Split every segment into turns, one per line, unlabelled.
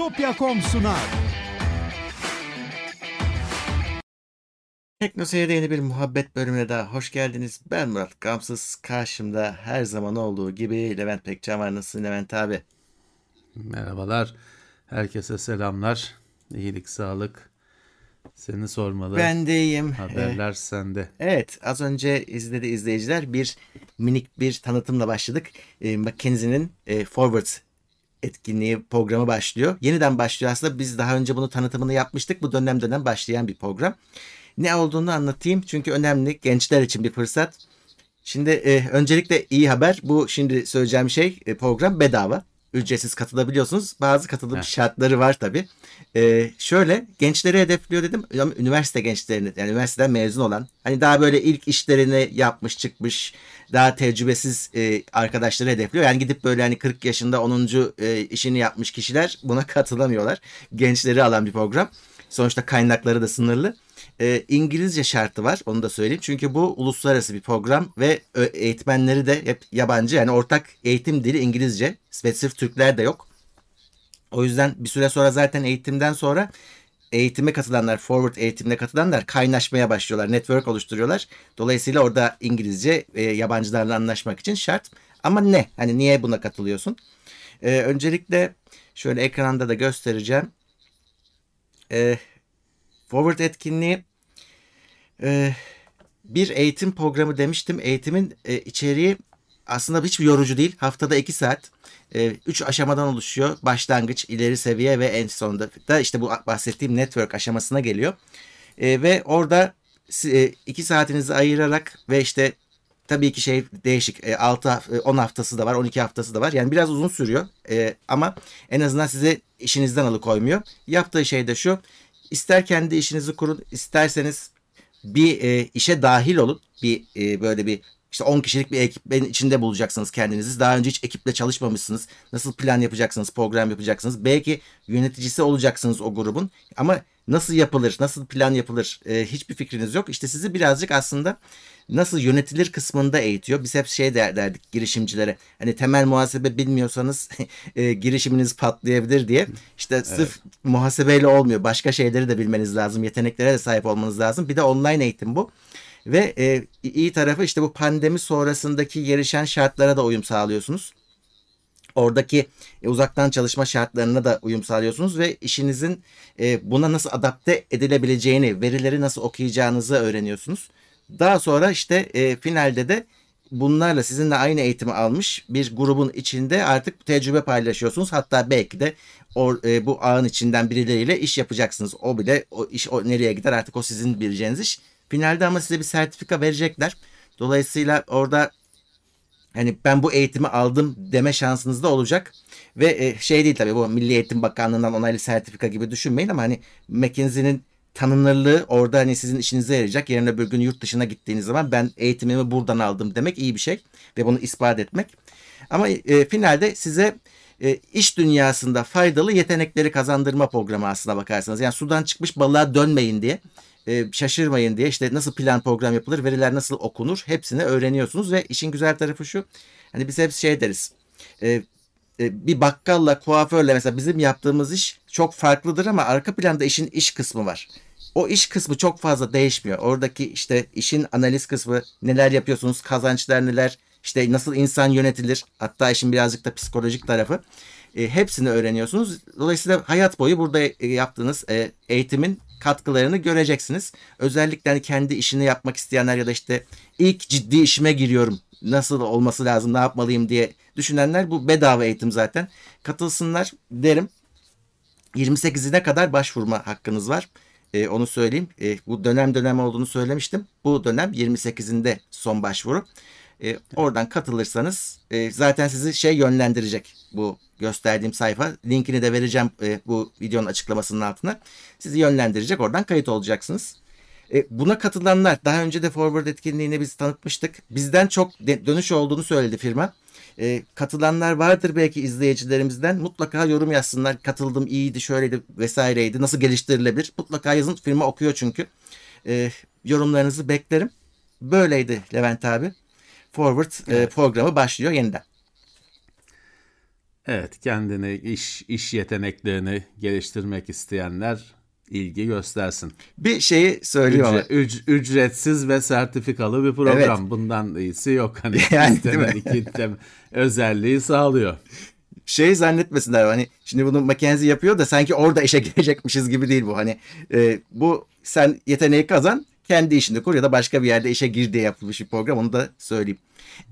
Bitopya.com sunar.
Tekno Seyir'de yeni bir muhabbet bölümüne daha hoş geldiniz. Ben Murat Gamsız. Karşımda her zaman olduğu gibi Levent Pekcan var. Nasılsın Levent abi?
Merhabalar. Herkese selamlar. İyilik, sağlık. Seni sormalı.
Ben de iyiyim.
Haberler sende.
Evet az önce izledi izleyiciler bir minik bir tanıtımla başladık. E, McKinsey'nin e, Forward etkinliği programı başlıyor. Yeniden başlıyor aslında biz daha önce bunu tanıtımını yapmıştık. Bu dönem dönem başlayan bir program. Ne olduğunu anlatayım çünkü önemli gençler için bir fırsat. Şimdi e, öncelikle iyi haber bu şimdi söyleyeceğim şey e, program bedava. Ücretsiz katılabiliyorsunuz. Bazı katılım
Heh.
şartları var tabii. E, şöyle gençleri hedefliyor dedim. Ama üniversite gençlerini yani üniversiteden mezun olan hani daha böyle ilk işlerini yapmış çıkmış daha tecrübesiz e, arkadaşları hedefliyor. Yani gidip böyle hani 40 yaşında 10. E, işini yapmış kişiler buna katılamıyorlar. Gençleri alan bir program. Sonuçta kaynakları da sınırlı. E, İngilizce şartı var onu da söyleyeyim. Çünkü bu uluslararası bir program ve eğitmenleri de hep yabancı. Yani ortak eğitim dili İngilizce ve sırf Türkler de yok. O yüzden bir süre sonra zaten eğitimden sonra eğitime katılanlar, forward eğitimine katılanlar kaynaşmaya başlıyorlar. Network oluşturuyorlar. Dolayısıyla orada İngilizce e, yabancılarla anlaşmak için şart. Ama ne? Hani niye buna katılıyorsun? E, öncelikle şöyle ekranda da göstereceğim. E, forward etkinliği e, bir eğitim programı demiştim. Eğitimin e, içeriği aslında hiçbir yorucu değil. Haftada 2 saat. 3 aşamadan oluşuyor. Başlangıç, ileri seviye ve en sonunda da işte bu bahsettiğim network aşamasına geliyor. E, ve orada 2 saatinizi ayırarak ve işte tabii ki şey değişik. 6 10 haftası da var, 12 haftası da var. Yani biraz uzun sürüyor. E, ama en azından size işinizden alıkoymuyor. Yaptığı şey de şu. İster kendi işinizi kurun, isterseniz bir e, işe dahil olun. Bir e, böyle bir işte 10 kişilik bir ekibin içinde bulacaksınız kendinizi. Daha önce hiç ekiple çalışmamışsınız. Nasıl plan yapacaksınız, program yapacaksınız. Belki yöneticisi olacaksınız o grubun. Ama nasıl yapılır, nasıl plan yapılır e, hiçbir fikriniz yok. İşte sizi birazcık aslında nasıl yönetilir kısmında eğitiyor. Biz hep şey der, derdik girişimcilere. Hani temel muhasebe bilmiyorsanız e, girişiminiz patlayabilir diye. İşte sırf muhasebeyle olmuyor. Başka şeyleri de bilmeniz lazım. Yeteneklere de sahip olmanız lazım. Bir de online eğitim bu. Ve e, iyi tarafı işte bu pandemi sonrasındaki gelişen şartlara da uyum sağlıyorsunuz. Oradaki e, uzaktan çalışma şartlarına da uyum sağlıyorsunuz ve işinizin e, buna nasıl adapte edilebileceğini, verileri nasıl okuyacağınızı öğreniyorsunuz. Daha sonra işte e, finalde de bunlarla sizinle aynı eğitimi almış bir grubun içinde artık tecrübe paylaşıyorsunuz. Hatta belki de o, e, bu ağın içinden birileriyle iş yapacaksınız. O bile o iş o nereye gider artık o sizin bileceğiniz iş. Finalde ama size bir sertifika verecekler. Dolayısıyla orada hani ben bu eğitimi aldım deme şansınız da olacak. Ve e, şey değil tabii bu Milli Eğitim Bakanlığı'ndan onaylı sertifika gibi düşünmeyin ama hani McKinsey'nin tanınırlığı orada hani sizin işinize yarayacak. Yarın öbür gün yurt dışına gittiğiniz zaman ben eğitimimi buradan aldım demek iyi bir şey. Ve bunu ispat etmek. Ama e, finalde size e, iş dünyasında faydalı yetenekleri kazandırma programı aslına bakarsanız. Yani sudan çıkmış balığa dönmeyin diye e, şaşırmayın diye işte nasıl plan program yapılır, veriler nasıl okunur hepsini öğreniyorsunuz ve işin güzel tarafı şu. Hani biz hep şey deriz. E, e, bir bakkalla, kuaförle mesela bizim yaptığımız iş çok farklıdır ama arka planda işin iş kısmı var. O iş kısmı çok fazla değişmiyor. Oradaki işte işin analiz kısmı, neler yapıyorsunuz, kazançlar neler, işte nasıl insan yönetilir, hatta işin birazcık da psikolojik tarafı. E, hepsini öğreniyorsunuz. Dolayısıyla hayat boyu burada e, yaptığınız e, eğitimin katkılarını göreceksiniz. Özellikle hani kendi işini yapmak isteyenler ya da işte ilk ciddi işime giriyorum. Nasıl olması lazım, ne yapmalıyım diye düşünenler bu bedava eğitim zaten. Katılsınlar derim. 28'ine kadar başvurma hakkınız var. Ee, onu söyleyeyim. Ee, bu dönem dönem olduğunu söylemiştim. Bu dönem 28'inde son başvuru. Ee, oradan katılırsanız e, zaten sizi şey yönlendirecek bu gösterdiğim sayfa. Linkini de vereceğim e, bu videonun açıklamasının altına. Sizi yönlendirecek. Oradan kayıt olacaksınız. E, buna katılanlar daha önce de Forward etkinliğini biz tanıtmıştık. Bizden çok de- dönüş olduğunu söyledi firma. E, katılanlar vardır belki izleyicilerimizden. Mutlaka yorum yazsınlar. Katıldım iyiydi şöyleydi vesaireydi. Nasıl geliştirilebilir? Mutlaka yazın. Firma okuyor çünkü. E, yorumlarınızı beklerim. Böyleydi Levent abi. Forward e,
Evet.
programı başlıyor yeniden.
Evet, kendini iş iş yeteneklerini geliştirmek isteyenler ilgi göstersin.
Bir şeyi söylüyor ama.
Ücre- üc- ücretsiz ve sertifikalı bir program. Bundan iyisi yok. Hani
Yani,
istenen iki özelliği sağlıyor.
şey zannetmesinler hani şimdi bunu Mackenzie yapıyor da sanki orada işe girecekmişiz gibi değil bu. Hani e, bu sen yeteneği kazan kendi işini kur ya da başka bir yerde işe gir diye yapılmış bir program onu da söyleyeyim.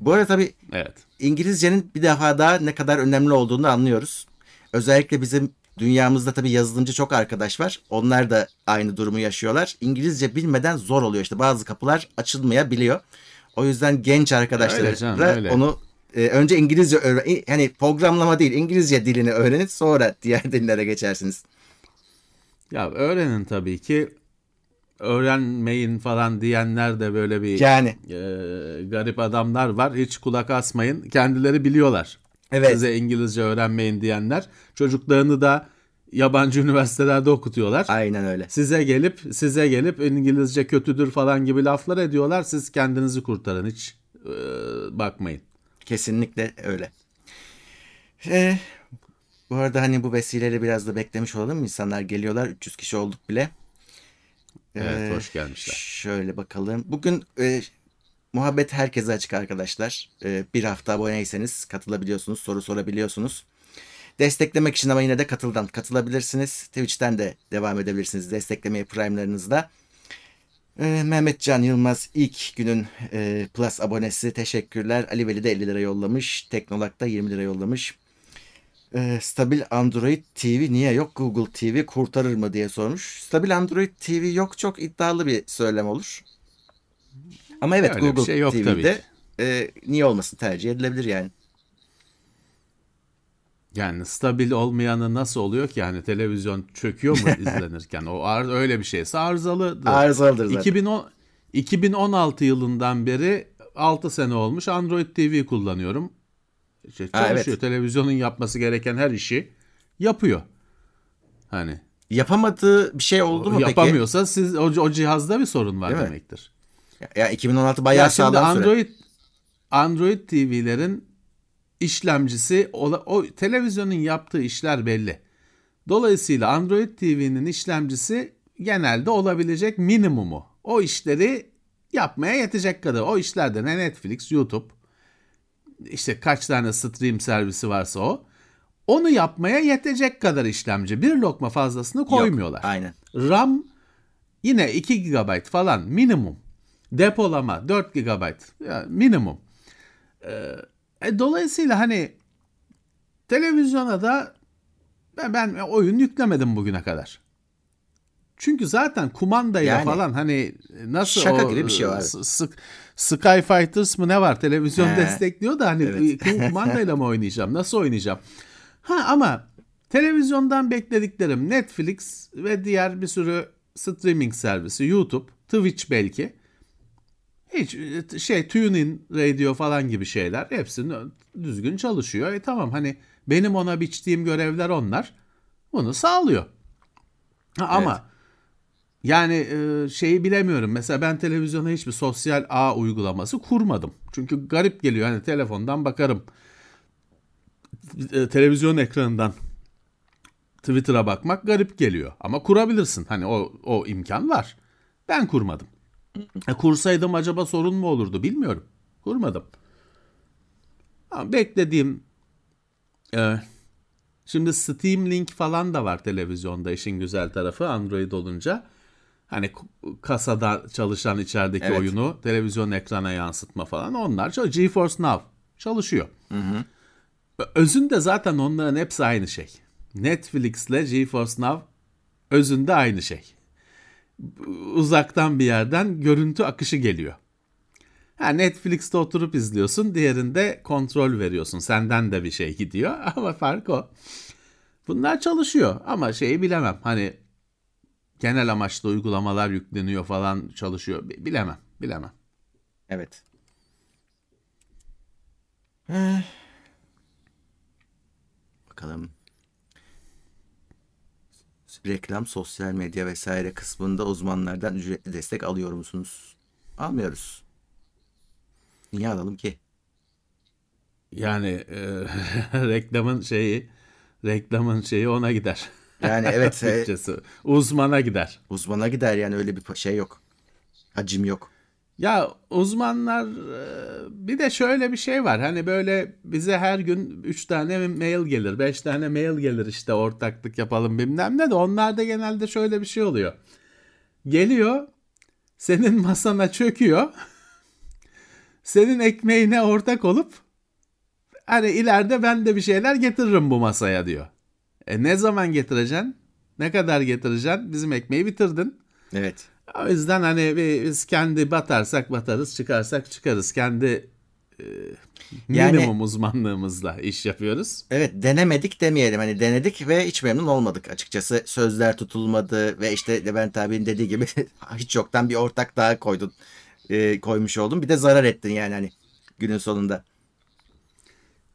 Bu arada tabii
Evet.
İngilizcenin bir defa daha ne kadar önemli olduğunu anlıyoruz. Özellikle bizim dünyamızda tabii yazılımcı çok arkadaş var. Onlar da aynı durumu yaşıyorlar. İngilizce bilmeden zor oluyor işte bazı kapılar açılmayabiliyor. O yüzden genç
öyle.
onu e, önce İngilizce öğren hani programlama değil İngilizce dilini öğrenin sonra diğer dillere geçersiniz.
Ya öğrenin tabii ki. Öğrenmeyin falan diyenler de böyle bir
Yani
e, garip adamlar var. Hiç kulak asmayın. Kendileri biliyorlar.
Evet.
Size İngilizce öğrenmeyin diyenler. Çocuklarını da yabancı üniversitelerde okutuyorlar.
aynen öyle.
Size gelip size gelip İngilizce kötüdür falan gibi laflar ediyorlar. Siz kendinizi kurtarın. Hiç e, bakmayın.
Kesinlikle öyle. Ee, bu arada hani bu vesileyle biraz da beklemiş olalım. İnsanlar geliyorlar. 300 kişi olduk bile.
Evet,
Ee,
hoş gelmişler.
Şöyle bakalım. Bugün e, muhabbet herkese açık arkadaşlar. E, bir hafta aboneyseniz katılabiliyorsunuz. Soru sorabiliyorsunuz. Desteklemek için ama yine de katıldan katılabilirsiniz. Twitch'ten de devam edebilirsiniz desteklemeye Prime'larınızla. E, Mehmet Can Yılmaz ilk günün e, Plus abonesi. Teşekkürler. Ali Veli de 50 lira yollamış. Teknolak da 20 lira yollamış. E, stabil Android TV niye yok? Google TV kurtarır mı diye sormuş. Stabil Android TV yok çok iddialı bir söylem olur. Ama evet
Öyle
Google
şey yok
TV'de e, niye olmasın tercih edilebilir yani.
Yani stabil olmayanı nasıl oluyor ki? Yani televizyon çöküyor mu izlenirken? O ar- öyle bir şeyse arızalıdır.
Arızalıdır zaten.
2010 2016 yılından beri 6 sene olmuş Android TV kullanıyorum. İşte
Ha,
çalışıyor.
evet.
Televizyonun yapması gereken her işi yapıyor. Hani
Yapamadığı bir şey oldu mu peki?
yapamıyorsa siz o, o cihazda bir sorun var
Değil mi?
demektir.
Ya 2016 bayağı
Ya
sağlam süre.
Android Android TV'lerin işlemcisi o, o televizyonun yaptığı işler belli. Dolayısıyla Android TV'nin işlemcisi genelde olabilecek minimumu. O işleri yapmaya yetecek kadar. O işlerde ne Netflix, YouTube, işte kaç tane stream servisi varsa o. Onu yapmaya yetecek kadar işlemci. Bir lokma fazlasını
Yok,
koymuyorlar.
aynen.
RAM yine 2 GB falan minimum. Depolama 4 GB minimum. Ee, e, dolayısıyla hani televizyona da ben, ben oyun yüklemedim bugüne kadar. Çünkü zaten kumandayla
Yani.
falan hani nasıl
Şaka
o
gibi bir şey var.
s- sık Sky Fighters mı ne var televizyon
He.
destekliyor da hani
Evet.
kumandayla mı oynayacağım nasıl oynayacağım? Ha ama televizyondan beklediklerim Netflix ve diğer bir sürü streaming servisi YouTube, Twitch belki. Hiç e, şey TuneIn Radio falan gibi şeyler hepsinin düzgün çalışıyor. E tamam hani benim ona biçtiğim görevler onlar. Bunu sağlıyor. Ha, ama yani e, şeyi bilemiyorum. Mesela ben televizyona hiçbir sosyal ağ uygulaması kurmadım. Çünkü garip geliyor. Hani telefondan bakarım. E, televizyon ekranından Twitter'a bakmak garip geliyor. Ama kurabilirsin. Hani o, o imkan var. Ben kurmadım. E, kursaydım acaba sorun mu olurdu bilmiyorum. Kurmadım. Ama beklediğim e, şimdi Steam Link falan da var televizyonda işin güzel tarafı Android olunca. Hani kasada çalışan içerideki
Evet.
oyunu televizyon ekrana yansıtma falan onlar. GeForce Now çalışıyor. Özünde zaten onların hepsi aynı şey. Netflix ile GeForce Now özünde aynı şey. Uzaktan bir yerden görüntü akışı geliyor. Ha, Netflix'te oturup izliyorsun, diğerinde kontrol veriyorsun. Senden de bir şey gidiyor ama fark o. Bunlar çalışıyor ama şeyi bilemem. Hani genel amaçlı uygulamalar yükleniyor falan çalışıyor. Bi- Bilemem, bilemem.
Evet. Eh. Bakalım. Reklam, sosyal medya vesaire kısmında uzmanlardan ücretli destek alıyor musunuz? Almıyoruz. Niye alalım ki?
Yani e, reklamın şeyi reklamın şeyi ona gider.
Yani evet. e,
Açıkçası. Uzmana gider.
uzmana gider yani öyle bir şey yok. Hacim yok.
Ya uzmanlar e, bir de şöyle bir şey var. Hani böyle bize her gün 3 tane mail gelir, 5 tane mail gelir işte ortaklık yapalım bilmem ne de onlarda genelde şöyle bir şey oluyor. Geliyor, senin masana çöküyor. Senin ekmeğine ortak olup hani ileride ben de bir şeyler getiririm bu masaya diyor. E ne zaman getireceksin? Ne kadar getireceksin? Bizim ekmeği bitirdin.
Evet.
O yüzden hani biz kendi batarsak batarız, çıkarsak çıkarız. Kendi e,
Yani-
minimum uzmanlığımızla iş yapıyoruz.
Evet denemedik demeyelim. Hani denedik ve hiç memnun olmadık açıkçası. Sözler tutulmadı ve işte Levent abinin dediği gibi hiç yoktan bir ortak daha koydun. e, koymuş oldun. Bir de zarar ettin yani hani günün sonunda.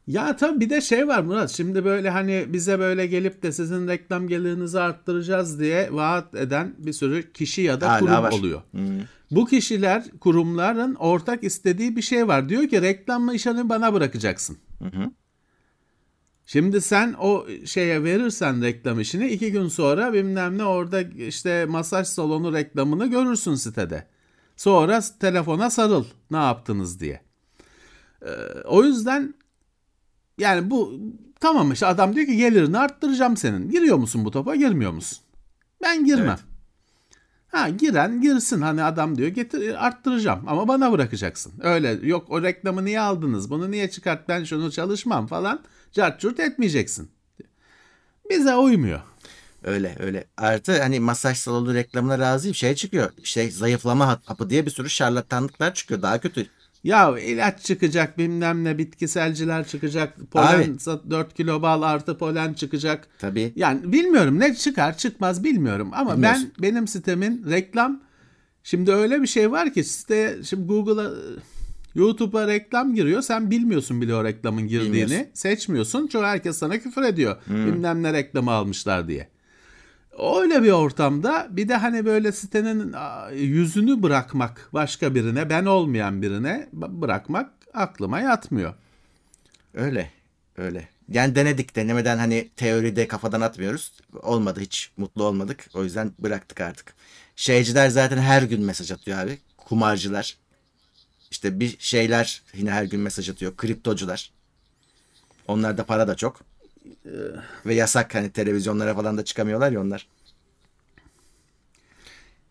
Ya tabii bir de şey var Murat. Şimdi böyle hani bize böyle gelip de sizin reklam gelirinizi arttıracağız diye vaat eden bir sürü kişi ya da
Hala
kurum
var.
oluyor.
Hı.
Bu kişiler, kurumların ortak istediği bir şey var. Diyor ki reklamla işini bana bırakacaksın.
Hı hı.
Şimdi sen o şeye verirsen reklam işini iki gün sonra bilmem ne orada işte masaj salonu reklamını görürsün sitede. Sonra telefona sarıl ne yaptınız diye. Ee, o yüzden yani bu tamam işte adam diyor ki gelirini arttıracağım senin. Giriyor musun bu topa girmiyor musun? Ben girmem.
Evet.
Ha giren girsin hani adam diyor getir arttıracağım ama bana bırakacaksın. Öyle yok o reklamı niye aldınız bunu niye çıkart ben şunu çalışmam falan cart etmeyeceksin. Bize uymuyor.
Öyle öyle. Artı hani masaj salonu reklamına razıyım. Şey çıkıyor. Şey zayıflama hap- hapı diye bir sürü şarlatanlıklar çıkıyor. Daha kötü.
Ya ilaç çıkacak bilmem ne bitkiselciler çıkacak polen 4 kilo bal artı polen çıkacak.
Tabii.
Yani bilmiyorum ne çıkar çıkmaz bilmiyorum ama
Bilmiyorsun.
ben benim sitemin reklam şimdi öyle bir şey var ki site şimdi Google'a YouTube'a reklam giriyor sen bilmiyorsun bile o reklamın girdiğini
Bilmiyorsun.
seçmiyorsun çünkü herkes sana küfür ediyor bilmem ne reklamı almışlar diye. Öyle bir ortamda bir de hani böyle sitenin yüzünü bırakmak başka birine ben olmayan birine bırakmak aklıma yatmıyor.
Öyle. Öyle. Yani denedik. Denemeden hani teoride kafadan atmıyoruz. Olmadı hiç. Mutlu olmadık. O yüzden bıraktık artık. Şeyciler zaten her gün mesaj atıyor abi. Kumarcılar. İşte bir şeyler yine her gün mesaj atıyor. Kriptocular. Onlarda para da çok. Ve yasak hani televizyonlara falan da çıkamıyorlar ya onlar.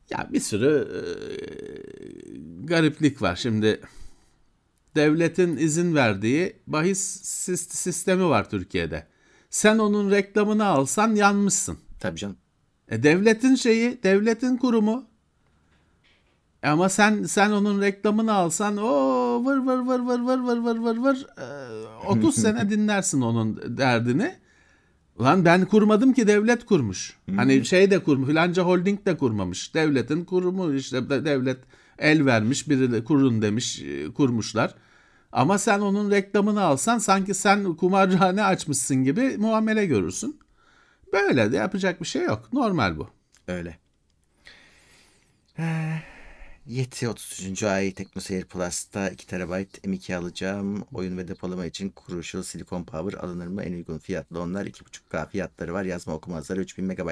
Ya bir sürü e, gariplik var. Şimdi devletin izin verdiği bahis sis- sistemi var Türkiye'de. Sen onun reklamını alsan yanmışsın.
Tabii canım.
E, devletin şeyi, devletin kurumu. E, Ama sen sen onun reklamını alsan o vır vır vır vır vır vır vır vır vır e, 30 sene dinlersin onun derdini. Lan ben kurmadım ki devlet kurmuş. Hani şey de kurmuş. Filanca holding de kurmamış. Devletin kurumu işte de- devlet el vermiş biri de kurun demiş e, kurmuşlar. Ama sen onun reklamını alsan sanki sen kumarhane açmışsın gibi muamele görürsün. Böyle de yapacak bir şey yok. Normal bu.
Öyle. Yeti 33. ay TeknoSeyir Plus'ta 2 TB M2 alacağım. Oyun ve depolama için kuruşu Silicon Power alınır mı? En uygun fiyatlı onlar. 2.5K fiyatları var. Yazma okuma hızları 3000 MB.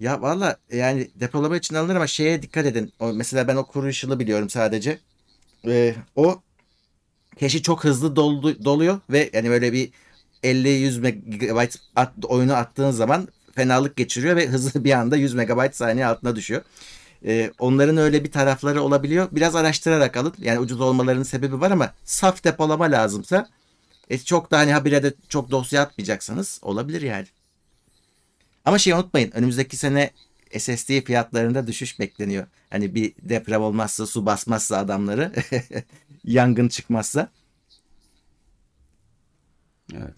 Ya valla yani depolama için alınır ama şeye dikkat edin. O, mesela ben o kuruşulu biliyorum sadece. Ee, o cache'i çok hızlı doldu, doluyor ve yani böyle bir 50-100 MB at, oyunu attığın zaman fenalık geçiriyor ve hızı bir anda 100 MB saniye altına düşüyor. Ee, onların öyle bir tarafları olabiliyor. Biraz araştırarak alın. Yani ucuz olmalarının sebebi var ama saf depolama lazımsa e, çok da hani habire de çok dosya atmayacaksanız olabilir yani. Ama şey unutmayın önümüzdeki sene SSD fiyatlarında düşüş bekleniyor. Hani bir deprem olmazsa su basmazsa adamları yangın çıkmazsa.
Evet.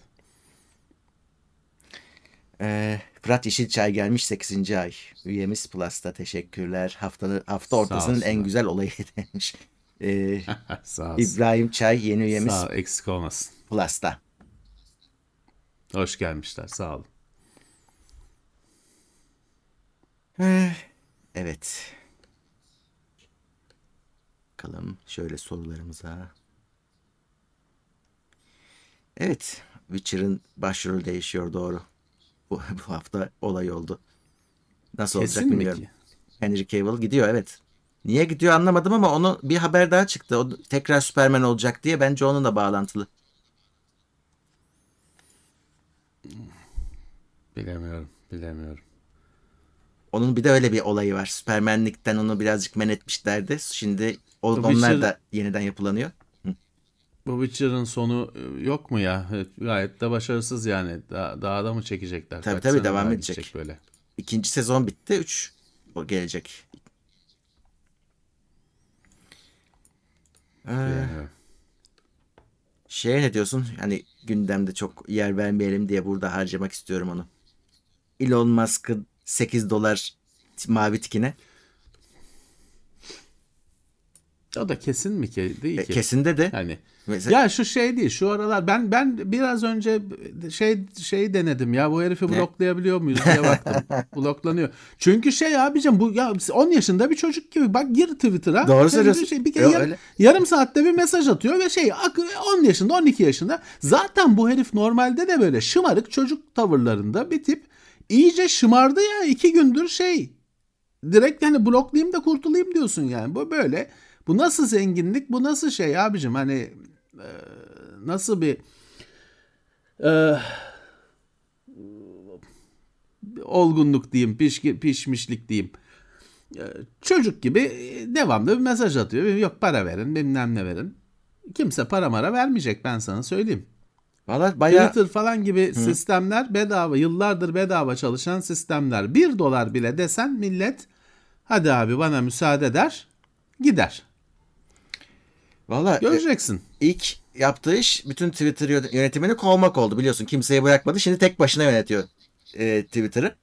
Ee, Fırat Yeşilçay gelmiş 8. ay. Üyemiz Plus'ta teşekkürler. Haftanın hafta ortasının en güzel olayı demiş. Ee,
Sağ olsun.
İbrahim Çay yeni üyemiz
Sağ ol, eksik olmasın.
Plus'ta.
Hoş gelmişler. Sağ olun.
Eh, Evet. Bakalım şöyle sorularımıza. Evet. Witcher'ın başrolü değişiyor doğru. Bu, bu hafta olay oldu. Nasıl
Kesin
olacak
mi
bilmiyorum.
ki?
Henry Cavill gidiyor evet. Niye gidiyor anlamadım ama onu bir haber daha çıktı. O tekrar Superman olacak diye bence onunla bağlantılı.
Bilemiyorum. Bilemiyorum.
Onun bir de öyle bir olayı var. Supermanlikten onu birazcık men etmişlerdi. Şimdi o- onlar da yeniden yapılanıyor.
Bu Witcher'ın sonu e, yok mu ya? Gayet de başarısız yani. Daha, daha da mı çekecekler?
Tabii,
Kaç
tabii, devam edecek.
böyle.
İkinci sezon bitti. Üç o gelecek. Ee, şeye ne diyorsun? Hani gündemde çok yer vermeyelim diye burada harcamak istiyorum onu. Elon Musk'ın 8 dolar mavi tikine.
O da kesin mi ki? Değil
E,
ki.
Kesinde de
Yani
mesela
ya şu şey değil şu aralar ben ben biraz önce şey şey denedim ya bu herifi bloklayabiliyor muyuz diye baktım. Bloklanıyor. Çünkü şey abicim bu ya 10 yaşında bir çocuk gibi bak gir Twitter'a.
Doğru söylüyorsun.
Şey, bir kere
Yo,
yarım,
öyle.
yarım saatte bir mesaj atıyor ve şey ak- 10 yaşında 12 yaşında zaten bu herif normalde de böyle şımarık çocuk tavırlarında bir tip iyice şımardı ya iki gündür şey direkt hani bloklayayım da kurtulayım diyorsun yani. Bu böyle. Bu nasıl zenginlik? Bu nasıl şey abicim? Hani e, nasıl bir e, olgunluk diyeyim, pişki, pişmişlik diyeyim. E, çocuk gibi devamlı bir mesaj atıyor. Yok para verin, bilmem ne verin. Kimse para mara vermeyecek ben sana söyleyeyim.
valla bayağı
Twitter falan gibi sistemler bedava, yıllardır bedava çalışan sistemler. Bir dolar bile desen millet hadi abi bana müsaade der, gider.
Valla e,
Göreceksin.
ilk yaptığı iş bütün Twitter yö- yönetimini kovmak oldu biliyorsun. Kimseye bırakmadı. Şimdi tek başına yönetiyor e, Twitter'ı.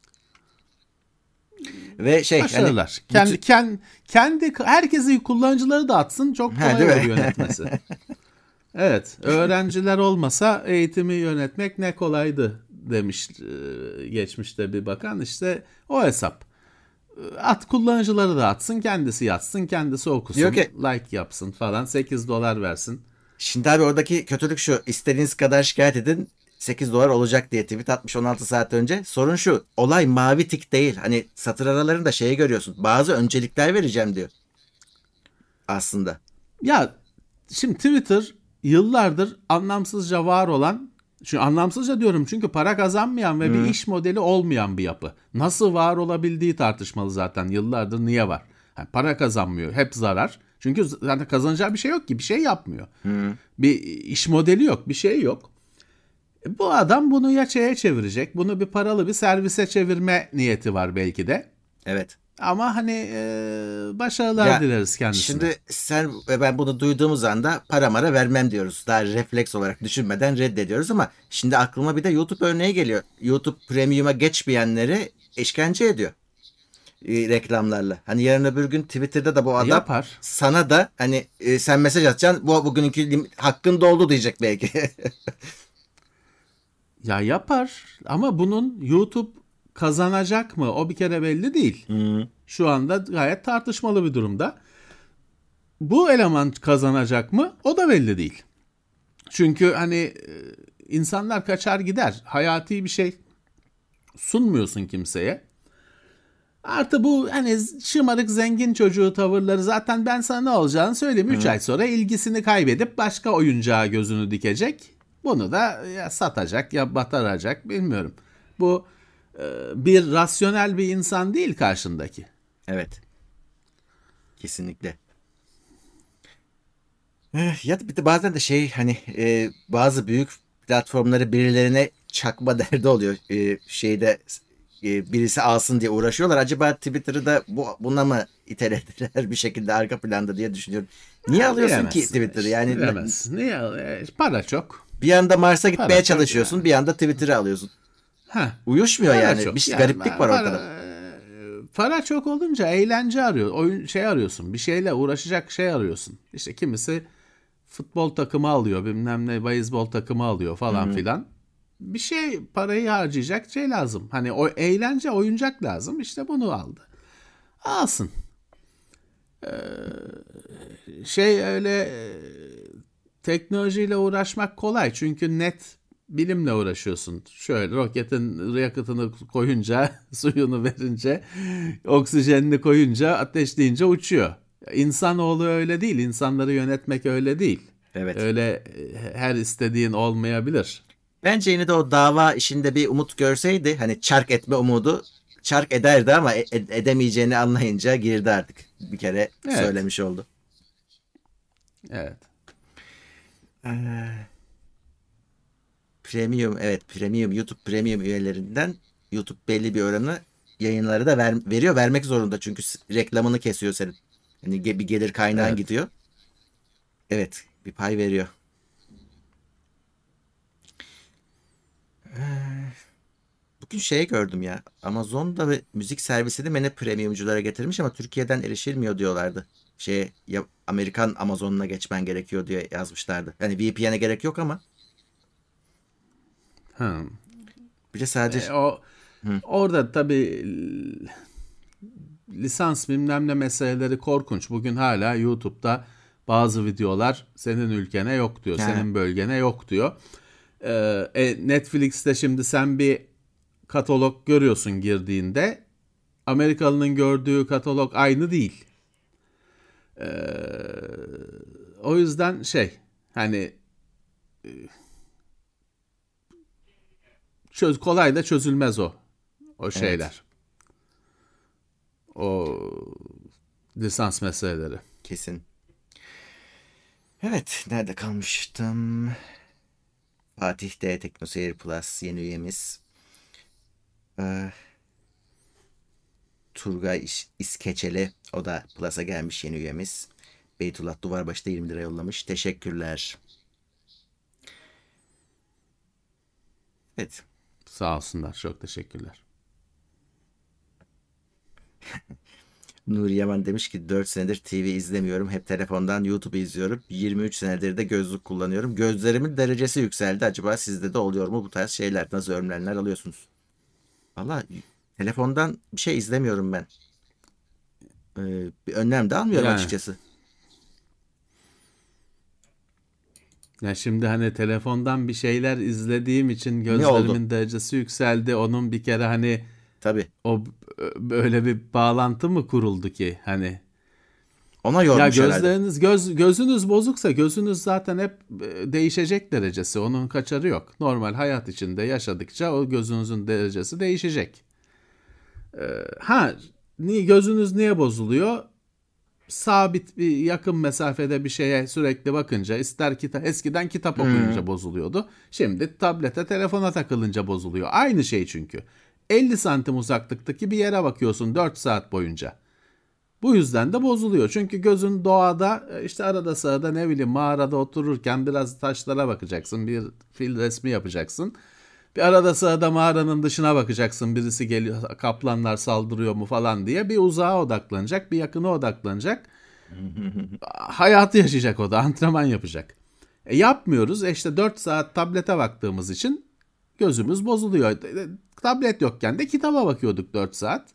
Ve şey hani
Başarılar. kendi,
bütün-
kendi, kendi, herkesi kullanıcıları da atsın çok
Ha,
kolay olur yönetmesi. evet. Öğrenciler olmasa eğitimi yönetmek ne kolaydı demiş e, geçmişte bir bakan. İşte o hesap. At kullanıcıları da atsın, kendisi yatsın, kendisi okusun,
ki-
like yapsın falan, 8 dolar versin.
Şimdi abi oradaki kötülük şu. istediğiniz kadar şikayet edin. 8 dolar olacak diye tweet atmış 16 saat önce. Sorun şu. Olay mavi tik değil. Hani satır aralarında şeyi görüyorsun. Bazı öncelikler vereceğim diyor. Aslında.
Ya şimdi Twitter yıllardır anlamsızca var olan şu anlamsızca diyorum çünkü para kazanmayan ve bir iş modeli olmayan bir yapı. Nasıl var olabildiği tartışmalı zaten yıllardır niye var? Yani para kazanmıyor hep zarar. Çünkü zaten kazanacağı bir şey yok ki bir şey yapmıyor. Bir iş modeli yok bir şey yok. E, Bu adam bunu ya şeye çevirecek bunu bir paralı bir servise çevirme niyeti var belki de.
Evet.
Ama hani e, başarılar
Ya,
dileriz kendisine.
Şimdi sen ve ben bunu duyduğumuz anda para mara vermem diyoruz. Daha refleks olarak düşünmeden reddediyoruz ama şimdi aklıma bir de YouTube örneği geliyor. YouTube Premium'a geçmeyenleri işkence ediyor. E, reklamlarla. Hani yarın öbür gün Twitter'da da bu adam
Yapar.
sana da hani e, sen mesaj atacaksın bu bugünkü hakkın doldu diyecek belki.
Ya yapar ama bunun YouTube kazanacak mı? O bir kere belli değil. Şu anda gayet tartışmalı bir durumda. Bu eleman kazanacak mı? O da belli değil. Çünkü hani e, insanlar kaçar gider. Hayati bir şey sunmuyorsun kimseye. Artı bu hani şımarık zengin çocuğu tavırları zaten ben sana ne olacağını söyleyeyim. 3 ay sonra ilgisini kaybedip başka oyuncağa gözünü dikecek. Bunu da ya satacak ya batıracak bilmiyorum. Bu bir rasyonel bir insan değil karşındaki.
evet. Kesinlikle. Eh, Ya da bir de bazen de şey hani e, bazı büyük platformları birilerine çakma derdi oluyor. E, şeyde e, birisi alsın diye uğraşıyorlar. Acaba Twitter'ı da bu, buna mı itelediler bir şekilde arka planda diye düşünüyorum. Niye alıyorsun ki. Twitter'ı? Yani.
Niye? E, Para çok.
bir anda Mars'a gitmeye
Para
çalışıyorsun, bir anda Twitter'ı alıyorsun.
Heh.
Uyuşmuyor
Para
yani.
çok.
Bir
Yani
gariplik var
para-
ortada.
e, Para çok olunca eğlence arıyor. Oyun şey arıyorsun. Bir şeyle uğraşacak şey arıyorsun. İşte kimisi futbol takımı alıyor, bilmem ne beyzbol takımı alıyor falan filan. Bir şey parayı harcayacak şey lazım. Hani o eğlence oyuncak lazım. İşte bunu aldı. Alsın. Ee, şey öyle e, teknolojiyle uğraşmak kolay çünkü net bilimle uğraşıyorsun. Şöyle roketin yakıtını koyunca, suyunu verince, oksijenini koyunca, ateşleyince uçuyor. İnsanoğlu öyle değil. İnsanları yönetmek öyle değil.
Evet.
Öyle e, her istediğin olmayabilir.
Bence yine de o dava işinde bir umut görseydi hani çark etme umudu çark ederdi ama e- edemeyeceğini anlayınca girdi artık. Bir kere
Evet.
söylemiş oldu.
Evet.
Premium evet premium YouTube premium üyelerinden YouTube belli bir oranı yayınları da ver, veriyor vermek zorunda çünkü reklamını kesiyor senin. Yani bir gelir kaynağın
Evet.
gidiyor. Evet bir pay veriyor. Ee, Bugün şey gördüm ya Amazon'da ve müzik servisi de beni premiumculara getirmiş ama Türkiye'den erişilmiyor diyorlardı. Şey ya Amerikan Amazon'una geçmen gerekiyor diye yazmışlardı. Yani VPN'e gerek yok ama
Ha.
bir de sadece
E, o orada tabii lisans bilmem ne meseleleri korkunç. Bugün hala YouTube'da bazı videolar senin ülkene yok diyor.
He.
Senin bölgene yok diyor. Ee, e, Netflix'te şimdi sen bir katalog görüyorsun girdiğinde Amerikalı'nın gördüğü katalog aynı değil. Ee, o yüzden şey hani e, çöz kolay da çözülmez o o şeyler. O lisans meseleleri.
Kesin. Evet, nerede kalmıştım? Fatih D Teknoseyir Plus yeni üyemiz. Ee, Turgay İskeçeli o da Plus'a gelmiş yeni üyemiz. Beytullah Duvarbaşı da 20 lira yollamış. Teşekkürler. Evet.
Sağ olsunlar. Çok teşekkürler.
Nuri Yaman demiş ki 4 senedir TV izlemiyorum. Hep telefondan YouTube izliyorum. 23 senedir de gözlük kullanıyorum. Gözlerimin derecesi yükseldi. Acaba sizde de oluyor mu bu tarz şeyler? Nasıl önlemler alıyorsunuz? Valla telefondan bir şey izlemiyorum ben. Ee, bir önlem de almıyorum
Yani.
açıkçası.
Ya şimdi hani telefondan bir şeyler izlediğim için gözlerimin derecesi yükseldi. Onun bir kere hani
Tabii.
o böyle bir bağlantı mı kuruldu ki hani
Ona
ya
yormuş herhalde.
gözleriniz göz gözünüz bozuksa gözünüz zaten hep e, değişecek derecesi. Onun kaçarı yok. Normal hayat içinde yaşadıkça o gözünüzün derecesi değişecek. Ee, ha niye gözünüz niye bozuluyor? Sabit bir yakın mesafede bir şeye sürekli bakınca ister kitap eskiden kitap okuyunca bozuluyordu. Şimdi tablete telefona takılınca bozuluyor. Aynı şey çünkü. 50 santim uzaklıktaki bir yere bakıyorsun 4 saat boyunca. Bu yüzden de bozuluyor. Çünkü gözün doğada e, işte arada sırada ne bileyim mağarada otururken biraz taşlara bakacaksın. Bir fil resmi yapacaksın. Bir arada sırada mağaranın dışına bakacaksın. Birisi geliyor kaplanlar saldırıyor mu falan diye. Bir uzağa odaklanacak bir yakına odaklanacak. Hayatı yaşayacak o da antrenman yapacak. E yapmıyoruz. E işte 4 saat tablete baktığımız için gözümüz bozuluyor. E, Tablet yokken de kitaba bakıyorduk 4 saat.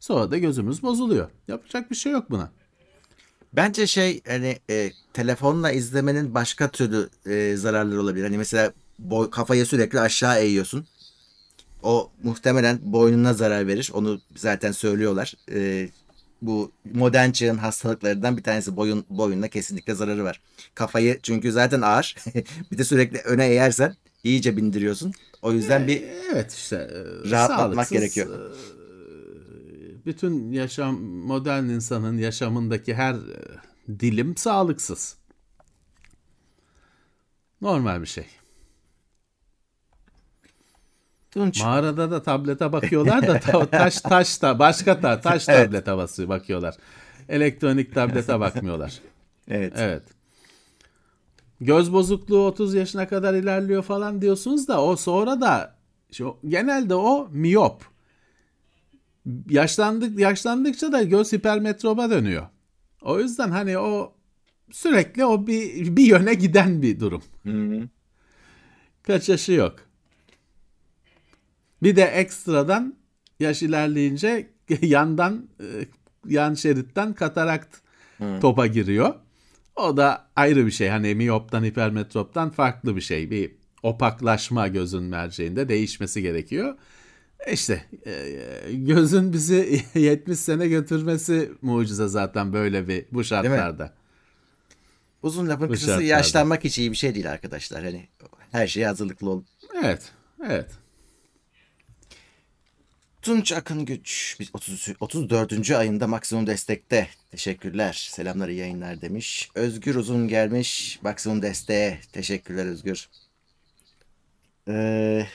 Sonra da gözümüz bozuluyor. Yapacak bir şey yok buna.
Bence şey hani e, telefonla izlemenin başka türlü e, zararları olabilir. Hani mesela boy, kafayı sürekli aşağı eğiyorsun. O muhtemelen boynuna zarar verir. Onu zaten söylüyorlar. E, bu modern çağın hastalıklarından bir tanesi boyun boyunla kesinlikle zararı var. Kafayı çünkü zaten ağır. bir de sürekli öne eğersen iyice bindiriyorsun. O yüzden bir
Evet işte. e,
Rahatlatmak gerekiyor.
e, Bütün yaşam modern insanın yaşamındaki her e, dilim sağlıksız. Normal bir şey.
Tunç.
Mağarada da tablete bakıyorlar da ta- taş taş da başka ta, taş
Evet.
tablete basıyor bakıyorlar. Elektronik tablete bakmıyorlar.
Evet.
Evet. Göz bozukluğu 30 yaşına kadar ilerliyor falan diyorsunuz da o sonra da şu, genelde o miyop. Yaşlandık yaşlandıkça da göz hipermetroba dönüyor. O yüzden hani o sürekli o bir bir yöne giden bir durum.
Hı-hı.
Kaçışı yok. Bir de ekstradan yaş ilerleyince yandan e, yan şeritten katarakt topa giriyor. O da ayrı bir şey. Hani miyoptan hipermetroptan farklı bir şey. Bir opaklaşma gözün merceğinde değişmesi gerekiyor. İşte e, gözün bizi 70 sene götürmesi mucize zaten böyle bir bu şartlarda.
Uzun lafın
Bu
kısası
şartlarda.
yaşlanmak hiç iyi bir şey değil arkadaşlar. Hani her şeye hazırlıklı olun.
Evet. Evet.
Tunç Akın Güç biz 30, 34. ayında maksimum destekte. Teşekkürler. Selamlar iyi yayınlar demiş. Özgür Uzun gelmiş. Maksimum desteğe. Teşekkürler Özgür. Ee,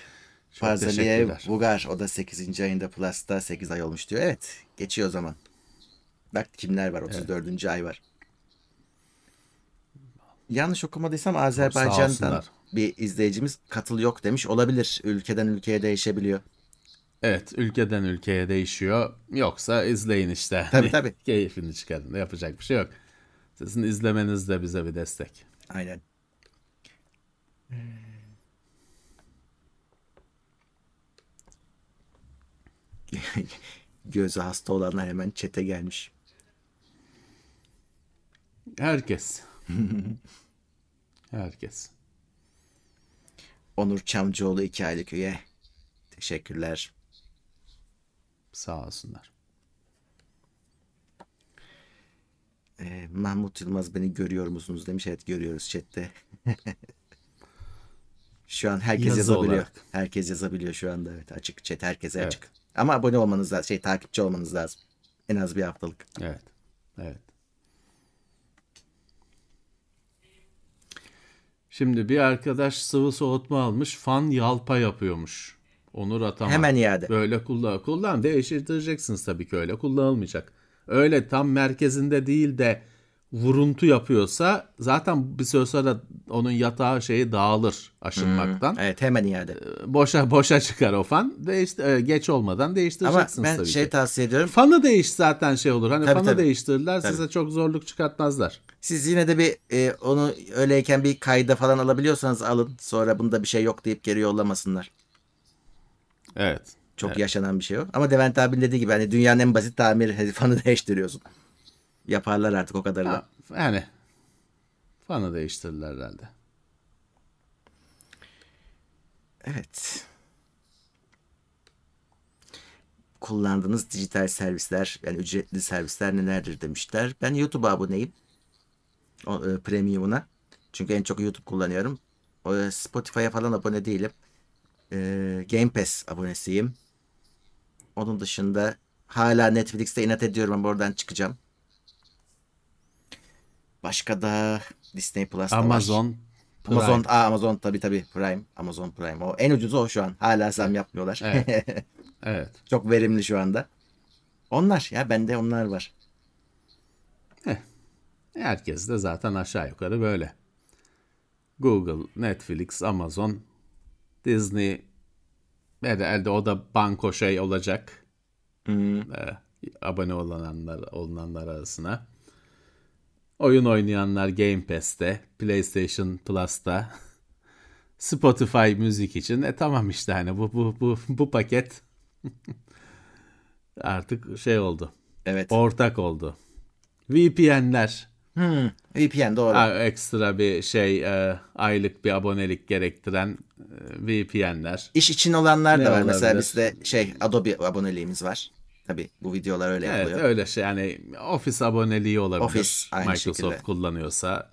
teşekkürler.
Bugar o da 8. ayında Plus'ta 8 ay olmuş diyor. Evet geçiyor o zaman. Bak kimler var 34. ay var. Yanlış okumadıysam Azerbaycan'dan bir izleyicimiz katıl yok demiş. Olabilir. Ülkeden ülkeye değişebiliyor.
Evet, ülkeden ülkeye değişiyor. Yoksa izleyin işte.
Tabii, tabii.
Keyfini çıkarın. Yapacak bir şey yok. Sizin izlemeniz de bize bir destek.
Aynen. Gözü hasta olanlar hemen çete gelmiş.
Herkes. Herkes.
Onur Çamcıoğlu iki aylık üye. Teşekkürler.
Sağ olsunlar.
Ee, Mahmut Yılmaz beni görüyor musunuz demiş. Evet görüyoruz chatte. şu an herkes
Yazı
yazabiliyor.
olarak.
Herkes yazabiliyor şu anda. Evet açık chat herkese
Evet.
açık. Ama abone olmanız lazım. Şey takipçi olmanız lazım. En az bir haftalık.
Evet. Evet. Şimdi bir arkadaş sıvı soğutma almış. Fan yalpa yapıyormuş. Onur Ataman.
Hemen iade.
Böyle kullan. Kullan değiştireceksiniz tabii ki öyle. Kullanılmayacak. Öyle tam merkezinde değil de vuruntu yapıyorsa zaten bir süre sonra onun yatağı şeyi dağılır aşınmaktan.
Evet hemen iade.
Boşa boşa çıkar o fan. Değiş, e, geç olmadan
Ama
değiştireceksiniz
ben
tabii
şey
ki.
tavsiye ediyorum.
Fanı değiş zaten şey olur. Hani
Tabii,
fanı
tabii.
değiştirirler
Tabii.
size çok zorluk çıkartmazlar.
Siz yine de bir e, onu öyleyken bir kayda falan alabiliyorsanız alın. Sonra bunda bir şey yok deyip geri yollamasınlar.
Evet.
Çok yaşanan bir şey o. Ama Levent abinin dediği gibi hani dünyanın en basit tamiri fanı değiştiriyorsun. Yaparlar artık o kadarıyla.
Ha, Yani fanı değiştirirler herhalde.
Evet. Kullandığınız dijital servisler yani ücretli servisler nelerdir demişler. Ben YouTube'a aboneyim. O, e, premium'una. Çünkü en çok YouTube kullanıyorum. O, e, Spotify'a falan abone değilim. E, Game Pass abonesiyim. Onun dışında hala Netflix'te inat ediyorum ama oradan çıkacağım. Başka da Disney var.
Amazon Prime.
Amazon, aa, Amazon tabii tabii Prime, Amazon Prime. O en ucuzu o şu an. Hala zam yapmıyorlar.
Evet. Evet.
Çok verimli şu anda. Onlar ya bende onlar var.
Herkes de zaten aşağı yukarı böyle. Google, Netflix, Amazon, Disney herhalde o da banko şey olacak. Ee, abone olanlar, olanlar arasına. Oyun oynayanlar Game Pass'te, PlayStation Plus'ta, Spotify müzik için. E tamam işte hani bu bu bu bu paket artık şey oldu.
Evet.
Ortak oldu. VPN'ler
Hmm, VPN doğru.
Ekstra bir şey e, aylık bir abonelik gerektiren e, VPN'ler.
İş için olanlar
Ne
da var. Mesela
olabilir?
bizde şey Adobe aboneliğimiz var. Tabii bu videolar öyle
Evet
yapılıyor.
öyle şey yani Office aboneliği olabilir.
Office, aynı
Microsoft
şekilde.
kullanıyorsa.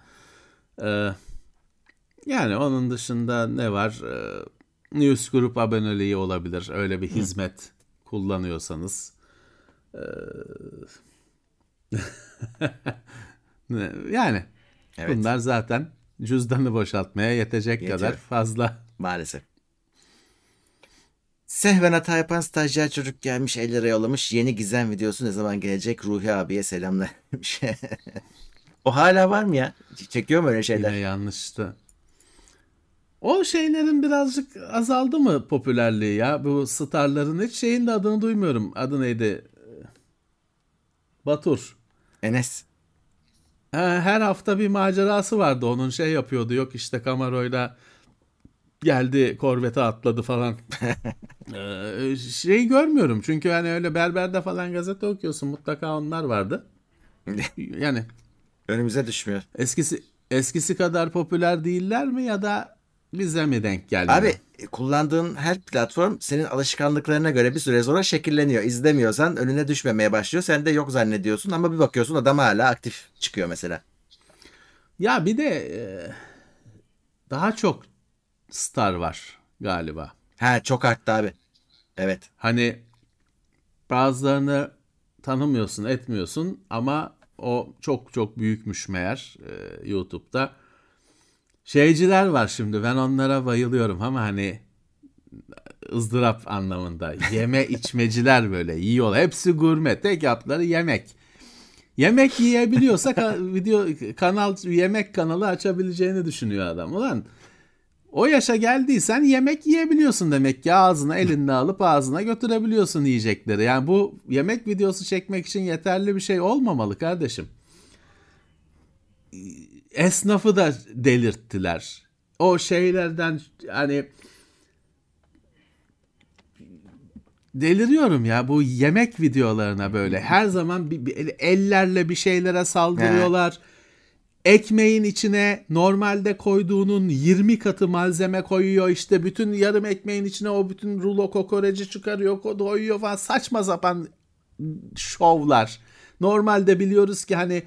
E, yani onun dışında ne var? E, News Group aboneliği olabilir. Öyle bir hizmet kullanıyorsanız. E, yani
Evet.
bunlar zaten cüzdanı boşaltmaya yetecek
Yetiyor.
kadar fazla.
Maalesef. Sehven hata yapan stajyer çocuk gelmiş 50 lira yollamış. Yeni gizem videosu ne zaman gelecek? Ruhi abiye selamlar demiş. o hala var mı ya? Çekiyor mu öyle şeyler?
Yine yanlıştı. O şeylerin birazcık azaldı mı popülerliği ya? Bu starların hiç şeyin de adını duymuyorum. Adı neydi? Batur.
Enes.
Ha, Her hafta bir macerası vardı. Onun şey yapıyordu. Yok işte Camaro'yla geldi korvete atladı falan. Ee, şey görmüyorum. Çünkü hani öyle berberde falan gazete okuyorsun. Mutlaka onlar vardı. Yani
Önümüze düşmüyor.
Eskisi eskisi kadar popüler değiller mi ya da bize mi denk gelmiyor?
Abi kullandığın her platform senin alışkanlıklarına göre bir süre sonra şekilleniyor. İzlemiyorsan önüne düşmemeye başlıyor. Sen de yok zannediyorsun ama bir bakıyorsun adam hala aktif çıkıyor mesela.
Ya bir de e, daha çok star var galiba.
Ha çok arttı abi. Evet.
Hani bazılarını tanımıyorsun, etmiyorsun ama o çok çok büyükmüş meğer e, YouTube'da. Şeyciler var şimdi ben onlara bayılıyorum ama hani ızdırap anlamında. Yeme içmeciler böyle yiyorlar. Hepsi gurme. Tek yaptıkları yemek. Yemek yiyebiliyorsa ka- video kanal yemek kanalı açabileceğini düşünüyor adam. Ulan o yaşa geldiysen yemek yiyebiliyorsun demek ki ağzına elinde alıp ağzına götürebiliyorsun yiyecekleri. Yani bu yemek videosu çekmek için yeterli bir şey olmamalı kardeşim. Esnafı da delirttiler. O şeylerden hani deliriyorum ya bu yemek videolarına böyle her zaman bir, bir ellerle bir şeylere saldırıyorlar. Ekmeğin içine normalde koyduğunun 20 katı malzeme koyuyor işte bütün yarım ekmeğin içine o bütün rulo kokoreci çıkarıyor koyuyor falan saçma sapan şovlar. Normalde biliyoruz ki hani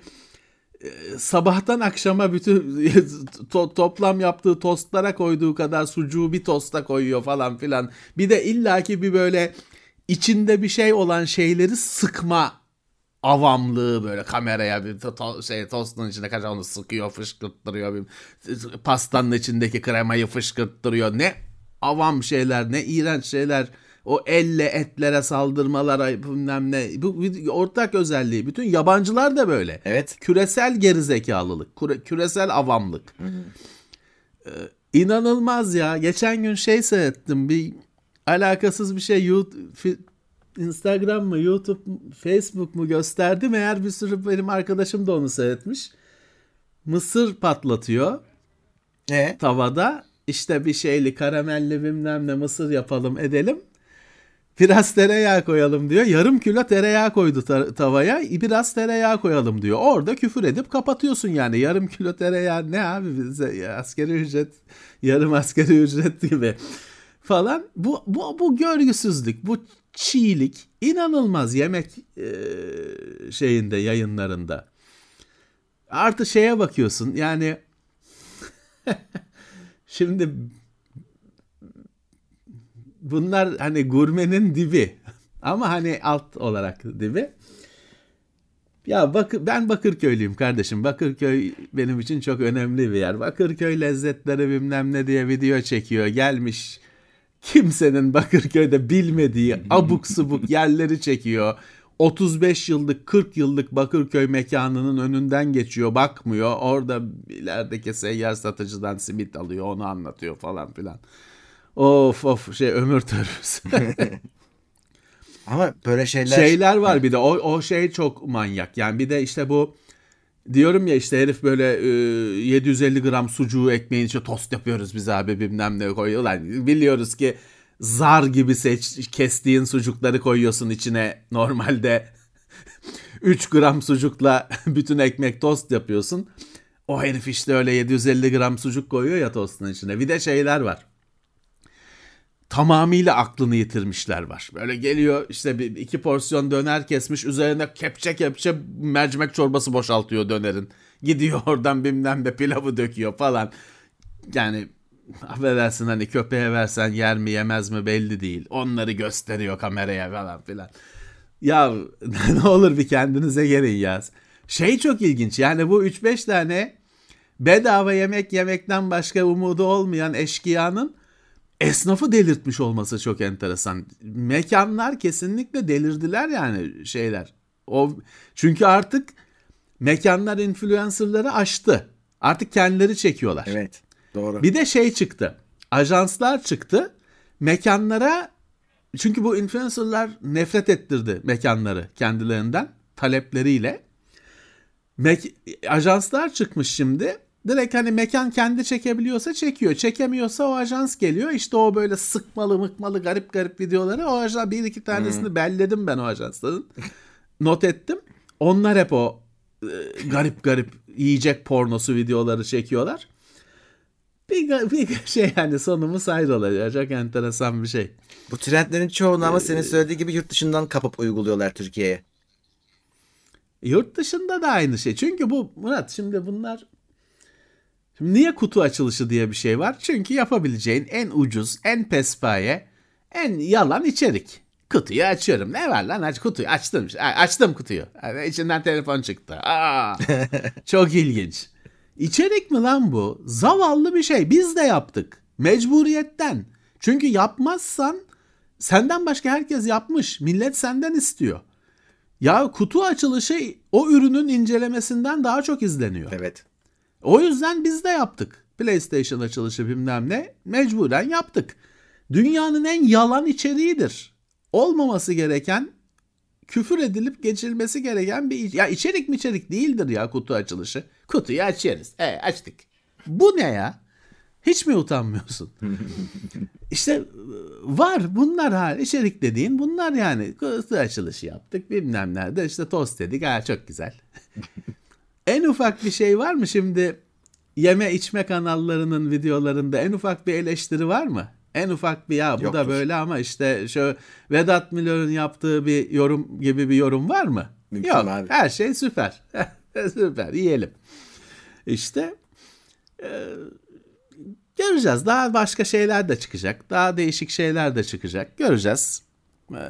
sabahtan akşama bütün to- toplam yaptığı tostlara koyduğu kadar sucuğu bir tosta koyuyor falan filan. Bir de illaki bir böyle içinde bir şey olan şeyleri sıkma avamlığı böyle kameraya bir to- şey tostun içinde kaç onu sıkıyor fışkırttırıyor. Bir pastanın içindeki kremayı fışkırttırıyor. Ne avam şeyler ne iğrenç şeyler o elle etlere saldırmalar bilmem ne. Bu ortak özelliği. Bütün yabancılar da böyle.
Evet.
küresel gerizekalılık küre, küresel avamlık. Ee, inanılmaz ya. Geçen gün şey seyrettim. Bir alakasız bir şey. YouTube, Instagram mı YouTube Facebook mu gösterdi meğer bir sürü benim arkadaşım da onu seyretmiş. Mısır patlatıyor.
E?
tavada. İşte bir şeyli karamelli bilmem ne mısır yapalım edelim biraz tereyağı koyalım diyor. Yarım kilo tereyağı koydu ta- tavaya. Biraz tereyağı koyalım diyor. Orada küfür edip kapatıyorsun yani. Yarım kilo tereyağı ne abi bize askeri ücret yarım askeri ücret gibi falan. Bu bu bu görgüsüzlük, bu çiğlik inanılmaz yemek e, şeyinde yayınlarında. Artı şeye bakıyorsun yani şimdi bunlar hani gurmenin dibi ama hani alt olarak dibi. Ya bak ben Bakırköylüyüm kardeşim. Bakırköy benim için çok önemli bir yer. Bakırköy lezzetleri bilmem ne diye video çekiyor. Gelmiş kimsenin Bakırköy'de bilmediği abuk subuk yerleri çekiyor. 35 yıllık 40 yıllık Bakırköy mekanının önünden geçiyor bakmıyor. Orada ilerideki seyyar satıcıdan simit alıyor onu anlatıyor falan filan. Of of şey ömür törpüsü.
Ama böyle şeyler...
Şeyler var bir de o, o şey çok manyak. Yani bir de işte bu diyorum ya işte herif böyle e, 750 gram sucuğu ekmeğin içine tost yapıyoruz biz abi bilmem ne koyuyorlar. Biliyoruz ki zar gibi seç, kestiğin sucukları koyuyorsun içine normalde 3 gram sucukla bütün ekmek tost yapıyorsun. O herif işte öyle 750 gram sucuk koyuyor ya tostun içine. Bir de şeyler var tamamıyla aklını yitirmişler var. Böyle geliyor işte bir iki porsiyon döner kesmiş üzerine kepçe kepçe mercimek çorbası boşaltıyor dönerin. Gidiyor oradan bilmem de pilavı döküyor falan. Yani affedersin hani köpeğe versen yer mi yemez mi belli değil. Onları gösteriyor kameraya falan filan. Ya ne olur bir kendinize gelin yaz. Şey çok ilginç yani bu 3-5 tane bedava yemek yemekten başka umudu olmayan eşkıyanın esnafı delirtmiş olması çok enteresan. Mekanlar kesinlikle delirdiler yani şeyler. O çünkü artık mekanlar influencerları aştı. Artık kendileri çekiyorlar.
Evet. Doğru.
Bir de şey çıktı. Ajanslar çıktı. Mekanlara çünkü bu influencerlar nefret ettirdi mekanları kendilerinden talepleriyle. Mek- ajanslar çıkmış şimdi direkt hani mekan kendi çekebiliyorsa çekiyor. Çekemiyorsa o ajans geliyor. İşte o böyle sıkmalı mıkmalı garip garip videoları o ajans bir iki tanesini hmm. belledim ben o ajansların. Not ettim. Onlar hep o garip garip yiyecek pornosu videoları çekiyorlar. Bir, bir şey yani sonumuz hayır olacak. Çok enteresan bir şey.
Bu trendlerin çoğunu ama senin söylediği gibi yurt dışından kapıp uyguluyorlar Türkiye'ye.
Yurt dışında da aynı şey. Çünkü bu Murat şimdi bunlar şimdi niye kutu açılışı diye bir şey var? Çünkü yapabileceğin en ucuz, en pespaye, en yalan içerik. Kutuyu açıyorum. Ne var lan? Aç kutuyu. Açtım. Açtım kutuyu. Yani içinden telefon çıktı. Aa, çok ilginç. İçerik mi lan bu? Zavallı bir şey. Biz de yaptık. Mecburiyetten. Çünkü yapmazsan senden başka herkes yapmış. Millet senden istiyor. Ya kutu açılışı o ürünün incelemesinden daha çok izleniyor.
Evet.
O yüzden biz de yaptık. PlayStation açılışı bilmem ne mecburen yaptık. Dünyanın en yalan içeriğidir. Olmaması gereken küfür edilip geçilmesi gereken bir ya içerik mi içerik değildir ya kutu açılışı. Kutuyu açıyoruz. E açtık. Bu ne ya? Hiç mi utanmıyorsun? İşte var bunlar ha içerik dediğin bunlar yani. Kutu açılışı yaptık bilmem nerede işte tost dedik ha çok güzel. en ufak bir şey var mı şimdi yeme içme kanallarının videolarında en ufak bir eleştiri var mı? En ufak bir ya bu Yoktur. da böyle ama işte şu Vedat Milor'un yaptığı bir yorum gibi bir yorum var mı? Mümkün Yok abi. her şey süper. süper yiyelim. İşte e, göreceğiz. Daha başka şeyler de çıkacak. Daha değişik şeyler de çıkacak. Göreceğiz. E,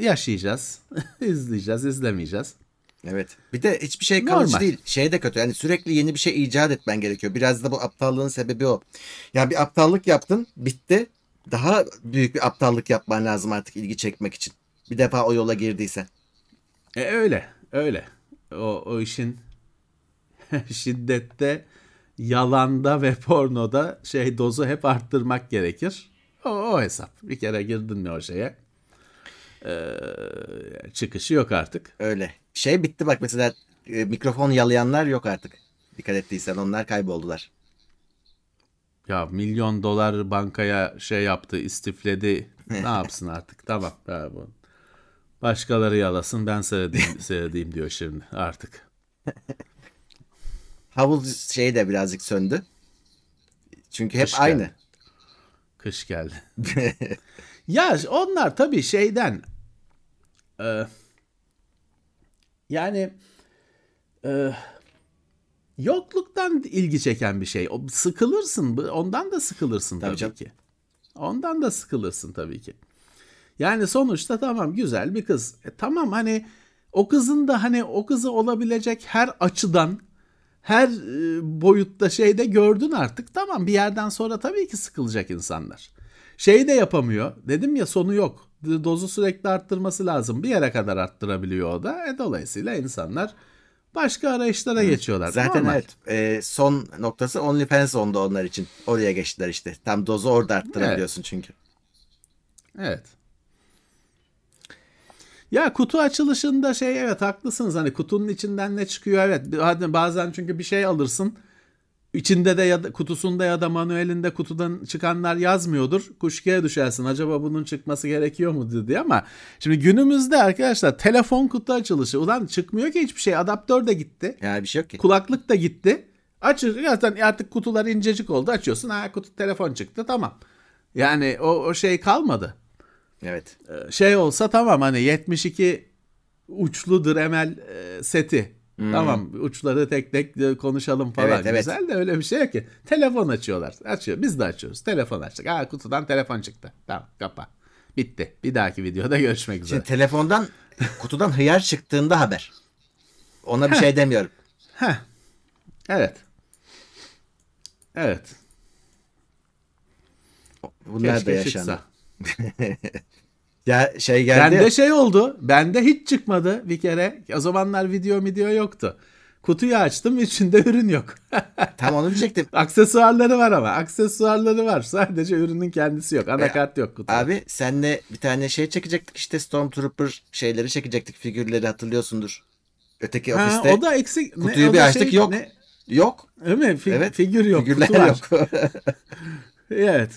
yaşayacağız. izleyeceğiz, izlemeyeceğiz.
Evet. Bir de hiçbir şey kalıcı Normal. değil. Şey de kötü. Yani sürekli yeni bir şey icat etmen gerekiyor. Biraz da bu aptallığın sebebi o. Yani bir aptallık yaptın, bitti. Daha büyük bir aptallık yapman lazım artık ilgi çekmek için. Bir defa o yola girdiysen.
E öyle, öyle. O, o işin şiddette, yalanda ve pornoda şey dozu hep arttırmak gerekir. O, o hesap. Bir kere girdin mi o şeye? Ee, çıkışı yok artık.
Öyle. Şey bitti bak mesela e, mikrofon yalayanlar yok artık. Dikkat ettiysen onlar kayboldular.
Ya milyon dolar bankaya şey yaptı, istifledi. ne yapsın artık? Tamam. Başkaları yalasın ben seyredeyim, seyredeyim diyor şimdi artık.
Havuz şeyi de birazcık söndü. Çünkü hep Kış aynı.
Geldi. Kış geldi. ya onlar tabii şeyden e, yani e, yokluktan ilgi çeken bir şey. Sıkılırsın. Ondan da sıkılırsın tabii, tabii ki. Ondan da sıkılırsın tabii ki. Yani sonuçta tamam güzel bir kız. E, tamam hani o kızın da hani o kızı olabilecek her açıdan her e, boyutta şeyde gördün artık. Tamam bir yerden sonra tabii ki sıkılacak insanlar. Şey de yapamıyor. Dedim ya sonu yok. Dozu sürekli arttırması lazım. Bir yere kadar arttırabiliyor o da. E, dolayısıyla insanlar başka arayışlara Hı. geçiyorlar.
Zaten Normal. evet e, son noktası OnlyFans oldu onlar için. Oraya geçtiler işte. Tam dozu orada arttırabiliyorsun evet. çünkü.
Evet. Ya kutu açılışında şey evet haklısınız hani kutunun içinden ne çıkıyor evet hadi bazen çünkü bir şey alırsın içinde de ya da kutusunda ya da manuelinde kutudan çıkanlar yazmıyordur. Kuşkuya düşersin. Acaba bunun çıkması gerekiyor mu diye ama şimdi günümüzde arkadaşlar telefon kutu açılışı. Ulan çıkmıyor ki hiçbir şey. Adaptör de gitti.
Ya bir şey yok ki.
Kulaklık da gitti. Açır zaten artık kutular incecik oldu. Açıyorsun. Ha kutu telefon çıktı. Tamam. Yani o, o şey kalmadı.
Evet.
Ee, şey olsa tamam hani 72 uçlu Dremel seti Hmm. Tamam uçları tek tek e, konuşalım falan. Evet, evet. Güzel de öyle bir şey ki. Telefon açıyorlar. Açıyor. Biz de açıyoruz. Telefon açtık. Aa kutudan telefon çıktı. Tamam kapa. Bitti. Bir dahaki videoda görüşmek üzere.
Şimdi telefondan kutudan hıyar çıktığında haber. Ona bir şey demiyorum.
Heh. Evet. Evet.
Bunlar Keşke da yaşandı. Ya şey geldi.
Bende şey oldu. Bende hiç çıkmadı bir kere. O zamanlar video video yoktu. Kutuyu açtım içinde ürün yok.
Tam onu diyecektim.
Aksesuarları var ama. Aksesuarları var. Sadece ürünün kendisi yok. Anakart yok kutuda.
Abi senle bir tane şey çekecektik işte Stormtrooper şeyleri çekecektik. Figürleri hatırlıyorsundur. Öteki ha, ofiste.
O da eksik.
Kutuyu ne, bir açtık şey, yok. Ne? Yok.
Değil mi? Fi- evet. Figür yok. Figürler yok. evet.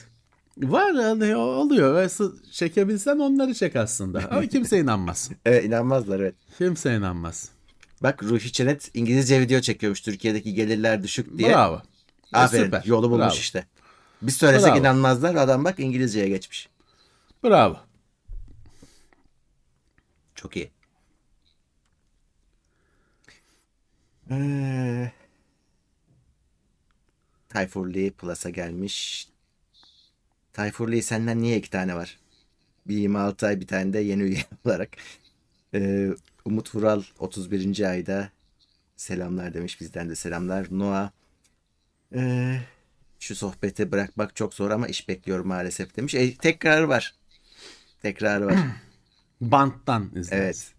Var hani oluyor. Ve çekebilsen onları çek aslında. Ama kimse inanmaz.
evet inanmazlar evet.
Kimse inanmaz.
Bak Ruhi Çenet İngilizce video çekiyormuş Türkiye'deki gelirler düşük diye.
Bravo. E,
Aferin.
süper.
Yolu bulmuş
Bravo.
işte. Biz söylesek
Bravo.
inanmazlar. Adam bak İngilizceye geçmiş.
Bravo.
Çok iyi. Ee, Tayfur Lee Plus'a gelmiş. Tayfur Lee senden niye iki tane var? Bir 26 ay bir tane de yeni üye olarak. Ee, Umut Vural 31. ayda selamlar demiş. Bizden de selamlar. Noah ee, şu sohbeti bırakmak çok zor ama iş bekliyorum maalesef demiş. E, tekrarı var. Tekrarı var.
Banttan izleriz.
Evet.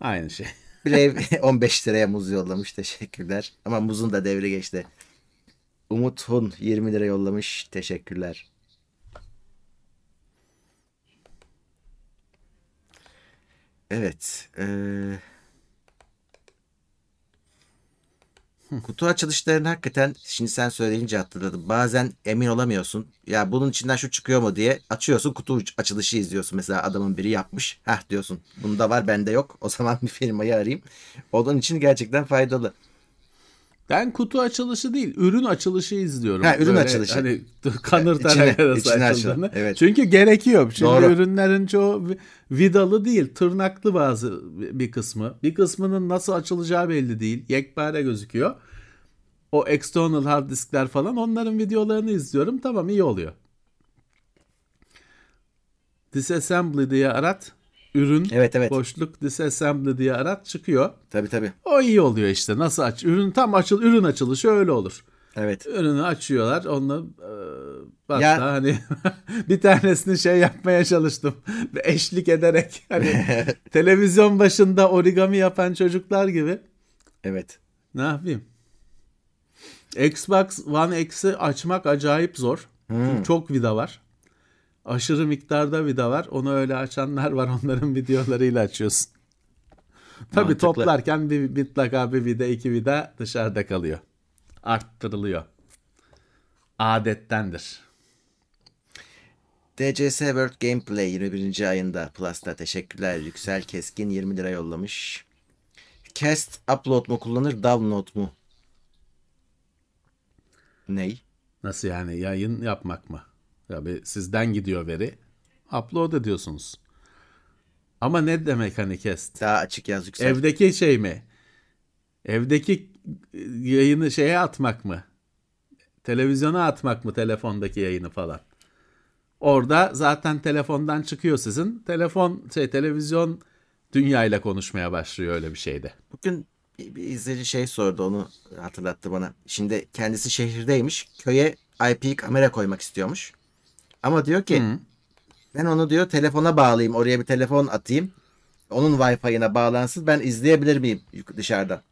Aynı şey.
Ev 15 liraya muz yollamış. Teşekkürler. Ama muzun da devri geçti. Umut Hun 20 lira yollamış. Teşekkürler. Evet. eee, Kutu açılışlarını hakikaten şimdi sen söyleyince hatırladım. Bazen emin olamıyorsun. Ya bunun içinden şu çıkıyor mu diye açıyorsun kutu açılışı izliyorsun. Mesela adamın biri yapmış. Heh diyorsun. Bunda var bende yok. O zaman bir firmayı arayayım. Onun için gerçekten faydalı.
Ben kutu açılışı değil, ürün açılışı izliyorum.
Ha, ürün açılışı.
Hani kanırtarak
İçine-
arası
içine
açıldığını.
evet.
Çünkü gerekiyor. Şimdi
Doğru.
ürünlerin çoğu vi- vidalı değil, tırnaklı bazı bir kısmı. Bir kısmının nasıl açılacağı belli değil. Yekpare gözüküyor. O external hard diskler falan onların videolarını izliyorum. Tamam iyi oluyor. Disassembly diye arat. Ürün
Evet, evet.
boşluk disassembly diye arat çıkıyor.
Tabii tabii.
O iyi oluyor işte. Nasıl aç? Ürün tam açıl ürün açılışı öyle olur.
Evet.
Ürünü açıyorlar. Onu e, hatta
Ya-
hani bir tanesini şey yapmaya çalıştım. Eşlik ederek hani televizyon başında origami yapan çocuklar gibi.
Evet.
Ne yapayım? Xbox One X'i açmak acayip zor. Çünkü çok vida var. Aşırı miktarda vida var. Onu öyle açanlar var. Onların videolarıyla açıyorsun. Tabii toplarken bir mutlaka bir vida iki vida dışarıda kalıyor. Arttırılıyor. Adettendir.
DCS World Gameplay 21. ayında Plus'ta teşekkürler. Yüksel Keskin 20 lira yollamış. Cast upload mu kullanır download mu? Ney?
Nasıl yani yayın yapmak mı? Ya bir sizden gidiyor veri. Upload ediyorsunuz. Ama ne demek hani kest?
Daha açık yaz Yüksel.
Evdeki şey mi? Evdeki yayını şeye atmak mı? Televizyona atmak mı telefondaki yayını falan? Orada zaten telefondan çıkıyor sizin. Telefon şey televizyon dünyayla konuşmaya başlıyor öyle bir şeyde.
Bugün bir bir izleyici şey sordu onu hatırlattı bana. Şimdi kendisi şehirdeymiş. Köye IP kamera koymak istiyormuş. Ama diyor ki ben onu diyor telefona bağlayayım. Oraya bir telefon atayım. Onun Wi-Fi'ine bağlansın. Ben izleyebilir miyim dışarıdan?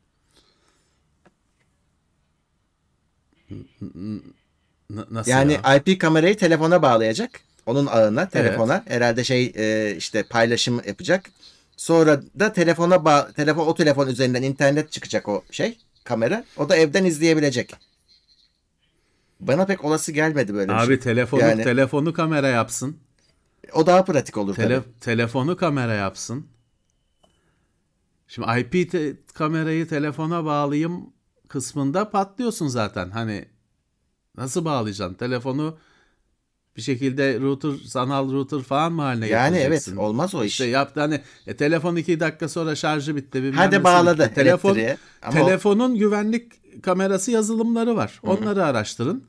Nasıl
Yani
ya?
IP kamerayı telefona bağlayacak. Onun ağına, telefona. Herhalde şey e, işte paylaşım yapacak. Sonra da telefona bağ telefon o telefon üzerinden internet çıkacak o şey kamera. O da evden izleyebilecek. Bana pek olası gelmedi böyle bir
Abi
şey.
telefonu
Yani-
telefonu kamera yapsın.
O daha pratik olur
Tele-
tabii.
telefonu kamera yapsın. Şimdi IP te- kamerayı telefona bağlayayım kısmında patlıyorsun zaten. Hani nasıl bağlayacaksın? Telefonu bir şekilde router, sanal router falan mı haline
Yani evet
getireceksin?
olmaz o iş.
İşte yaptı hani e, telefon iki dakika sonra şarjı bitti.
Hadi bağladı
bitti. Telefon,
elektriğe. Ama o-
telefonun güvenlik kamerası yazılımları var. Onları araştırın.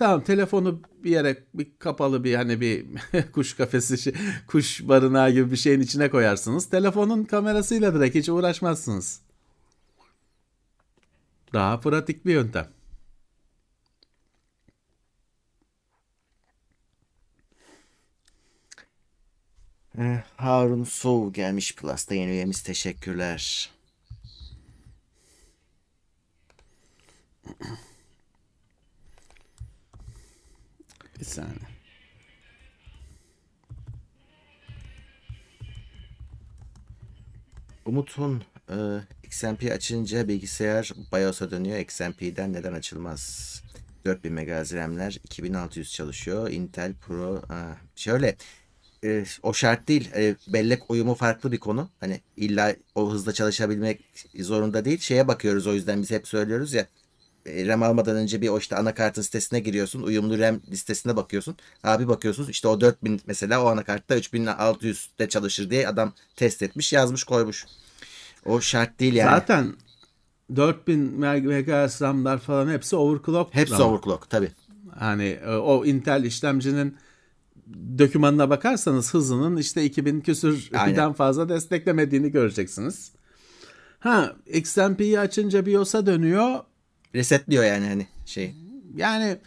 Tamam telefonu bir yere bir kapalı bir hani bir kuş kafesi şey- kuş barınağı gibi bir şeyin içine koyarsınız. Telefonun kamerasıyla direkt hiç uğraşmazsınız. Daha pratik bir yöntem.
Eh, Harun Soğu gelmiş Plus'ta yeni üyemiz. Teşekkürler.
Bir saniye.
Umut'un e, XMP açınca bilgisayar BIOS'a dönüyor. XMP'den neden açılmaz? 4000 MHz RAM'ler 2600 çalışıyor. Intel Pro. ha, şöyle e, o şart değil. E, bellek uyumu farklı bir konu. Hani illa o hızda çalışabilmek zorunda değil. Şeye bakıyoruz o yüzden biz hep söylüyoruz ya. RAM almadan önce bir o işte anakartın sitesine giriyorsun. Uyumlu RAM listesine bakıyorsun. Abi bakıyorsun işte o 4000 mesela o anakartta 3600'de çalışır diye adam test etmiş yazmış koymuş. O şart değil yani.
Zaten 4000 MHz RAM'lar falan hepsi overclock.
Hepsi
RAM.
overclock tabi.
Hani e, o Intel işlemcinin dokümanına bakarsanız hızının işte 2000 küsürden
Aynen.
fazla desteklemediğini göreceksiniz. Ha XMP'yi açınca BIOS'a dönüyor.
Resetliyor yani hani şey.
Yani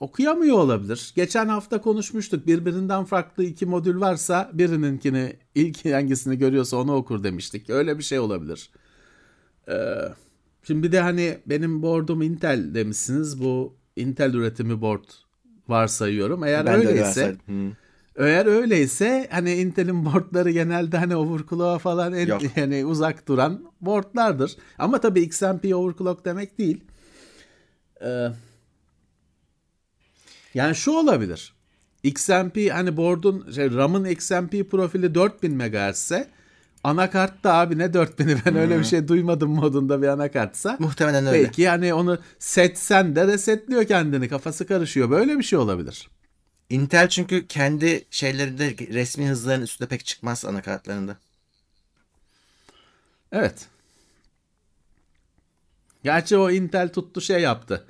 okuyamıyor olabilir. Geçen hafta konuşmuştuk. Birbirinden farklı iki modül varsa birininkini ilk hangisini görüyorsa onu okur demiştik. Öyle bir şey olabilir. Ee, şimdi bir de hani benim board'um Intel demişsiniz. Bu Intel üretimi board varsayıyorum. Eğer
Ben de öyle
öyleyse
varsaydım.
Eğer öyleyse hani Intel'in boardları genelde hani overclock'a falan en,
Yok.
yani uzak duran boardlardır. Ama tabii XMP overclock demek değil. Ee, yani şu olabilir. XMP hani board'un şey, RAM'ın XMP profili 4000 MHz ise anakartta abi ne 4000'i ben öyle bir şey duymadım modunda bir anakartsa.
Muhtemelen öyle.
Belki yani onu setsen de resetliyor kendini kafası karışıyor. Böyle bir şey olabilir.
Intel çünkü kendi şeylerinde resmi hızların üstüne pek çıkmaz anakartlarında.
Evet. Gerçi o Intel tuttu şey yaptı.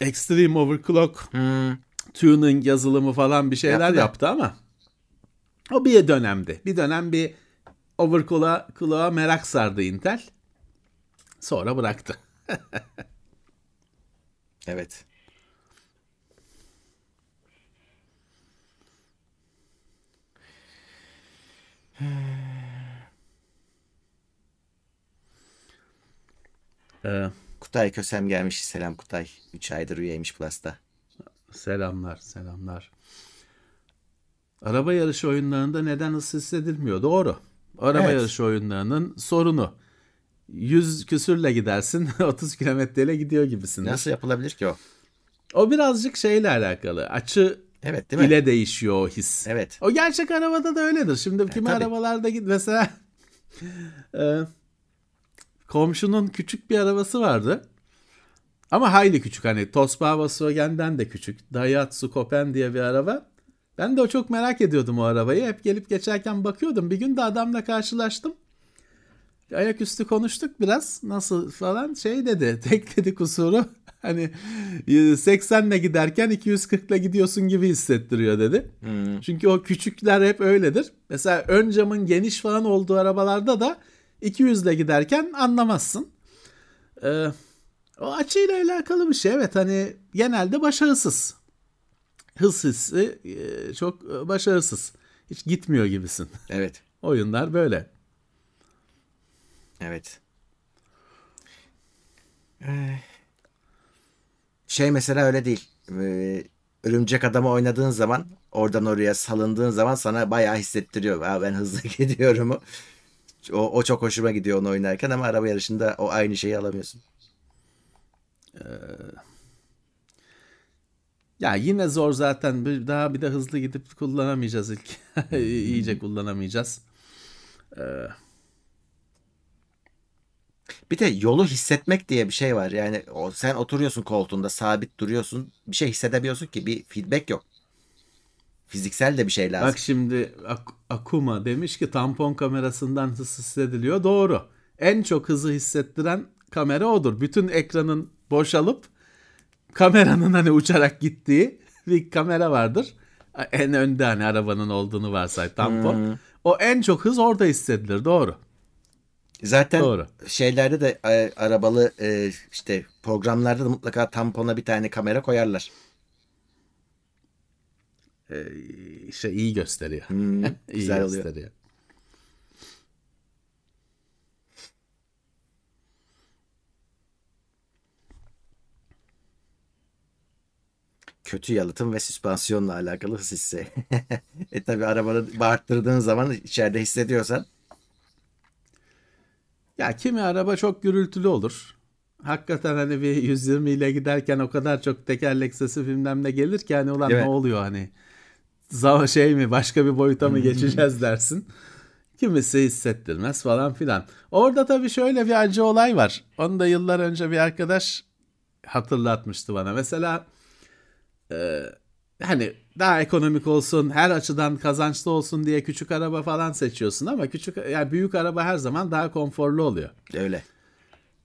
Extreme Overclock
Hmm.
tuning yazılımı falan bir şeyler
Yaptı
yaptı, ama o bir dönemdi. Bir dönem bir overclock'a clock'a merak sardı Intel. Sonra bıraktı.
Evet.
Ee,
Kutay Kösem gelmiş. Selam Kutay. 3 aydır üyeymiş Plus'ta.
selamlar, selamlar. Araba yarışı oyunlarında neden hız hissedilmiyor? Doğru. Araba
Evet.
yarışı oyunlarının sorunu. 100 küsürle gidersin, 30 kilometreyle gidiyor gibisin.
Nasıl yapılabilir ki o?
O birazcık şeyle alakalı. Açı
Evet değil mi?
ile değişiyor o his.
Evet.
O gerçek arabada da öyledir. Şimdi kimi
tabii.
arabalarda git mesela e, komşunun küçük bir arabası vardı. Ama hayli küçük hani Tospa Volkswagen'den de küçük. Daihatsu Copen diye bir araba. Ben de o çok merak ediyordum o arabayı. Hep gelip geçerken bakıyordum. Bir gün de adamla karşılaştım. Ayaküstü konuştuk biraz. Nasıl falan şey dedi. Tek dedi kusuru hani 80 ile giderken 240 ile gidiyorsun gibi hissettiriyor dedi.
Hmm.
Çünkü o küçükler hep öyledir. Mesela ön camın geniş falan olduğu arabalarda da 200 ile giderken anlamazsın. Ee, o açıyla alakalı bir şey. Evet hani genelde başarısız. Hız hissi e, çok e, başarısız. Hiç gitmiyor gibisin.
Evet.
Oyunlar böyle.
Evet. Ee, Şey mesela öyle değil. Ee, Örümcek adamı oynadığın zaman oradan oraya salındığın zaman sana bayağı hissettiriyor. Aa, ben hızlı gidiyorum. O, o çok hoşuma gidiyor onu oynarken ama araba yarışında o aynı şeyi alamıyorsun.
Ya yine zor zaten. Bir- Daha bir de hızlı gidip kullanamayacağız ilk. İyice kullanamayacağız.
Bir de yolu hissetmek diye bir şey var. Yani o, sen oturuyorsun koltuğunda sabit duruyorsun. Bir şey hissedemiyorsun ki bir feedback yok. Fiziksel de bir şey lazım.
Bak şimdi Ak- Akuma demiş ki tampon kamerasından hız hissediliyor. Doğru. En çok hızı hissettiren kamera odur. Bütün ekranın boşalıp kameranın hani uçarak gittiği bir kamera vardır. En önde hani arabanın olduğunu varsay tampon. O en çok hız orada hissedilir. Doğru.
Zaten
Doğru.
şeylerde de e, arabalı e, işte programlarda da mutlaka tampona bir tane kamera koyarlar.
Ee, şey iyi gösteriyor.
Hmm,
iyi
güzel oluyor.
gösteriyor.
Kötü yalıtım ve süspansiyonla alakalı hız hissi. e tabi arabanı bağırttırdığın zaman içeride hissediyorsan
Ya kimi araba çok gürültülü olur. Hakikaten hani bir 120 ile giderken o kadar çok tekerlek sesi bilmem ne gelir ki hani ulan
Evet.
ne oluyor hani za- şey mi başka bir boyuta mı geçeceğiz dersin. Kimisi hissettirmez falan filan. Orada tabii şöyle bir acı olay var. Onu da yıllar önce bir arkadaş hatırlatmıştı bana. Mesela e, hani daha ekonomik olsun, her açıdan kazançlı olsun diye küçük araba falan seçiyorsun ama küçük yani büyük araba her zaman daha konforlu oluyor.
Öyle.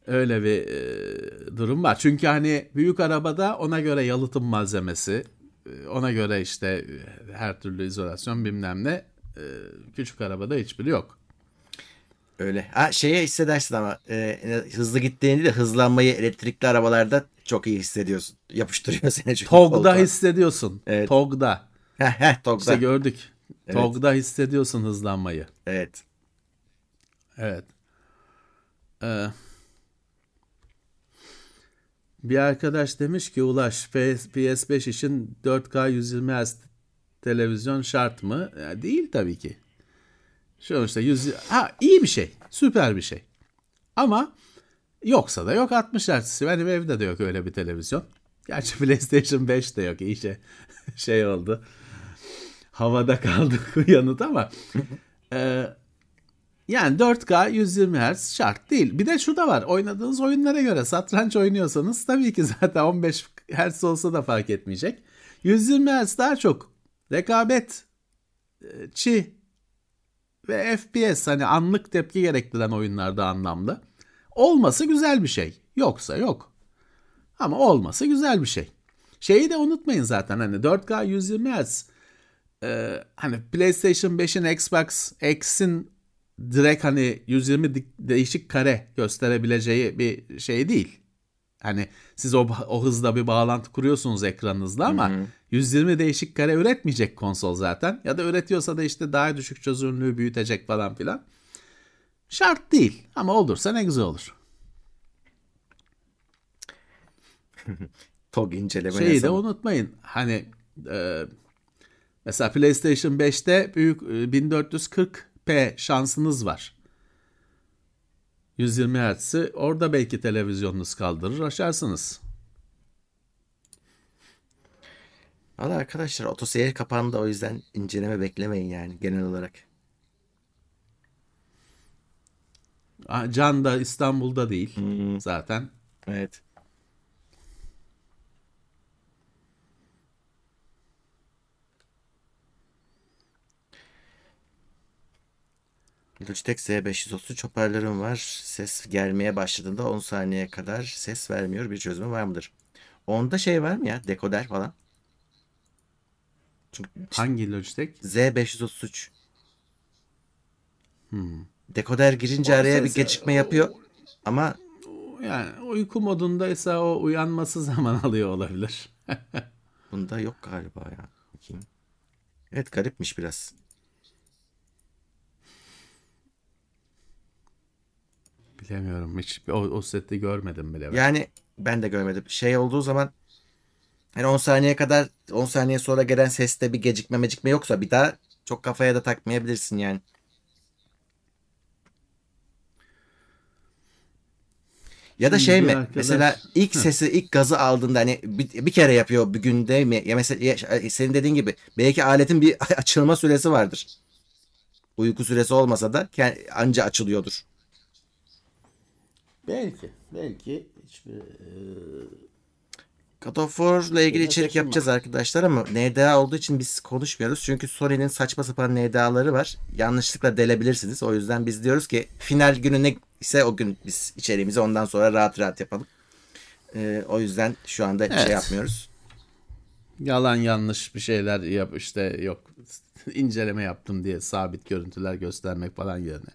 Öyle bir e, durum var. Çünkü hani büyük arabada ona göre yalıtım malzemesi, e, ona göre işte e, her türlü izolasyon bilmem ne. E, küçük arabada hiçbiri yok.
Öyle. Ha şeye hissedersin ama e, hızlı gittiğinde de hızlanmayı elektrikli arabalarda çok iyi hissediyorsun. Yapıştırıyor seni çünkü.
TOG'da
koltuğa.
hissediyorsun.
Evet.
TOG'da.
TOG'da.
İşte gördük.
Evet.
TOG'da hissediyorsun hızlanmayı.
Evet.
Evet. Ee, bir arkadaş demiş ki Ulaş PS- PS5 için 4K 120 Hz televizyon şart mı? Ya değil tabii ki. Sonuçta 100 ha iyi bir şey. Süper bir şey. Ama yoksa da yok 60 Hz. Benim evde de yok öyle bir televizyon. Gerçi PlayStation 5 de yok. İyice şey oldu. Havada kaldık yanıt ama e, yani 4K 120 Hz şart değil. Bir de şu da var. Oynadığınız oyunlara göre satranç oynuyorsanız tabii ki zaten 15 Hz olsa da fark etmeyecek. 120 Hz daha çok rekabet e, çi ve FPS hani anlık tepki gerektiren oyunlarda anlamlı. Olması güzel bir şey. Yoksa yok. Ama olması güzel bir şey. Şeyi de unutmayın zaten hani 4K 120 Hz e, hani PlayStation 5'in Xbox X'in direkt hani 120 dik- değişik kare gösterebileceği bir şey değil. Hani siz o, o hızda bir bağlantı kuruyorsunuz ekranınızla ama 120 değişik kare üretmeyecek konsol zaten. Ya da üretiyorsa da işte daha düşük çözünürlüğü büyütecek falan filan. Şart değil ama olursa ne güzel olur.
TOG inceleme
Şeyi de
yazalım.
unutmayın. Hani e, mesela PlayStation 5'te büyük e, 1440p şansınız var. 120 Hz'i orada belki televizyonunuz kaldırır aşarsınız.
Valla arkadaşlar otoseyir kapandı o yüzden inceleme beklemeyin yani genel olarak.
Can da İstanbul'da değil zaten.
Evet. Logitech Z530 hoparlörüm var. Ses gelmeye başladığında 10 saniye kadar ses vermiyor. Bir çözümü var mıdır? Onda şey var mı ya? Dekoder falan. Çünkü
Hangi Logitech?
Z533. Dekoder girince araya bir gecikme yapıyor. Ama
Yani uyku modundaysa o uyanması zaman alıyor olabilir.
bunda yok galiba ya. Bakayım. Evet garipmiş biraz.
Bilemiyorum hiç o, o seti görmedim bile. ben.
Yani ben de görmedim. Şey olduğu zaman hani 10 saniye kadar 10 saniye sonra gelen seste bir gecikme mecikme yoksa bir daha çok kafaya da takmayabilirsin yani. Ya da
Şimdi
şey mi?
arkadaş-
Mesela ilk sesi ilk gazı aldığında hani bir, bir kere yapıyor bir günde mi? Ya mesela ya senin dediğin gibi belki aletin bir açılma süresi vardır. Uyku süresi olmasa da anca açılıyordur.
Belki. Belki hiçbir
God of War'la ilgili içerik yapacağız arkadaşlar ama NDA olduğu için biz konuşmuyoruz. Çünkü Sony'nin saçma sapan NDA'ları var. Yanlışlıkla delebilirsiniz. O yüzden biz diyoruz ki final günü ne ise o gün biz içeriğimizi ondan sonra rahat rahat yapalım. Ee, o yüzden şu anda bir
Evet.
şey yapmıyoruz.
yalan yanlış bir şeyler yap işte yok inceleme yaptım diye sabit görüntüler göstermek falan yerine.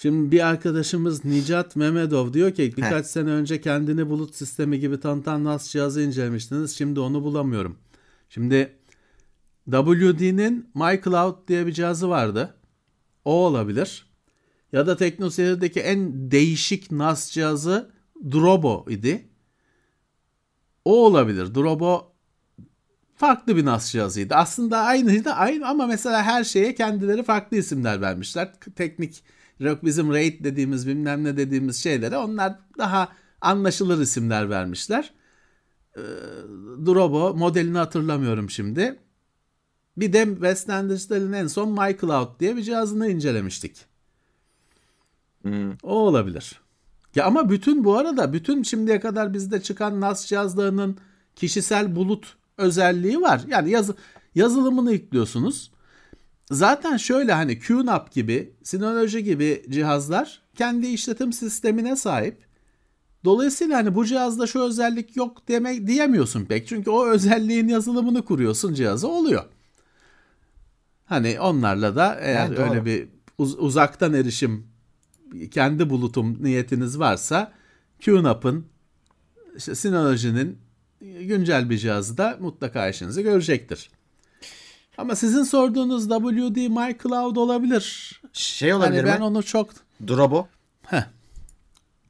Şimdi bir arkadaşımız Nicat Mehmedov diyor ki birkaç sene önce kendini bulut sistemi gibi tanıtan NAS cihazı incelemiştiniz. Şimdi onu bulamıyorum. Şimdi WD'nin MyCloud diye bir cihazı vardı. O olabilir. Ya da TeknoSeyir'deki en değişik NAS cihazı Drobo idi. O olabilir. Drobo farklı bir NAS cihazıydı. Aslında aynıydı aynı ama mesela her şeye kendileri farklı isimler vermişler. Teknik yok bizim RAID dediğimiz bilmem ne dediğimiz şeylere onlar daha anlaşılır isimler vermişler. Drobo modelini hatırlamıyorum şimdi. Bir de West Digital'in en son MyCloud diye bir cihazını incelemiştik.
Hmm.
O olabilir. Ya ama bütün bu arada bütün şimdiye kadar bizde çıkan NAS cihazlarının kişisel bulut özelliği var. Yani yazı, yazılımını yüklüyorsunuz. Zaten şöyle hani QNAP gibi, Synology gibi cihazlar kendi işletim sistemine sahip. Dolayısıyla hani bu cihazda şu özellik yok demek diyemiyorsun pek. Çünkü o özelliğin yazılımını kuruyorsun cihazı oluyor. Hani onlarla da eğer
Yani
öyle bir uz- uzaktan erişim kendi bulutum niyetiniz varsa QNAP'ın işte Synology'nin güncel bir cihazı da mutlaka işinizi görecektir. Ama sizin sorduğunuz WD My Cloud olabilir.
Şey olabilir
Hani ben
mi?
onu çok
Drobo.
Heh.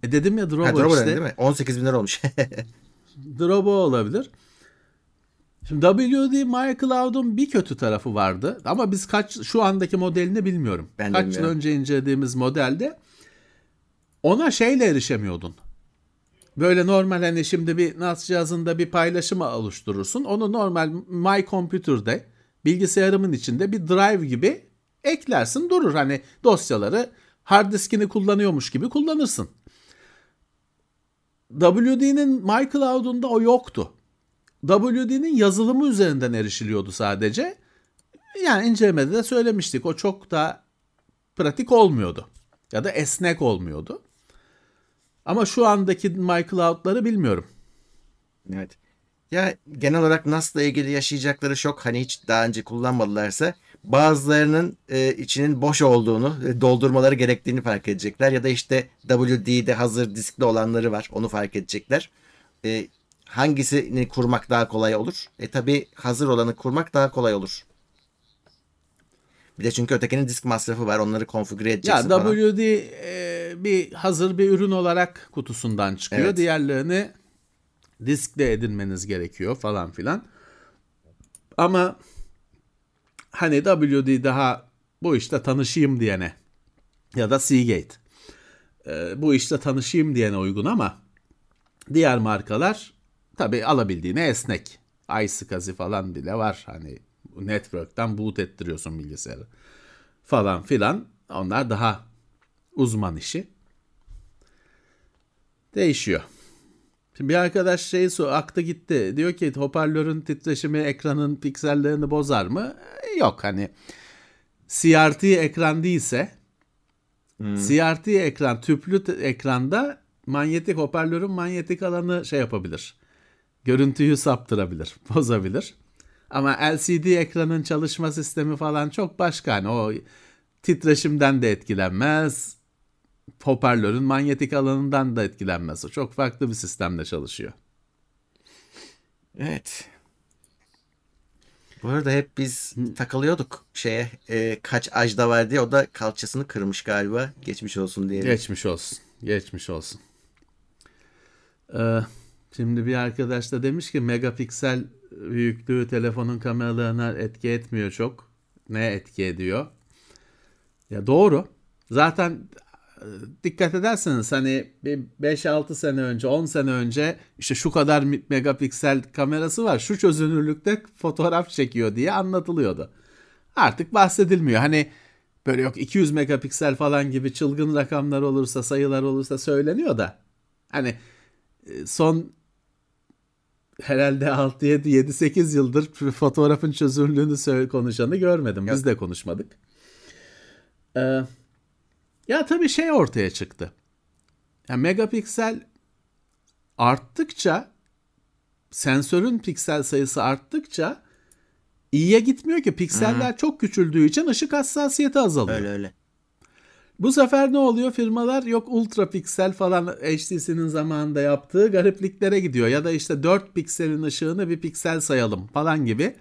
E dedim ya Drobo,
Ha, Drobo
işte.
değil mi? 18 bin lira olmuş.
Drobo olabilir. Şimdi WD My Cloud'un bir kötü tarafı vardı. Ama biz kaç şu andaki modelini bilmiyorum.
Ben
kaç yıl
bilmiyorum.
önce incelediğimiz modelde ona şeyle erişemiyordun. Böyle normal hani şimdi bir NAS cihazında bir paylaşımı oluşturursun. Onu normal My Computer'da bilgisayarımın içinde bir drive gibi eklersin durur. Hani dosyaları hard diskini kullanıyormuş gibi kullanırsın. WD'nin My Cloud'unda o yoktu. WD'nin yazılımı üzerinden erişiliyordu sadece. Yani incelemede de söylemiştik. O çok da pratik olmuyordu. Ya da esnek olmuyordu. Ama şu andaki My Cloud'ları bilmiyorum.
evet. Ya genel olarak NAS'la ilgili yaşayacakları şok hani hiç daha önce kullanmadılarsa bazılarının e, içinin boş olduğunu e, doldurmaları gerektiğini fark edecekler ya da işte WD'de hazır diskli olanları var onu fark edecekler. E, hangisini kurmak daha kolay olur? E tabi hazır olanı kurmak daha kolay olur. Bir de çünkü ötekinin disk masrafı var onları konfigüre
Ya
edeceksin falan.
WD e, bir hazır bir ürün olarak kutusundan çıkıyor.
Evet.
Diğerlerini diskle edinmeniz gerekiyor falan filan. Ama hani WD daha bu işte tanışayım diyene ya da Seagate e, bu işte tanışayım diyene uygun ama diğer markalar tabi alabildiğine esnek. iSCSI falan bile var. Hani network'ten boot ettiriyorsun bilgisayarı falan filan. Onlar daha uzman işi. Değişiyor. Şimdi bir arkadaş şey so aktı gitti. Diyor ki hoparlörün titreşimi ekranın piksellerini bozar mı? E, Yok hani CRT ekran değilse CRT ekran tüplü ekranda manyetik hoparlörün manyetik alanı şey yapabilir. Görüntüyü saptırabilir, bozabilir. Ama LCD ekranın çalışma sistemi falan çok başka. Hani o titreşimden de etkilenmez. Hoparlörün manyetik alanından da etkilenmez. O çok farklı bir sistemde çalışıyor.
Evet. Bu arada hep biz takılıyorduk şeye e, kaç ajda var diye o da kalçasını kırmış galiba. Geçmiş olsun diye.
Geçmiş olsun. Geçmiş olsun. Ee, şimdi bir arkadaş da demiş ki megapiksel büyüklüğü telefonun kameralarına etki etmiyor çok. Ne etki ediyor? Ya doğru. Zaten dikkat ederseniz hani bir 5-6 sene önce 10 sene önce işte şu kadar megapiksel kamerası var şu çözünürlükte fotoğraf çekiyor diye anlatılıyordu. Artık bahsedilmiyor. Hani böyle yok 200 megapiksel falan gibi çılgın rakamlar olursa sayılar olursa söyleniyor da hani e, son herhalde 6 7 7 8 yıldır fotoğrafın çözünürlüğünü konuşanı görmedim. Biz de konuşmadık. Ee, ya tabii şey ortaya çıktı. Ya megapiksel arttıkça sensörün piksel sayısı arttıkça iyiye gitmiyor ki pikseller çok küçüldüğü için ışık hassasiyeti azalıyor.
Öyle öyle.
Bu sefer ne oluyor? Firmalar yok ultra piksel falan HTC'nin zamanında yaptığı garipliklere gidiyor. Ya da işte 4 pikselin ışığını bir piksel sayalım falan gibi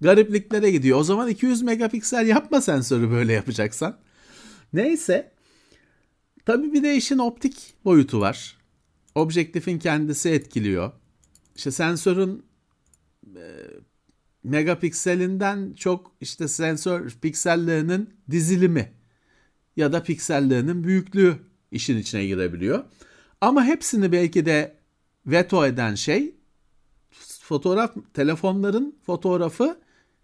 garipliklere gidiyor. O zaman 200 megapiksel yapma sensörü böyle yapacaksan. Neyse. Tabii bir de işin optik boyutu var. Objektifin kendisi etkiliyor. İşte sensörün e, megapikselinden çok işte sensör piksellerinin dizilimi ya da piksellerinin büyüklüğü işin içine girebiliyor. Ama hepsini belki de veto eden şey fotoğraf telefonların fotoğrafı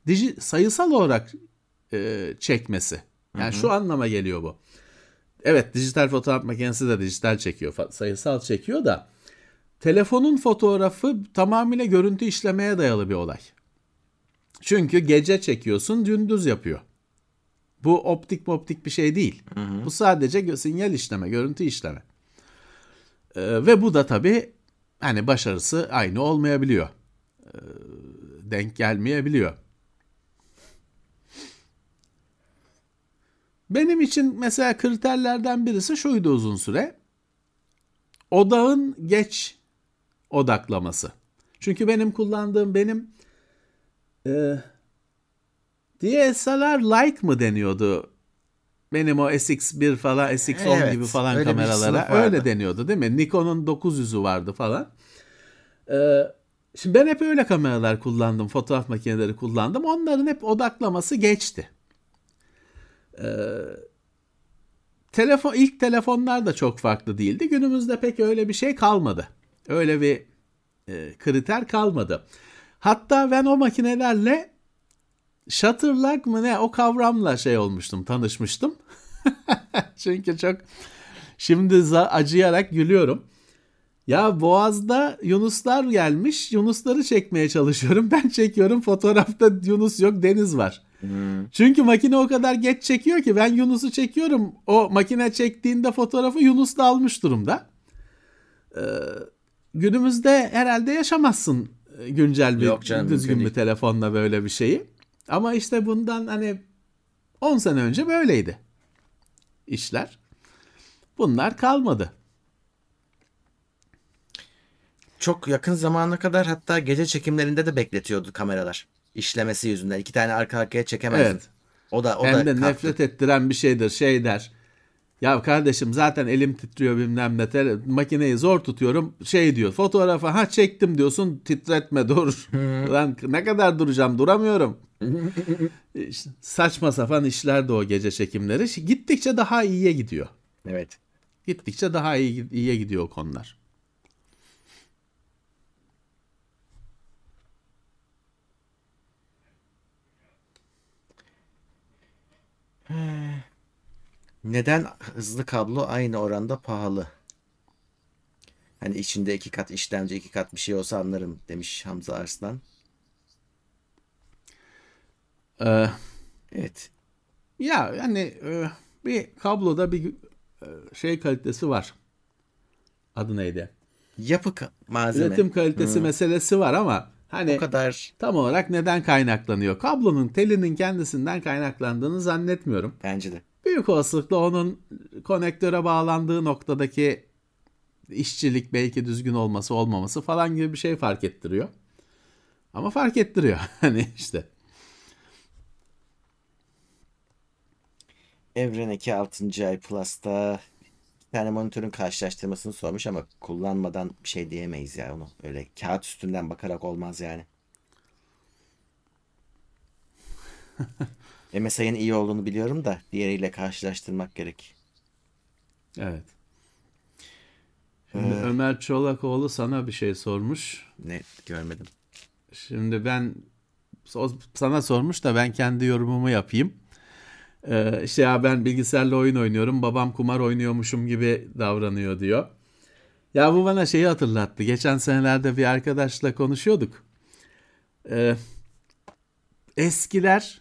diji, sayısal olarak e, çekmesi. Yani hı hı. şu anlama geliyor bu. Evet dijital fotoğraf makinesi de dijital çekiyor, sayısal çekiyor da telefonun fotoğrafı tamamıyla görüntü işlemeye dayalı bir olay. Çünkü gece çekiyorsun, gündüz yapıyor. Bu optik optik bir şey değil. Hı hı. Bu sadece sinyal işleme, görüntü işleme. Ee, ve bu da tabii hani başarısı aynı olmayabiliyor. Ee, denk gelmeyebiliyor. Benim için mesela kriterlerden birisi şuydu uzun süre. Odağın geç odaklaması. Çünkü benim kullandığım benim e, DSLR like mı deniyordu? Benim o SX1 falan SX10 evet, gibi falan kameralara öyle deniyordu değil mi? Nikon'un 900'ü vardı falan. Ee, şimdi ben hep öyle kameralar kullandım. Fotoğraf makineleri kullandım. Onların hep odaklaması geçti. Ee, telefon ilk telefonlar da çok farklı değildi. Günümüzde pek öyle bir şey kalmadı. Öyle bir e, kriter kalmadı. Hatta ben o makinelerle Shutterlock mı ne o kavramla şey olmuştum, tanışmıştım. Çünkü çok şimdi acıyarak gülüyorum. Ya Boğaz'da Yunuslar gelmiş. Yunusları çekmeye çalışıyorum. Ben çekiyorum. Fotoğrafta Yunus yok, deniz var. Hmm. Çünkü makine o kadar geç çekiyor ki ben Yunus'u çekiyorum. O makine çektiğinde fotoğrafı Yunus da almış durumda. Ee, günümüzde herhalde yaşamazsın e, güncel bir Yok canım, düzgün bir telefonla böyle bir şeyi. Ama işte bundan hani 10 sene önce böyleydi işler. Bunlar kalmadı.
Çok yakın zamana kadar hatta gece çekimlerinde de bekletiyordu kameralar. İşlemesi yüzünden. iki tane arka arkaya çekemezdin. Evet.
O da o Hem da de kalktı. nefret ettiren bir şeydir. Şey der. Ya kardeşim zaten elim titriyor bilmem ne. Tele, makineyi zor tutuyorum. Şey diyor fotoğrafı ha çektim diyorsun titretme dur. Lan ne kadar duracağım duramıyorum. Saçma sapan işler de o gece çekimleri. Gittikçe daha iyiye gidiyor.
Evet.
Gittikçe daha iyi, iyiye gidiyor konular.
Neden hızlı kablo aynı oranda pahalı? Hani içinde iki kat işlemci, iki kat bir şey olsa anlarım demiş Hamza Arslan.
Ee, evet. Ya yani e, bir kabloda bir e, şey kalitesi var. Adı neydi?
Yapı malzeme.
Üretim kalitesi hmm. meselesi var ama hani o kadar tam olarak neden kaynaklanıyor? Kablonun telinin kendisinden kaynaklandığını zannetmiyorum.
Bence de
büyük olasılıkla onun konektöre bağlandığı noktadaki işçilik belki düzgün olması olmaması falan gibi bir şey fark ettiriyor. Ama fark ettiriyor. hani işte.
Evren 2 6. ay Plus'ta tane monitörün karşılaştırmasını sormuş ama kullanmadan bir şey diyemeyiz ya onu. Öyle kağıt üstünden bakarak olmaz yani. MSI'nin iyi olduğunu biliyorum da diğeriyle karşılaştırmak gerek.
Evet. Şimdi ee, Ömer Çolakoğlu sana bir şey sormuş.
Ne görmedim.
Şimdi ben sana sormuş da ben kendi yorumumu yapayım. Ee, işte ya ben bilgisayarla oyun oynuyorum babam kumar oynuyormuşum gibi davranıyor diyor. Ya bu bana şeyi hatırlattı. Geçen senelerde bir arkadaşla konuşuyorduk. Ee, eskiler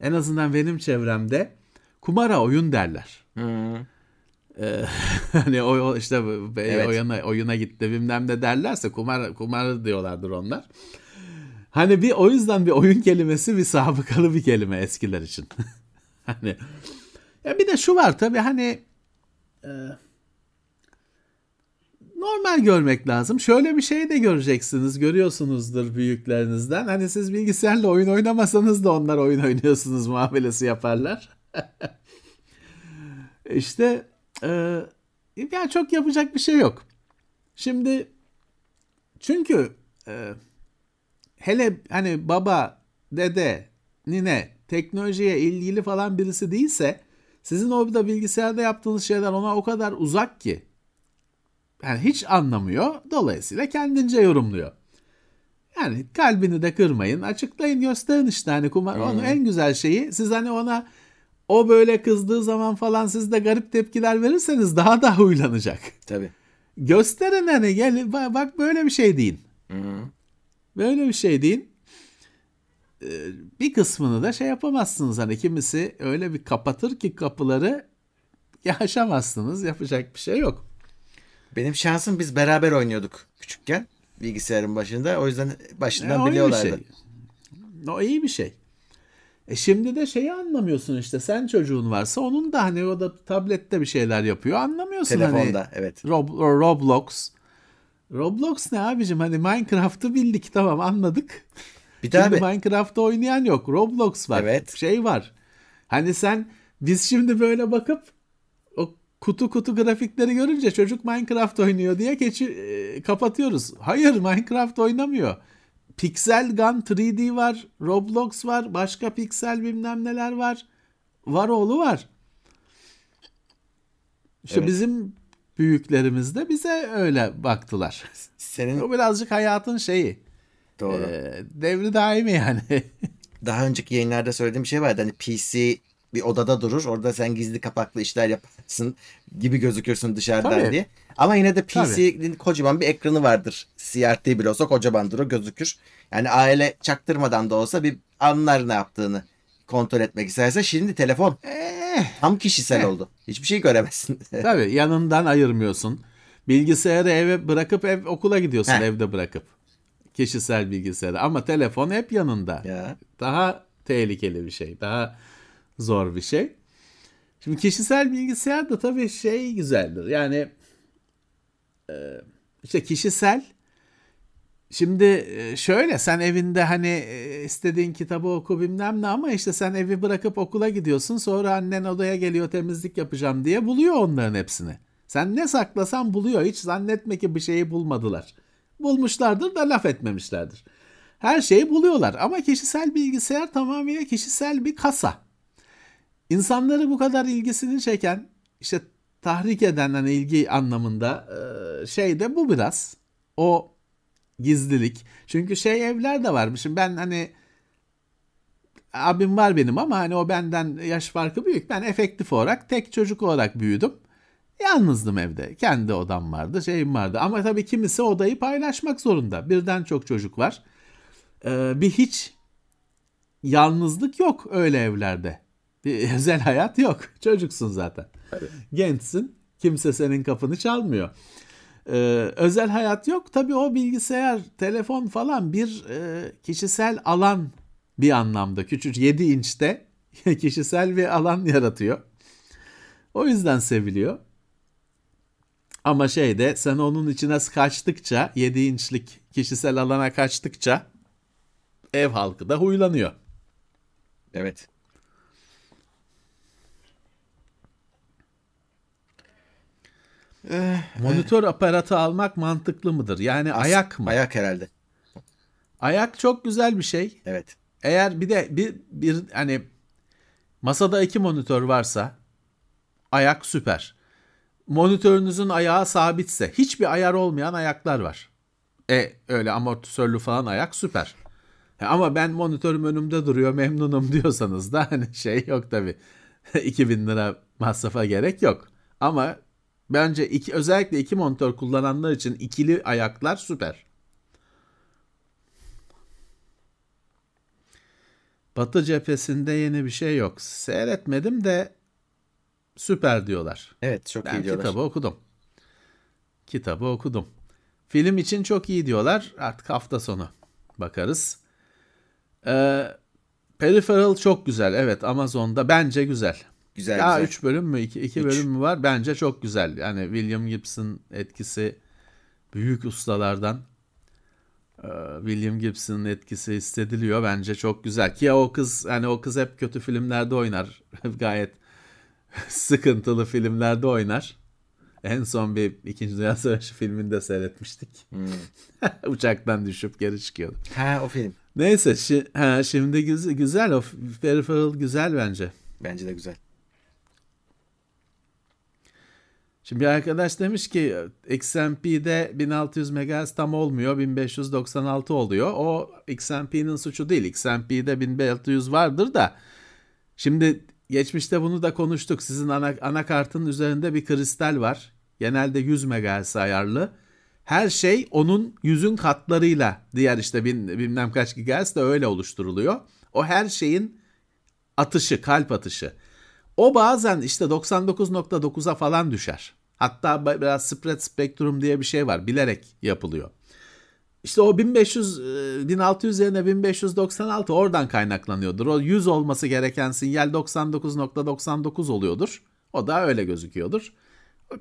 en azından benim çevremde kumara oyun derler. Ee, hani o, işte evet. oyuna oyuna gitti bilmem ne derlerse kumar kumar diyorlardır onlar. Hani bir o yüzden bir oyun kelimesi bir sabıkalı bir kelime eskiler için. hani ya bir de şu var tabii hani e, normal görmek lazım. Şöyle bir şey de göreceksiniz, görüyorsunuzdur büyüklerinizden. Hani siz bilgisayarla oyun oynamasanız da onlar oyun oynuyorsunuz muamelesi yaparlar. İşte e, yani çok yapacak bir şey yok. Şimdi çünkü e, hele hani baba, dede, nine teknolojiye ilgili falan birisi değilse sizin orada bilgisayarda yaptığınız şeyler ona o kadar uzak ki yani hiç anlamıyor. Dolayısıyla kendince yorumluyor. Yani kalbini de kırmayın. Açıklayın gösterin işte hani kumar.
Hmm.
Onun en güzel şeyi siz hani ona o böyle kızdığı zaman falan siz de garip tepkiler verirseniz daha da huylanacak.
Tabii.
Gösterin hani gel ba- bak böyle bir şey deyin.
Hı.
Böyle bir şey deyin. Ee, Bir kısmını da şey yapamazsınız hani kimisi öyle bir kapatır ki kapıları yaşamazsınız. Yapacak bir şey yok.
Benim şansım biz beraber oynuyorduk küçükken bilgisayarın başında. O yüzden başından
E,
biliyorlardı.
şey. O iyi bir şey. E şimdi de şeyi anlamıyorsun işte sen çocuğun varsa onun da hani o da tablette bir şeyler yapıyor anlamıyorsun hani
Telefonda evet.
Rob- Roblox. Roblox ne abicim hani Minecraft'ı bildik tamam anladık.
Bir daha
Şimdi Minecraft'ta oynayan yok. Roblox var.
Evet.
Şey var. Hani sen biz şimdi böyle bakıp o kutu kutu grafikleri görünce çocuk Minecraft oynuyor diye geçi, e, kapatıyoruz. Hayır Minecraft oynamıyor. Pixel Gun 3D var. Roblox var. Başka Pixel bilmem neler var. Var oğlu var. İşte
Evet.
bizim büyüklerimiz de bize öyle baktılar.
senin
O birazcık hayatın şeyi.
Doğru.
Ee, devri daimi yani.
Daha önceki yayınlarda söylediğim bir şey vardı. Hani PC bir odada durur. Orada sen gizli kapaklı işler yaparsın gibi gözükürsün dışarıdan
Tabii.
diye. Ama yine de PC'nin kocaman bir ekranı vardır. CRT bile olsa kocamandır o gözükür. Yani aile çaktırmadan da olsa bir anlar ne yaptığını kontrol etmek isterse. Şimdi telefon
Eh,
tam kişisel oldu. Hiçbir şey göremezsin.
tabii yanından ayırmıyorsun. Bilgisayarı eve bırakıp ev okula gidiyorsun
Heh.
evde bırakıp. Kişisel bilgisayarı ama telefon hep yanında.
ya.
Daha tehlikeli bir şey. Daha zor bir şey. Şimdi kişisel bilgisayar da tabii şey güzeldir. Yani e, işte kişisel Şimdi e, şöyle sen evinde hani e, istediğin kitabı oku bilmem ne ama işte sen evi bırakıp okula gidiyorsun sonra annen odaya geliyor temizlik yapacağım diye buluyor onların hepsini. Sen ne saklasan buluyor hiç zannetme ki bir şeyi bulmadılar. Bulmuşlardır da laf etmemişlerdir. Her şeyi buluyorlar ama kişisel bilgisayar tamamıyla kişisel bir kasa. İnsanları bu kadar ilgisini çeken işte tahrik eden hani ilgi anlamında e, şey de bu biraz. O gizlilik. Çünkü şey evler de var. Şimdi ben hani abim var benim ama hani o benden yaş farkı büyük. Ben efektif olarak tek çocuk olarak büyüdüm. Yalnızdım evde. Kendi odam vardı, şeyim vardı. Ama tabii kimisi odayı paylaşmak zorunda. Birden çok çocuk var. Ee, bir hiç yalnızlık yok öyle evlerde. Bir özel hayat yok. Çocuksun zaten. Gençsin. Kimse senin kapını çalmıyor. Ee, özel hayat yok. Tabii o bilgisayar, telefon falan bir e, kişisel alan bir anlamda. Küçük 7 inçte kişisel bir alan yaratıyor. O yüzden seviliyor. Ama şeyde sen onun içine kaçtıkça 7 inçlik kişisel alana kaçtıkça ev halkı da huylanıyor.
Evet.
Monitör aparatı almak mantıklı mıdır? Yani ayak mı?
Ayak herhalde.
Ayak çok güzel bir şey.
Evet.
Eğer bir de bir, bir hani masada iki monitör varsa ayak süper. Monitörünüzün ayağı sabitse hiçbir ayar olmayan ayaklar var. E öyle amortisörlü falan ayak süper. E, ama ben monitörüm önümde duruyor memnunum diyorsanız da hani şey yok tabi. 2000 lira masrafa gerek yok. Ama bence iki, özellikle iki monitör kullananlar için ikili ayaklar süper. Batı cephesinde yeni bir şey yok. Seyretmedim de süper diyorlar.
Evet çok
Ben
iyi diyorlar.
kitabı okudum. Kitabı okudum. Film için çok iyi diyorlar. Artık hafta sonu bakarız. Ee, Peripheral çok güzel. Evet Amazon'da bence güzel.
Güzel
Daha
güzel.
3 bölüm mü? 2 2
Üç.
bölüm mü var? Bence çok güzel. Yani William Gibson etkisi büyük ustalardan. Ee, William Gibson'ın etkisi hissediliyor. Bence çok güzel. Ki o kız hani o kız hep kötü filmlerde oynar. Gayet sıkıntılı filmlerde oynar. En son bir İkinci Dünya Savaşı filminde seyretmiştik.
Hmm.
Uçaktan düşüp geri çıkıyordu.
Ha o film.
Neyse şi- ha, şimdi güzel, güzel o Peripheral güzel bence.
Bence de güzel.
Şimdi bir arkadaş demiş ki XMP'de 1600 MHz tam olmuyor 1596 oluyor. O XMP'nin suçu değil. XMP'de 1600 vardır da. Şimdi geçmişte bunu da konuştuk. Sizin ana, anakartın üzerinde bir kristal var. Genelde 100 MHz ayarlı. Her şey onun yüzün katlarıyla diğer işte bin, bilmem kaç gigahertz de öyle oluşturuluyor. O her şeyin atışı, kalp atışı. O bazen işte 99.9'a falan düşer. Hatta biraz spread spectrum diye bir şey var. Bilerek yapılıyor. İşte o 1500 1600 yerine 1596 oradan kaynaklanıyordur. O 100 olması gereken sinyal 99.99 oluyordur. O da öyle gözüküyordur.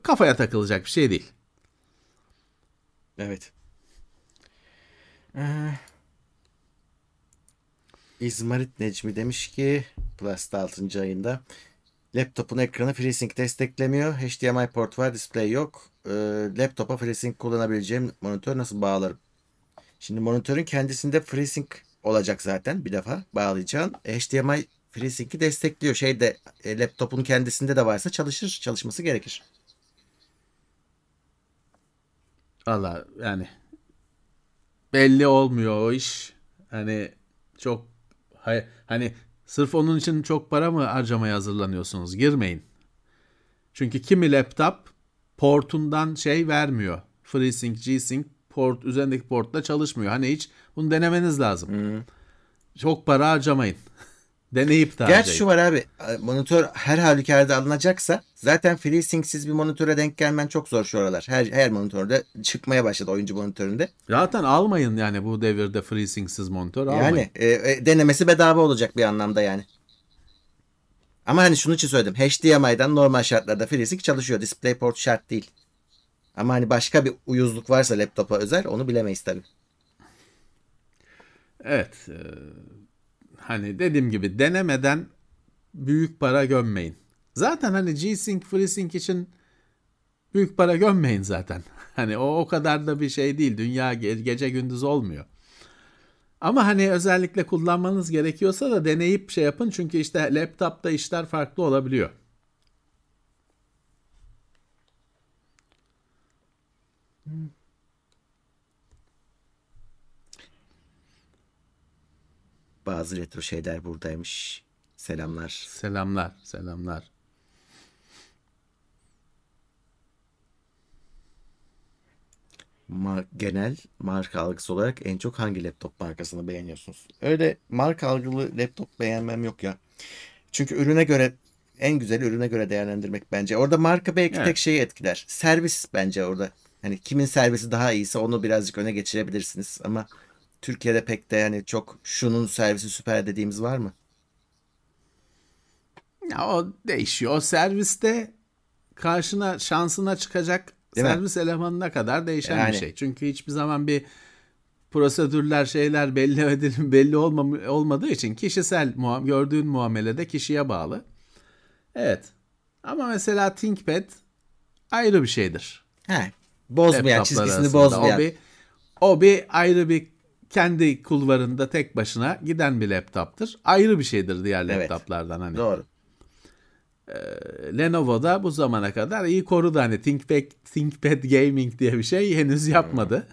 Kafaya takılacak bir şey değil.
Evet. Ee, İzmarit Necmi demiş ki Plus'ta 6. ayında laptopun ekranı FreeSync desteklemiyor. HDMI port var, display yok. Ee, laptopa FreeSync kullanabileceğim monitör nasıl bağlarım? Şimdi monitörün kendisinde FreeSync olacak zaten bir defa bağlayacağın. HDMI FreeSync'i destekliyor. Şeyde e, laptopun kendisinde de varsa çalışır, çalışması gerekir.
Valla yani belli olmuyor o iş. Hani çok hani sırf onun için çok para mı harcamaya hazırlanıyorsunuz? Girmeyin. Çünkü kimi laptop portundan şey vermiyor. FreeSync, G-Sync port üzerindeki portla çalışmıyor. Hani hiç bunu denemeniz lazım. Hmm. Çok para harcamayın. Deneyip de
Gerçi şu var abi monitör her halükarda alınacaksa zaten FreeSync'siz bir monitöre denk gelmen çok zor şu aralar. Her, her monitörde çıkmaya başladı oyuncu monitöründe.
Zaten almayın yani bu devirde FreeSync'siz monitör almayın.
Yani e, e, denemesi bedava olacak bir anlamda yani. Ama hani şunu için söyledim. HDMI'dan normal şartlarda FreeSync çalışıyor. DisplayPort şart değil. Ama hani başka bir uyuzluk varsa laptopa özel onu bilemeyiz tabii.
Evet. E, hani dediğim gibi denemeden büyük para gömmeyin. Zaten hani G-Sync, FreeSync için büyük para gömmeyin zaten. Hani o o kadar da bir şey değil. Dünya gece gündüz olmuyor. Ama hani özellikle kullanmanız gerekiyorsa da deneyip şey yapın. Çünkü işte laptopta işler farklı olabiliyor.
Bazı retro şeyler buradaymış. Selamlar.
Selamlar, selamlar.
Mar genel marka algısı olarak en çok hangi laptop markasını beğeniyorsunuz? Öyle marka algılı laptop beğenmem yok ya. Çünkü ürüne göre en güzel ürüne göre değerlendirmek bence. Orada marka belki evet. tek şeyi etkiler. Servis bence orada. Hani kimin servisi daha iyiyse onu birazcık öne geçirebilirsiniz ama Türkiye'de pek de yani çok şunun servisi süper dediğimiz var mı?
Ya o değişiyor. O serviste karşına şansına çıkacak Değil servis mi? elemanına kadar değişen yani. bir şey. Çünkü hiçbir zaman bir prosedürler şeyler belli edilim belli olmam, olmadığı için kişisel muam gördüğün muamelede kişiye bağlı. Evet. Ama mesela ThinkPad ayrı bir şeydir.
He. Bozmayan, çizgisini bozmayan.
O bir, o bir ayrı bir kendi kulvarında tek başına giden bir laptoptur. Ayrı bir şeydir diğer evet. laptoplardan hani.
Doğru.
Ee, Lenovo da bu zamana kadar iyi korudu hani ThinkPad, ThinkPad Gaming diye bir şey henüz yapmadı.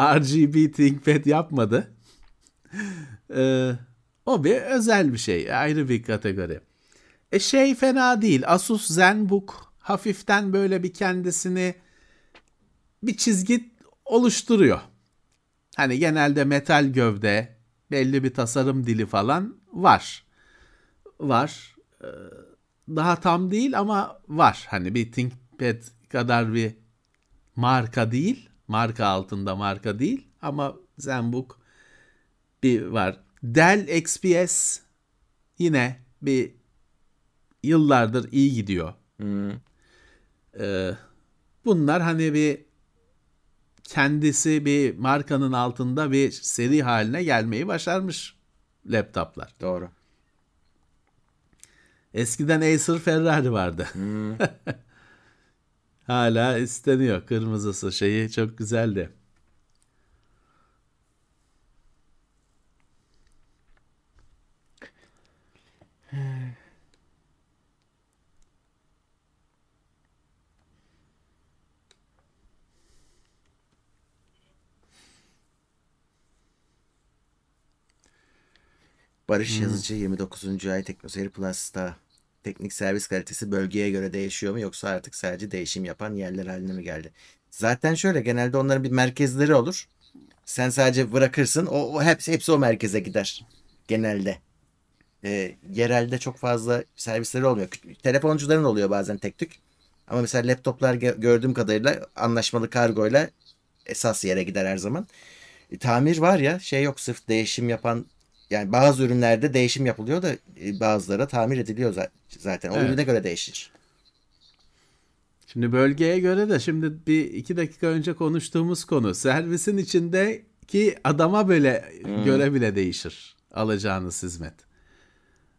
RGB ThinkPad yapmadı. Ee, o bir özel bir şey, ayrı bir kategori. E şey fena değil. Asus ZenBook hafiften böyle bir kendisini bir çizgi oluşturuyor. Hani genelde metal gövde, belli bir tasarım dili falan var. Var. Ee, daha tam değil ama var. Hani bir ThinkPad kadar bir marka değil. Marka altında marka değil ama ZenBook bir var. Dell XPS yine bir yıllardır iyi gidiyor. Hmm. Ee, bunlar hani bir kendisi bir markanın altında bir seri haline gelmeyi başarmış laptoplar.
Doğru.
Eskiden Acer Ferrari vardı. Hmm. Hala isteniyor. Kırmızısı şeyi çok güzeldi.
Barış hmm. Yazıcı 29. ay Teknoseyir Plus'ta teknik servis kalitesi bölgeye göre değişiyor mu yoksa artık sadece değişim yapan yerler haline mi geldi? Zaten şöyle genelde onların bir merkezleri olur. Sen sadece bırakırsın o, o hepsi hepsi o merkeze gider genelde. E, yerelde çok fazla servisleri olmuyor. Telefoncuların oluyor bazen tek tük. Ama mesela laptoplar gördüğüm kadarıyla anlaşmalı kargoyla esas yere gider her zaman. E, tamir var ya şey yok sırf değişim yapan yani bazı ürünlerde değişim yapılıyor da e, bazıları tamir ediliyor zaten. O evet. ürüne göre değişir.
Şimdi bölgeye göre de şimdi bir iki dakika önce konuştuğumuz konu servisin içindeki adama böyle hmm. göre bile değişir alacağınız hizmet.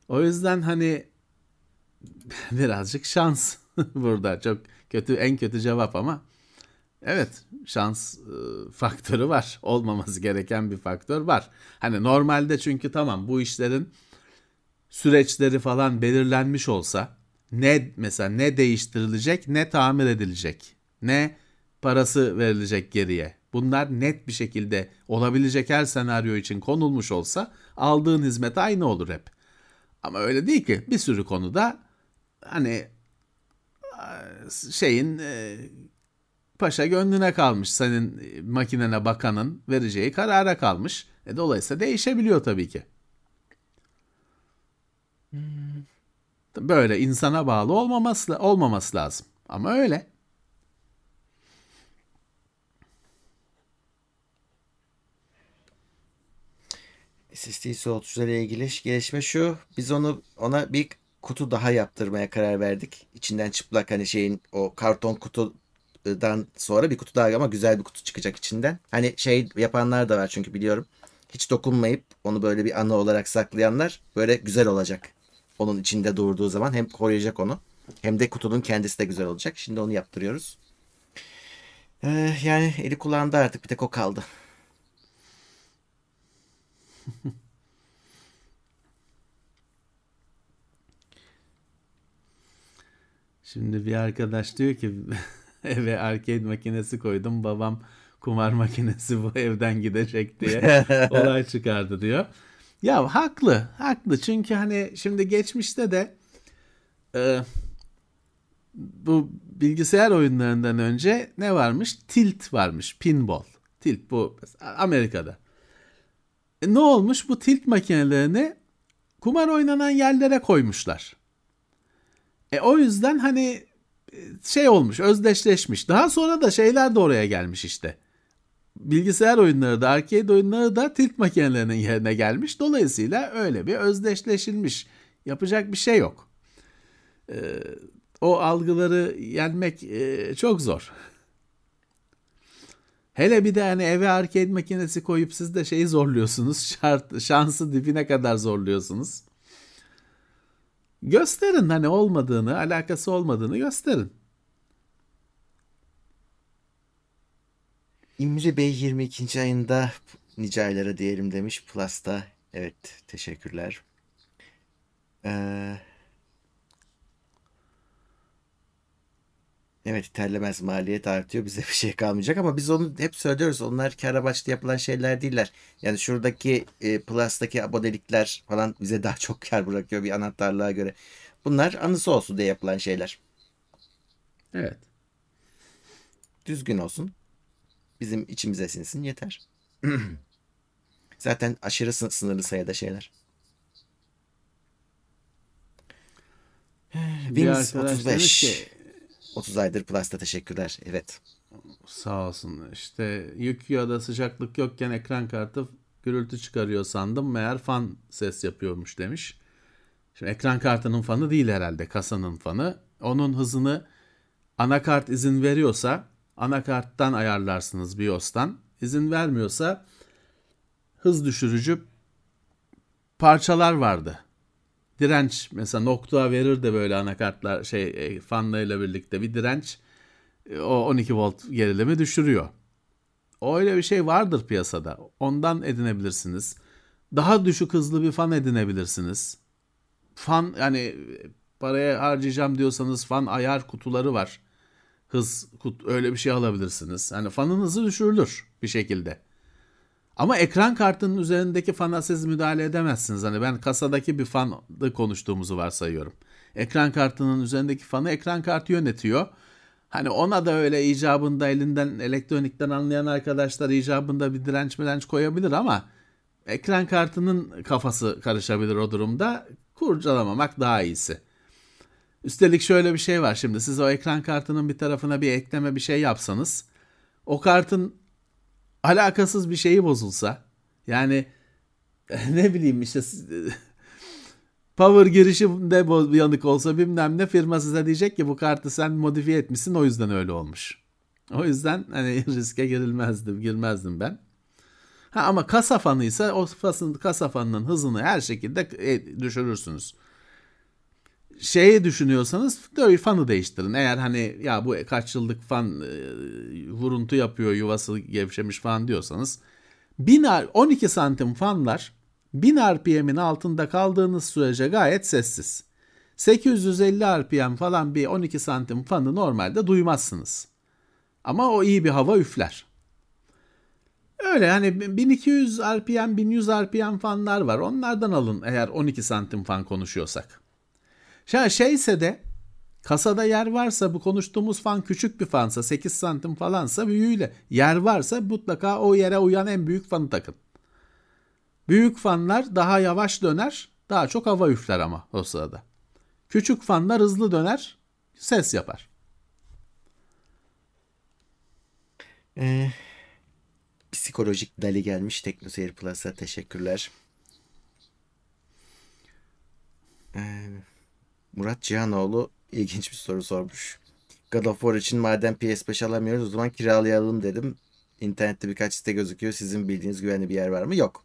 O yüzden hani birazcık şans burada çok kötü en kötü cevap ama evet şans e, faktörü var olmaması gereken bir faktör var. Hani normalde çünkü tamam bu işlerin süreçleri falan belirlenmiş olsa ne mesela ne değiştirilecek ne tamir edilecek ne parası verilecek geriye. Bunlar net bir şekilde olabilecek her senaryo için konulmuş olsa aldığın hizmet aynı olur hep. Ama öyle değil ki bir sürü konuda hani şeyin e, paşa gönlüne kalmış senin makinene bakanın vereceği karara kalmış. E, dolayısıyla değişebiliyor tabii ki. Hmm. Böyle insana bağlı olmaması olmaması lazım. Ama öyle.
SSD soğutucularla ilgili gelişme şu. Biz onu ona bir kutu daha yaptırmaya karar verdik. İçinden çıplak hani şeyin o karton kutudan sonra bir kutu daha ama güzel bir kutu çıkacak içinden. Hani şey yapanlar da var çünkü biliyorum. Hiç dokunmayıp onu böyle bir anı olarak saklayanlar böyle güzel olacak onun içinde durduğu zaman hem koruyacak onu hem de kutunun kendisi de güzel olacak. Şimdi onu yaptırıyoruz. Ee, yani eli kulağında artık bir tek o kaldı.
Şimdi bir arkadaş diyor ki eve arcade makinesi koydum babam kumar makinesi bu evden gidecek diye olay çıkardı diyor. Ya haklı, haklı. Çünkü hani şimdi geçmişte de e, bu bilgisayar oyunlarından önce ne varmış? Tilt varmış, pinball. Tilt bu Amerika'da. E, ne olmuş? Bu tilt makinelerini kumar oynanan yerlere koymuşlar. E o yüzden hani şey olmuş, özdeşleşmiş. Daha sonra da şeyler de oraya gelmiş işte bilgisayar oyunları da arcade oyunları da tilt makinelerinin yerine gelmiş. Dolayısıyla öyle bir özdeşleşilmiş. Yapacak bir şey yok. Ee, o algıları yenmek e, çok zor. Hele bir de hani eve arcade makinesi koyup siz de şeyi zorluyorsunuz. Şart, şansı dibine kadar zorluyorsunuz. Gösterin hani olmadığını, alakası olmadığını gösterin.
İmri Bey 22. ayında nice aylara diyelim demiş Plus'ta. Evet teşekkürler. Ee, evet terlemez maliyet artıyor bize bir şey kalmayacak ama biz onu hep söylüyoruz onlar kar amaçlı yapılan şeyler değiller. Yani şuradaki e, Plus'taki abonelikler falan bize daha çok kar bırakıyor bir anahtarlığa göre. Bunlar anısı olsun diye yapılan şeyler.
Evet.
Düzgün olsun bizim içimize sinsin yeter. Zaten aşırı sınırlı sayıda şeyler. Wings 35. Ki, 30 aydır Plus'ta teşekkürler. Evet.
Sağ olsun. İşte yük ya da sıcaklık yokken ekran kartı gürültü çıkarıyor sandım. Meğer fan ses yapıyormuş demiş. Şimdi ekran kartının fanı değil herhalde kasanın fanı. Onun hızını anakart izin veriyorsa anakarttan ayarlarsınız BIOS'tan. İzin vermiyorsa hız düşürücü parçalar vardı. Direnç mesela nokta verir de böyle anakartlar şey e, fanlarıyla birlikte bir direnç e, o 12 volt gerilimi düşürüyor. Öyle bir şey vardır piyasada. Ondan edinebilirsiniz. Daha düşük hızlı bir fan edinebilirsiniz. Fan yani paraya harcayacağım diyorsanız fan ayar kutuları var hız öyle bir şey alabilirsiniz. Yani fanın hızı düşürülür bir şekilde. Ama ekran kartının üzerindeki fana siz müdahale edemezsiniz. Hani ben kasadaki bir fanı konuştuğumuzu varsayıyorum. Ekran kartının üzerindeki fanı ekran kartı yönetiyor. Hani ona da öyle icabında elinden elektronikten anlayan arkadaşlar icabında bir direnç direnç koyabilir ama ekran kartının kafası karışabilir o durumda. Kurcalamamak daha iyisi. Üstelik şöyle bir şey var şimdi siz o ekran kartının bir tarafına bir ekleme bir şey yapsanız o kartın alakasız bir şeyi bozulsa yani ne bileyim işte power girişinde yanık olsa bilmem ne firma size diyecek ki bu kartı sen modifiye etmişsin o yüzden öyle olmuş. O yüzden hani riske girilmezdim, girmezdim ben. Ha ama kasa fanıysa o fasın, kasa fanının hızını her şekilde e, düşürürsünüz. Şeyi düşünüyorsanız fanı değiştirin. Eğer hani ya bu kaç yıllık fan e, vuruntu yapıyor yuvası gevşemiş falan diyorsanız 1000 12 santim fanlar 1000 RPM'in altında kaldığınız sürece gayet sessiz. 850 RPM falan bir 12 santim fanı normalde duymazsınız. Ama o iyi bir hava üfler. Öyle hani 1200 RPM, 1100 RPM fanlar var. Onlardan alın eğer 12 santim fan konuşuyorsak. Ya şeyse de kasada yer varsa bu konuştuğumuz fan küçük bir fansa 8 santim falansa büyüğüyle yer varsa mutlaka o yere uyan en büyük fanı takın. Büyük fanlar daha yavaş döner, daha çok hava üfler ama o sırada. Küçük fanlar hızlı döner, ses yapar.
Ee, psikolojik dali gelmiş TeknoSeyir Plus'a teşekkürler. Ee, Murat Cihanoğlu ilginç bir soru sormuş. God of War için madem PS5 alamıyoruz o zaman kiralayalım dedim. İnternette birkaç site gözüküyor. Sizin bildiğiniz güvenli bir yer var mı? Yok.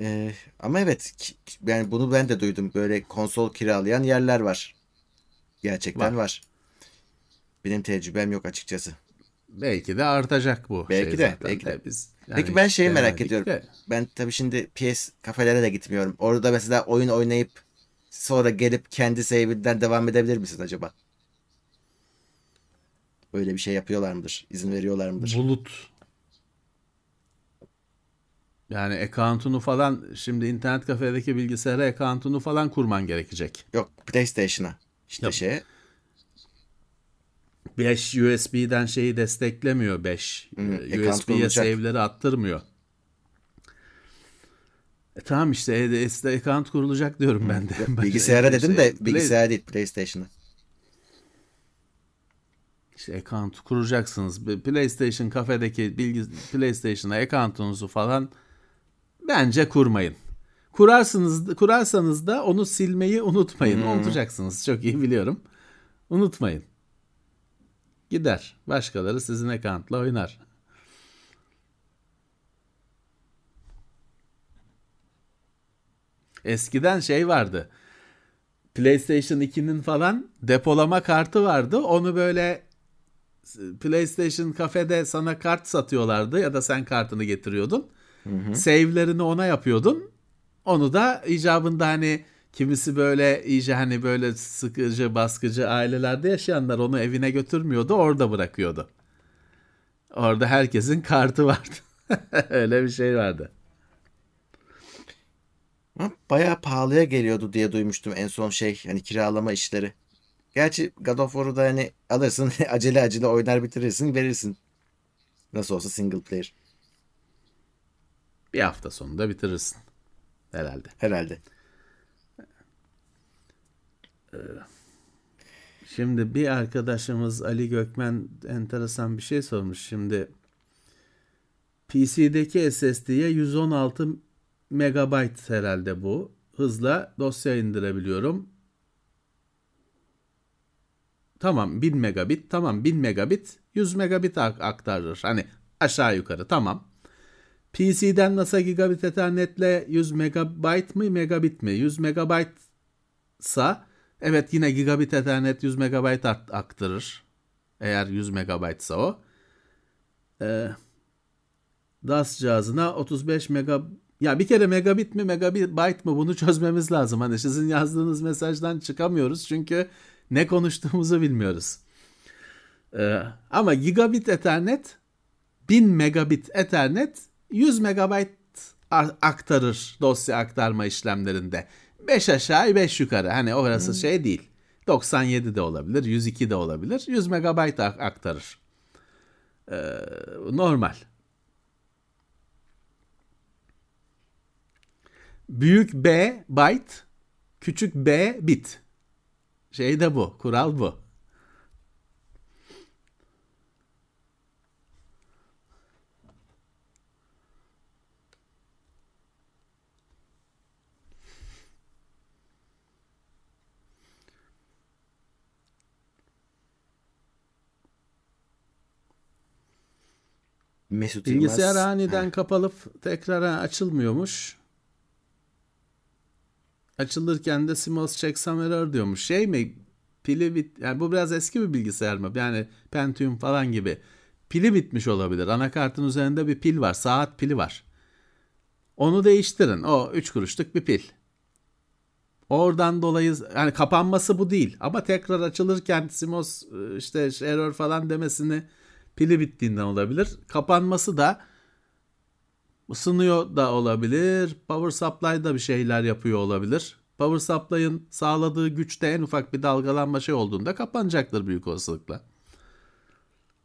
Ee, ama evet yani bunu ben de duydum. Böyle konsol kiralayan yerler var. Gerçekten var. var. Benim tecrübem yok açıkçası.
Belki de artacak bu.
Belki
şey
de. Belki de. Biz, yani Peki ben şeyi merak ediyorum. De. Ben tabii şimdi PS kafelere de gitmiyorum. Orada mesela oyun oynayıp sonra gelip kendi save'inden devam edebilir misin acaba? Öyle bir şey yapıyorlar mıdır? İzin veriyorlar mıdır?
Bulut yani account'unu falan şimdi internet kafedeki bilgisayara account'unu falan kurman gerekecek.
Yok PlayStation'a işte Yok. şey.
5 USB'den şeyi desteklemiyor 5. Hmm, USB'ye save'leri attırmıyor. E tamam işte e, account kurulacak diyorum ben de.
Yok, bilgisayara dedim de bilgisayar değil PlayStation'a.
İşte account kuracaksınız. PlayStation kafedeki bilgi PlayStation'a account'unuzu falan Bence kurmayın. Kurarsınız, kurarsanız da onu silmeyi unutmayın. Hmm. Unutacaksınız. Çok iyi biliyorum. Unutmayın. Gider. Başkaları sizin account'la oynar. Eskiden şey vardı. PlayStation 2'nin falan depolama kartı vardı. Onu böyle PlayStation kafede sana kart satıyorlardı ya da sen kartını getiriyordun. Hı Save'lerini ona yapıyordun. Onu da icabında hani kimisi böyle iyice hani böyle sıkıcı baskıcı ailelerde yaşayanlar onu evine götürmüyordu orada bırakıyordu. Orada herkesin kartı vardı. Öyle bir şey vardı.
Bayağı pahalıya geliyordu diye duymuştum en son şey hani kiralama işleri. Gerçi God of War'u da hani alırsın acele acele oynar bitirirsin verirsin. Nasıl olsa single player.
Bir hafta sonunda bitirirsin. Herhalde.
Herhalde.
Ee, şimdi bir arkadaşımız Ali Gökmen enteresan bir şey sormuş. Şimdi PC'deki SSD'ye 116 megabayt herhalde bu. Hızla dosya indirebiliyorum. Tamam 1000 megabit. Tamam 1000 megabit 100 megabit aktarır. Hani aşağı yukarı tamam. PC'den NASA gigabit ethernetle 100 megabayt mı megabit mi? 100 megabayt sa evet yine gigabit ethernet 100 megabayt aktarır. Eğer 100 megabaytsa o. Ee, DAS cihazına 35 mega ya bir kere megabit mi megabayt mı bunu çözmemiz lazım. Hani sizin yazdığınız mesajdan çıkamıyoruz çünkü ne konuştuğumuzu bilmiyoruz. Ee, ama gigabit ethernet 1000 megabit ethernet 100 megabayt aktarır dosya aktarma işlemlerinde. 5 aşağı 5 yukarı. Hani orası hmm. şey değil. 97 de olabilir, 102 de olabilir. 100 megabayt aktarır. Ee, normal. Büyük B byte, küçük B bit. Şey de bu, kural bu. Mesut Bilgisayar Yılmaz. aniden kapalıp tekrar açılmıyormuş. Açılırken de CMOS checksum error diyormuş. Şey mi? Pili bit yani bu biraz eski bir bilgisayar mı? Yani Pentium falan gibi. Pili bitmiş olabilir. Anakartın üzerinde bir pil var. Saat pili var. Onu değiştirin. O 3 kuruşluk bir pil. Oradan dolayı yani kapanması bu değil. Ama tekrar açılırken CMOS işte error falan demesini pili bittiğinden olabilir. Kapanması da ısınıyor da olabilir. Power supply da bir şeyler yapıyor olabilir. Power supply'ın sağladığı güçte en ufak bir dalgalanma şey olduğunda kapanacaktır büyük olasılıkla.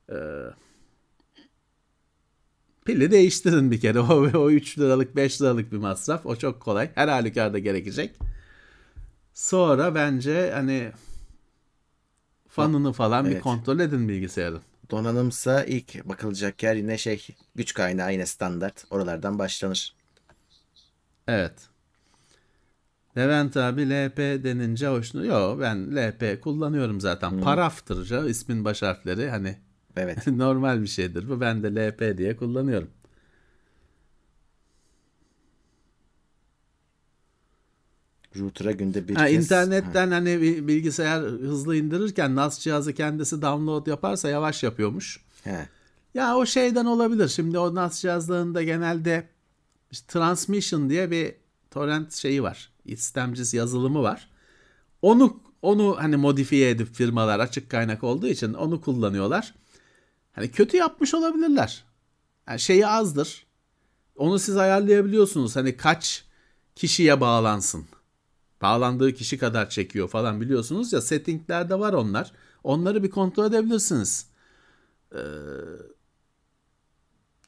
Ee, pili değiştirin bir kere. O, o 3 liralık 5 liralık bir masraf. O çok kolay. Her halükarda gerekecek. Sonra bence hani fanını falan evet. bir kontrol edin bilgisayarın.
Donanımsa ilk bakılacak yer yine şey güç kaynağı yine standart. Oralardan başlanır.
Evet. Levent abi LP denince hoşnu. Yok ben LP kullanıyorum zaten. Hmm. Paraftır ismin baş harfleri hani evet. normal bir şeydir bu. Ben de LP diye kullanıyorum.
Router'a günde bir
ha, kez. İnternetten ha. hani bilgisayar hızlı indirirken NAS cihazı kendisi download yaparsa yavaş yapıyormuş. He. Ya o şeyden olabilir. Şimdi o NAS cihazlarında genelde işte transmission diye bir torrent şeyi var. İstemcisi yazılımı var. Onu onu hani modifiye edip firmalar açık kaynak olduğu için onu kullanıyorlar. Hani kötü yapmış olabilirler. Yani şeyi azdır. Onu siz ayarlayabiliyorsunuz. Hani kaç kişiye bağlansın bağlandığı kişi kadar çekiyor falan biliyorsunuz ya settinglerde var onlar. Onları bir kontrol edebilirsiniz. Ee,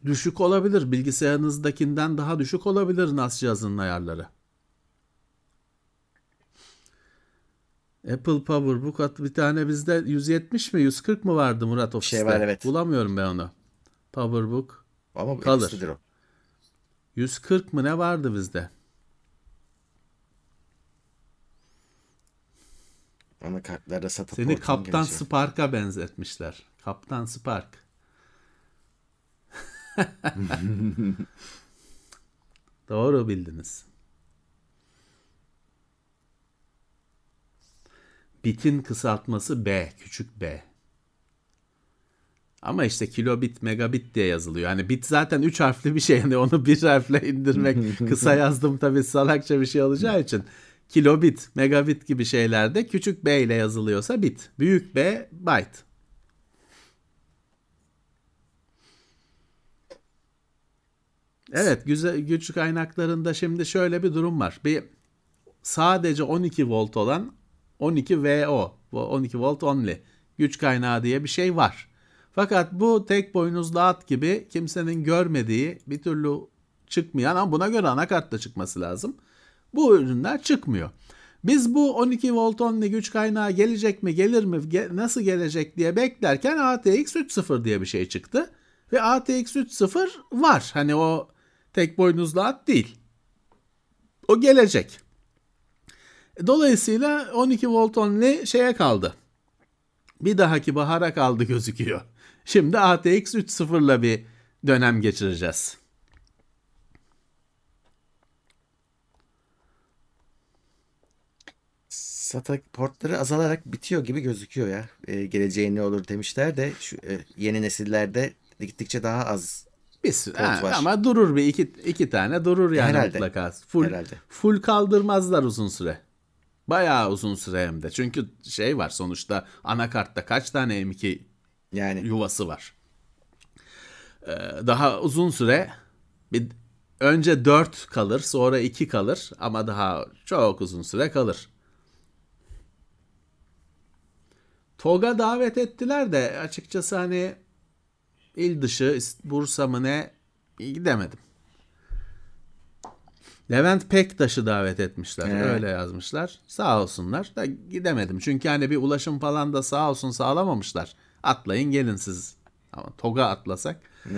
düşük olabilir. Bilgisayarınızdakinden daha düşük olabilir NAS cihazının ayarları. Apple Power bu kat bir tane bizde 170 mi 140 mı vardı Murat ofiste? Şey var evet. Bulamıyorum ben onu. PowerBook. Ama kalır. O. 140 mı ne vardı bizde?
Anakartlarda satıp
Seni Kaptan Spark'a benzetmişler. Kaptan Spark. Doğru bildiniz. Bitin kısaltması B, küçük b. Ama işte kilobit, megabit diye yazılıyor. Yani bit zaten 3 harfli bir şey. Yani onu bir harfle indirmek kısa yazdım tabii salakça bir şey olacağı için kilobit, megabit gibi şeylerde küçük b ile yazılıyorsa bit. Büyük b byte. Evet güzel güç kaynaklarında şimdi şöyle bir durum var. Bir sadece 12 volt olan 12 VO, 12 volt only güç kaynağı diye bir şey var. Fakat bu tek boynuzlu at gibi kimsenin görmediği bir türlü çıkmayan ama buna göre anakartta çıkması lazım. Bu ürünler çıkmıyor. Biz bu 12 volt only güç kaynağı gelecek mi gelir mi ge- nasıl gelecek diye beklerken ATX 3.0 diye bir şey çıktı. Ve ATX 3.0 var. Hani o tek boynuzlu at değil. O gelecek. Dolayısıyla 12 volt only şeye kaldı. Bir dahaki bahara kaldı gözüküyor. Şimdi ATX 3.0 ile bir dönem geçireceğiz.
SATA portları azalarak bitiyor gibi gözüküyor ya. Ee, geleceğe ne olur demişler de şu e, yeni nesillerde gittikçe daha az
bir sürü ha, var. ama durur bir iki, iki tane durur yani Herhalde. mutlaka. Full, Herhalde. full kaldırmazlar uzun süre. Bayağı uzun süre hem de. Çünkü şey var sonuçta anakartta kaç tane M2 yani yuvası var. Ee, daha uzun süre Bir, önce 4 kalır sonra 2 kalır ama daha çok uzun süre kalır. TOG'a davet ettiler de açıkçası hani il dışı Bursa mı ne gidemedim. Levent Pektaş'ı davet etmişler.
Evet.
Öyle yazmışlar. Sağ olsunlar da gidemedim. Çünkü hani bir ulaşım falan da sağ olsun sağlamamışlar. Atlayın gelin siz. Ama TOG'a atlasak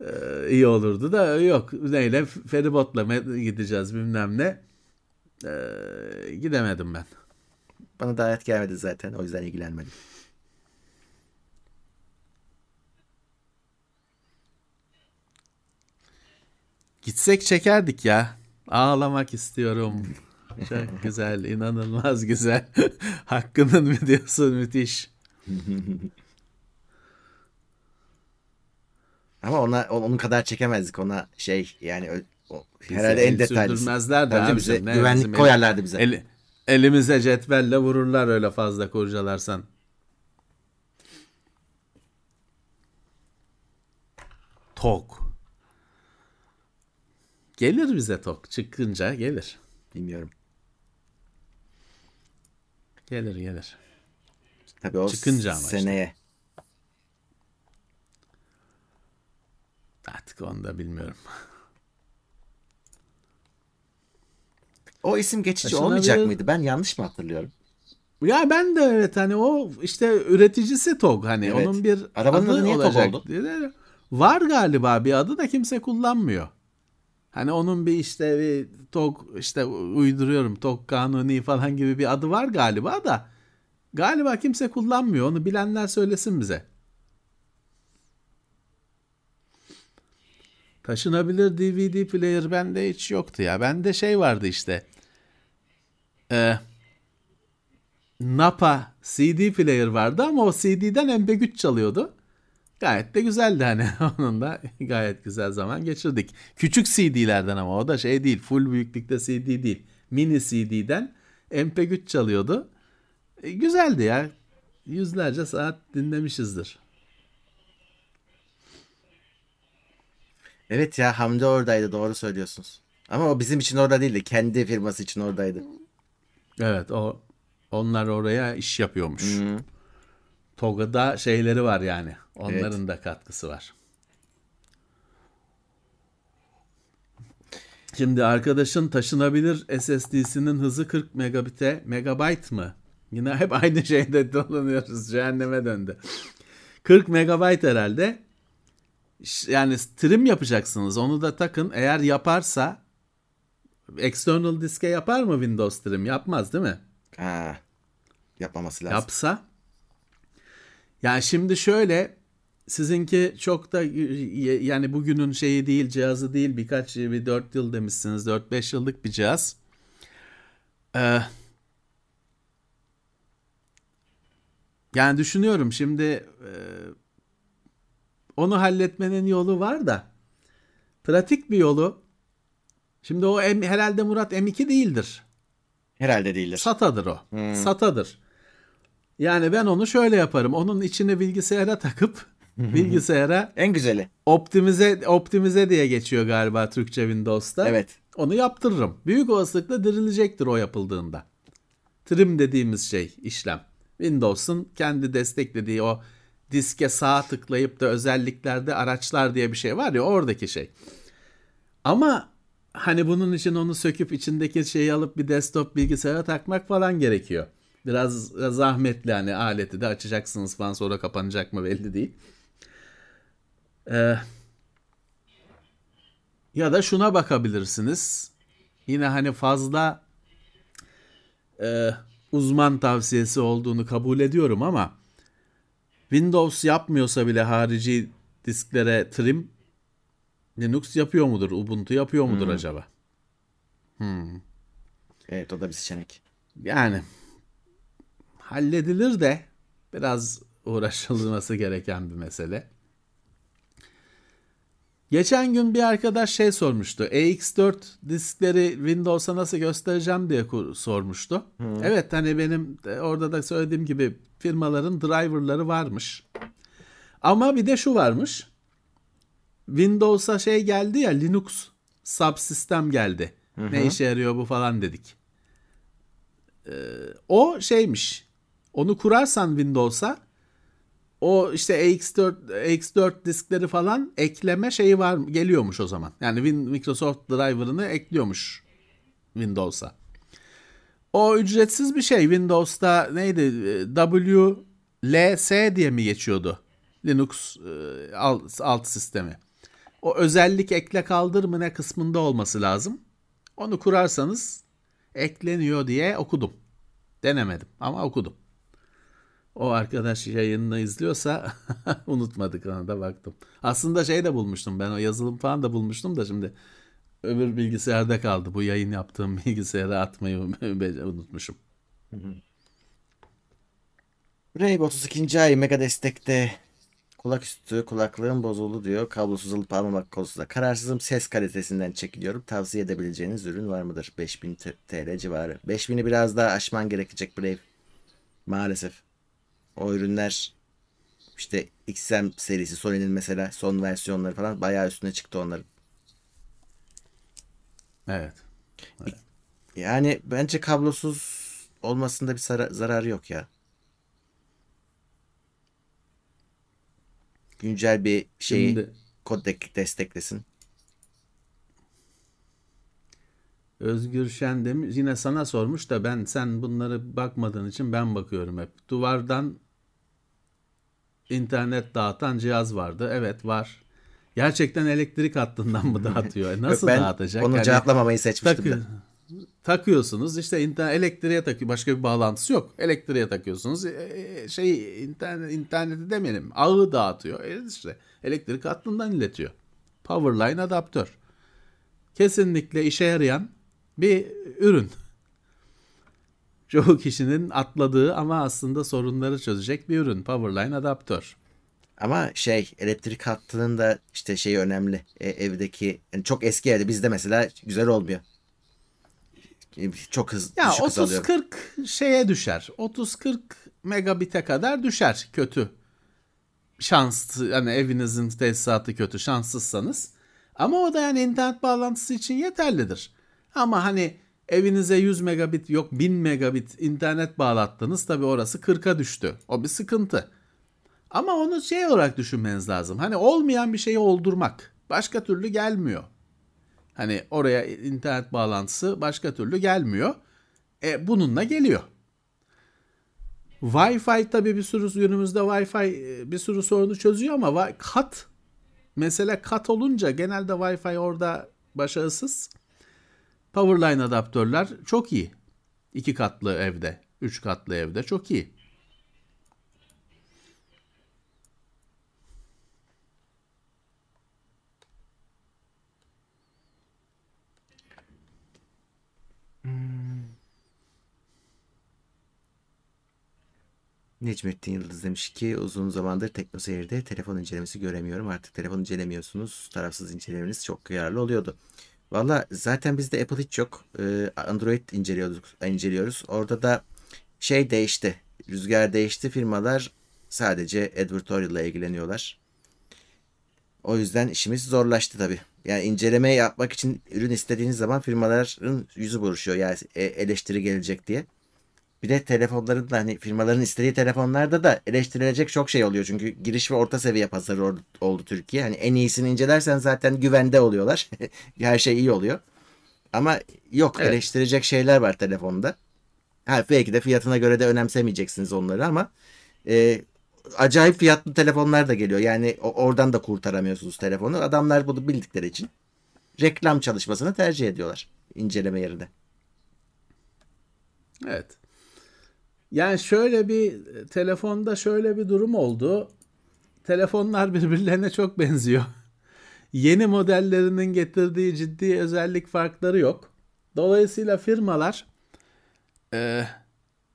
e, iyi olurdu da yok. Neyle feribotla gideceğiz bilmem ne. E, gidemedim ben.
Bana davet gelmedi zaten. O yüzden ilgilenmedim.
Gitsek çekerdik ya. Ağlamak istiyorum. Çok güzel, inanılmaz güzel. Hakkının videosu müthiş.
Ama ona onun kadar çekemezdik. Ona şey yani o, herhalde en detaylısı.
sürdürmezler de
Tabii
abi,
bize
ne
güvenlik
bizim
koyarlardı bize.
el- elimize cetvelle vururlar öyle fazla kurcalarsan. Tok. Gelir bize tok. Çıkınca gelir.
Bilmiyorum.
Gelir gelir.
Tabii o
Çıkınca ama işte.
seneye.
Artık onu da bilmiyorum.
O isim geçici
Taşınabilir.
olmayacak mıydı? Ben yanlış mı hatırlıyorum?
Ya ben de evet hani o işte üreticisi TOG hani
Evet.
onun bir
Arabanın
adı
adı niye TOG
olacak
oldu?
diye Var galiba bir adı da kimse kullanmıyor. Hani onun bir işte bir TOG işte uyduruyorum TOG kanuni falan gibi bir adı var galiba da galiba kimse kullanmıyor. Onu bilenler söylesin bize. Taşınabilir DVD player bende hiç yoktu ya. Bende şey vardı işte. Ee, Napa CD player vardı ama o CD'den MP3 çalıyordu. Gayet de güzeldi hani onun da gayet güzel zaman geçirdik. Küçük CD'lerden ama o da şey değil full büyüklükte CD değil. Mini CD'den MP3 çalıyordu. E, güzeldi ya. Yüzlerce saat dinlemişizdir.
Evet ya Hamdi oradaydı doğru söylüyorsunuz. Ama o bizim için orada değildi. Kendi firması için oradaydı.
Evet o onlar oraya iş yapıyormuş.
Hı.
Toga'da şeyleri var yani. Onların da katkısı var. Şimdi arkadaşın taşınabilir SSD'sinin hızı 40 megabit'e megabyte mı? Yine hep aynı şeyde dolanıyoruz. Cehenneme döndü. 40 megabyte herhalde. Yani trim yapacaksınız. Onu da takın. Eğer yaparsa external diske yapar mı Windows trim? Yapmaz değil mi?
Ha. Yapmaması lazım.
yapsa yani şimdi şöyle sizinki çok da yani bugünün şeyi değil cihazı değil birkaç bir 4 yıl demişsiniz 4-5 yıllık bir cihaz. Ee, yani düşünüyorum şimdi e, onu halletmenin yolu var da pratik bir yolu şimdi o M, herhalde Murat M2 değildir.
Herhalde değildir.
SATA'dır o. SATA'dır. Yani ben onu şöyle yaparım. Onun içini bilgisayara takıp bilgisayara
En güzeli.
optimize optimize diye geçiyor galiba Türkçe Windows'ta.
Evet.
Onu yaptırırım. Büyük olasılıkla dirilecektir o yapıldığında. Trim dediğimiz şey işlem. Windows'un kendi desteklediği o diske sağ tıklayıp da özelliklerde araçlar diye bir şey var ya oradaki şey. Ama hani bunun için onu söküp içindeki şeyi alıp bir desktop bilgisayara takmak falan gerekiyor. Biraz zahmetli hani aleti de açacaksınız falan sonra kapanacak mı belli değil. Ee, ya da şuna bakabilirsiniz. Yine hani fazla e, uzman tavsiyesi olduğunu kabul ediyorum ama Windows yapmıyorsa bile harici disklere trim Linux yapıyor mudur? Ubuntu yapıyor mudur acaba?
Evet o da bir seçenek.
Yani halledilir de biraz uğraşılması gereken bir mesele. Geçen gün bir arkadaş şey sormuştu. EX4 diskleri Windows'a nasıl göstereceğim diye sormuştu. Evet hani benim de orada da söylediğim gibi firmaların driverları varmış. Ama bir de şu varmış. Windows'a şey geldi ya Linux subsistem geldi. Hı hı. Ne işe yarıyor bu falan dedik. Ee, o şeymiş. Onu kurarsan Windows'a o işte AX4 AX4 diskleri falan ekleme şeyi var geliyormuş o zaman. Yani Microsoft driver'ını ekliyormuş Windows'a. O ücretsiz bir şey. Windows'ta neydi? WLS diye mi geçiyordu? Linux e, alt, alt sistemi. O özellik ekle kaldır mı ne kısmında olması lazım. Onu kurarsanız ekleniyor diye okudum. Denemedim ama okudum. O arkadaş yayınını izliyorsa unutmadık ona da baktım. Aslında şey de bulmuştum ben o yazılım falan da bulmuştum da şimdi öbür bilgisayarda kaldı. Bu yayın yaptığım bilgisayara atmayı unutmuşum.
Brave 32. ay mega destekte kulak üstü kulaklığım bozuldu diyor. Kablosuz alıp almamak konusunda kararsızım. Ses kalitesinden çekiliyorum. Tavsiye edebileceğiniz ürün var mıdır? 5000 TL civarı. 5000'i biraz daha aşman gerekecek Brave. Maalesef. O ürünler işte XM serisi Sony'nin mesela son versiyonları falan bayağı üstüne çıktı onların.
Evet. evet.
Yani bence kablosuz olmasında bir zararı yok ya. Güncel bir şeyi Şimdi, kodek desteklesin.
Özgür Şen demiş yine sana sormuş da ben sen bunları bakmadığın için ben bakıyorum hep. Duvardan internet dağıtan cihaz vardı. Evet var. Gerçekten elektrik hattından mı dağıtıyor? E, nasıl
ben
dağıtacak?
Onu yani, cevaplamamayı seçmiştim takı,
Takıyorsunuz işte internet, elektriğe takıyor. Başka bir bağlantısı yok. Elektriğe takıyorsunuz. E, e şey internet interneti demeyelim. Ağı dağıtıyor. E işte elektrik hattından iletiyor. Powerline adaptör. Kesinlikle işe yarayan bir ürün. Çoğu kişinin atladığı ama aslında sorunları çözecek bir ürün. Powerline adaptör.
Ama şey elektrik hattının da işte şeyi önemli. E, evdeki yani çok eski evde bizde mesela güzel olmuyor. E, çok hızlı
ya 30-40 şeye düşer. 30-40 megabite kadar düşer kötü. Şans yani evinizin tesisatı kötü şanssızsanız. Ama o da yani internet bağlantısı için yeterlidir. Ama hani evinize 100 megabit yok 1000 megabit internet bağlattınız tabi orası 40'a düştü. O bir sıkıntı. Ama onu şey olarak düşünmeniz lazım. Hani olmayan bir şeyi oldurmak. Başka türlü gelmiyor. Hani oraya internet bağlantısı başka türlü gelmiyor. E, bununla geliyor. Wi-Fi tabii bir sürü günümüzde Wi-Fi e, bir sürü sorunu çözüyor ama kat mesele kat olunca genelde Wi-Fi orada başarısız. Powerline adaptörler çok iyi. İki katlı evde, üç katlı evde çok iyi.
Necmettin Yıldız demiş ki uzun zamandır TeknoSeyir'de telefon incelemesi göremiyorum. Artık telefon incelemiyorsunuz. Tarafsız incelemeniz çok yararlı oluyordu. Valla zaten bizde Apple hiç yok. Ee, Android inceliyoruz, inceliyoruz. Orada da şey değişti. Rüzgar değişti. Firmalar sadece advertorial ile ilgileniyorlar. O yüzden işimiz zorlaştı tabii. Yani inceleme yapmak için ürün istediğiniz zaman firmaların yüzü buruşuyor. Yani e, eleştiri gelecek diye. Bir de telefonların da hani firmaların istediği telefonlarda da eleştirilecek çok şey oluyor. Çünkü giriş ve orta seviye pazarı oldu, oldu Türkiye. Hani en iyisini incelersen zaten güvende oluyorlar. Her şey iyi oluyor. Ama yok evet. eleştirecek şeyler var telefonda. Ha, belki de fiyatına göre de önemsemeyeceksiniz onları ama e, acayip fiyatlı telefonlar da geliyor. Yani oradan da kurtaramıyorsunuz telefonu. Adamlar bunu bildikleri için reklam çalışmasını tercih ediyorlar inceleme yerine.
Evet. Yani şöyle bir telefonda şöyle bir durum oldu. Telefonlar birbirlerine çok benziyor. Yeni modellerinin getirdiği ciddi özellik farkları yok. Dolayısıyla firmalar e,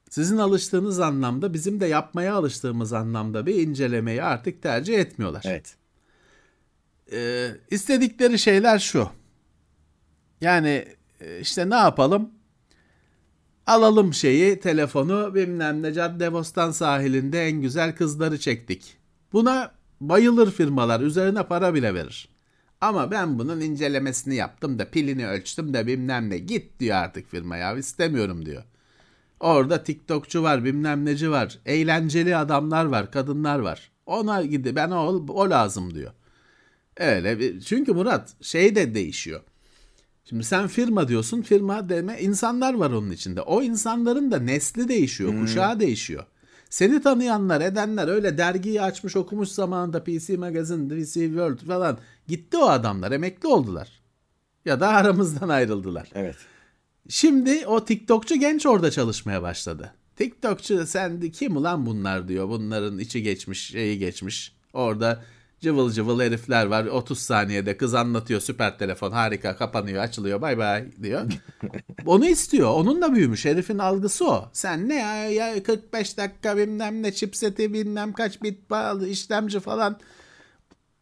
sizin alıştığınız anlamda bizim de yapmaya alıştığımız anlamda bir incelemeyi artık tercih etmiyorlar.
Evet.
E, istedikleri şeyler şu. Yani e, işte ne yapalım? Alalım şeyi, telefonu bilmem ne Caddebostan sahilinde en güzel kızları çektik. Buna bayılır firmalar, üzerine para bile verir. Ama ben bunun incelemesini yaptım da pilini ölçtüm de bilmem ne. Git diyor artık firma ya istemiyorum diyor. Orada TikTokçu var bilmem neci var. Eğlenceli adamlar var kadınlar var. Ona gidi ben o, o lazım diyor. Öyle bir, çünkü Murat şey de değişiyor. Şimdi sen firma diyorsun firma deme insanlar var onun içinde. O insanların da nesli değişiyor hmm. kuşağı değişiyor. Seni tanıyanlar edenler öyle dergiyi açmış okumuş zamanında PC Magazine, PC World falan gitti o adamlar emekli oldular. Ya da aramızdan ayrıldılar.
Evet.
Şimdi o TikTokçu genç orada çalışmaya başladı. TikTokçu sen kim ulan bunlar diyor. Bunların içi geçmiş şeyi geçmiş. Orada cıvıl cıvıl herifler var. 30 saniyede kız anlatıyor süper telefon harika kapanıyor açılıyor bay bay diyor. Onu istiyor. Onun da büyümüş. Herifin algısı o. Sen ne ya, ya 45 dakika bilmem ne chipseti bilmem kaç bit bağlı işlemci falan.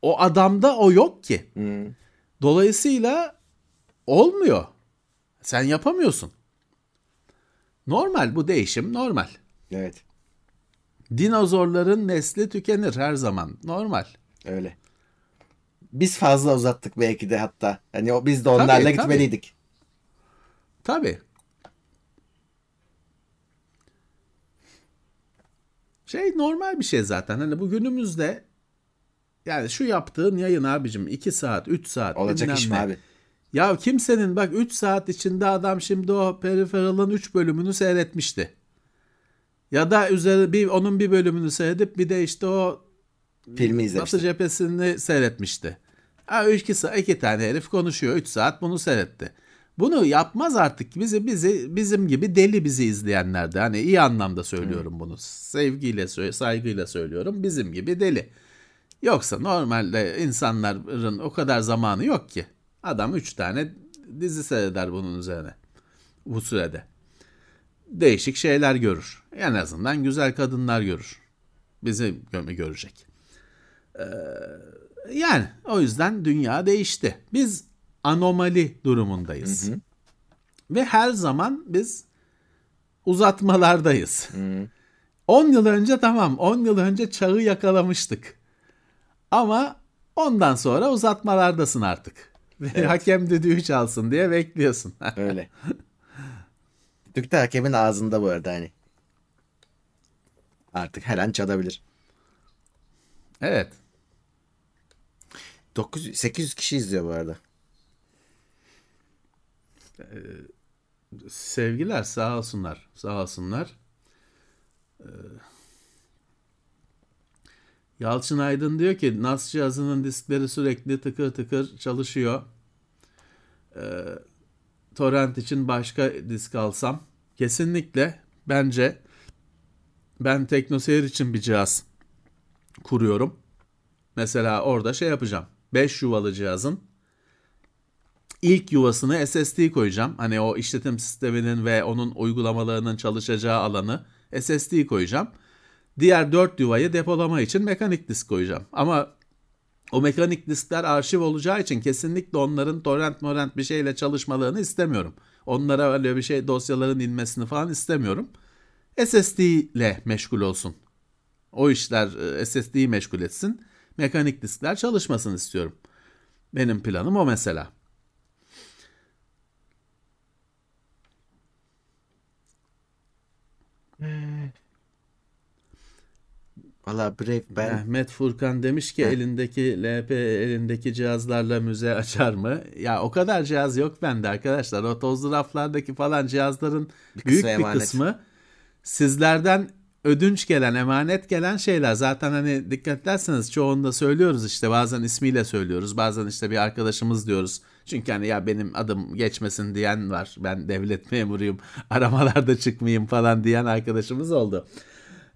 O adamda o yok ki. Hmm. Dolayısıyla olmuyor. Sen yapamıyorsun. Normal bu değişim normal.
Evet.
Dinozorların nesli tükenir her zaman. Normal.
Öyle. Biz fazla uzattık belki de hatta. Hani o biz de onlarla tabii, gitmeliydik.
Tabii. Şey normal bir şey zaten. Hani bu günümüzde yani şu yaptığın yayın abicim 2 saat 3 saat.
Olacak iş mi abi?
Ya kimsenin bak 3 saat içinde adam şimdi o Peripheral'ın 3 bölümünü seyretmişti. Ya da üzeri bir onun bir bölümünü seyredip bir de işte o
filmi izlemişti.
Batı cephesini seyretmişti. Ha, iki, iki tane herif konuşuyor. 3 saat bunu seyretti. Bunu yapmaz artık. Bizi bizi bizim gibi deli bizi izleyenler de. Hani iyi anlamda söylüyorum hmm. bunu. Sevgiyle, saygıyla söylüyorum. Bizim gibi deli. Yoksa normalde insanların o kadar zamanı yok ki. Adam 3 tane dizi seyreder bunun üzerine. Bu sürede. Değişik şeyler görür. En azından güzel kadınlar görür. Bizi görecek. Ee, yani o yüzden dünya değişti. Biz anomali durumundayız. Hı hı. Ve her zaman biz uzatmalardayız. Hı. 10 yıl önce tamam 10 yıl önce çağı yakalamıştık. Ama ondan sonra uzatmalardasın artık. Evet. Hakem düdüğü çalsın diye bekliyorsun.
Öyle. Düdük de hakemin ağzında bu arada hani. Artık her an çalabilir.
Evet.
900, 800 kişi izliyor bu arada.
Ee, sevgiler sağ olsunlar. Sağ olsunlar. Ee, Yalçın Aydın diyor ki NAS cihazının diskleri sürekli tıkır tıkır çalışıyor. Ee, torrent için başka disk alsam kesinlikle bence ben TeknoSeyir için bir cihaz kuruyorum. Mesela orada şey yapacağım. 5 yuvalı cihazın ilk yuvasını SSD koyacağım. Hani o işletim sisteminin ve onun uygulamalarının çalışacağı alanı SSD koyacağım. Diğer 4 yuvayı depolama için mekanik disk koyacağım. Ama o mekanik diskler arşiv olacağı için kesinlikle onların torrent morrent bir şeyle çalışmalarını istemiyorum. Onlara öyle bir şey dosyaların inmesini falan istemiyorum. SSD ile meşgul olsun. O işler e, SSD'yi meşgul etsin. Mekanik diskler çalışmasın istiyorum. Benim planım o mesela.
Valla Brave ben...
Mehmet Furkan demiş ki Heh. elindeki LP elindeki cihazlarla müze açar mı? Ya o kadar cihaz yok bende arkadaşlar. O tozlu raflardaki falan cihazların bir büyük bir kısmı sizlerden ödünç gelen, emanet gelen şeyler. Zaten hani dikkat ederseniz çoğunda söylüyoruz işte bazen ismiyle söylüyoruz. Bazen işte bir arkadaşımız diyoruz. Çünkü hani ya benim adım geçmesin diyen var. Ben devlet memuruyum. Aramalarda çıkmayayım falan diyen arkadaşımız oldu.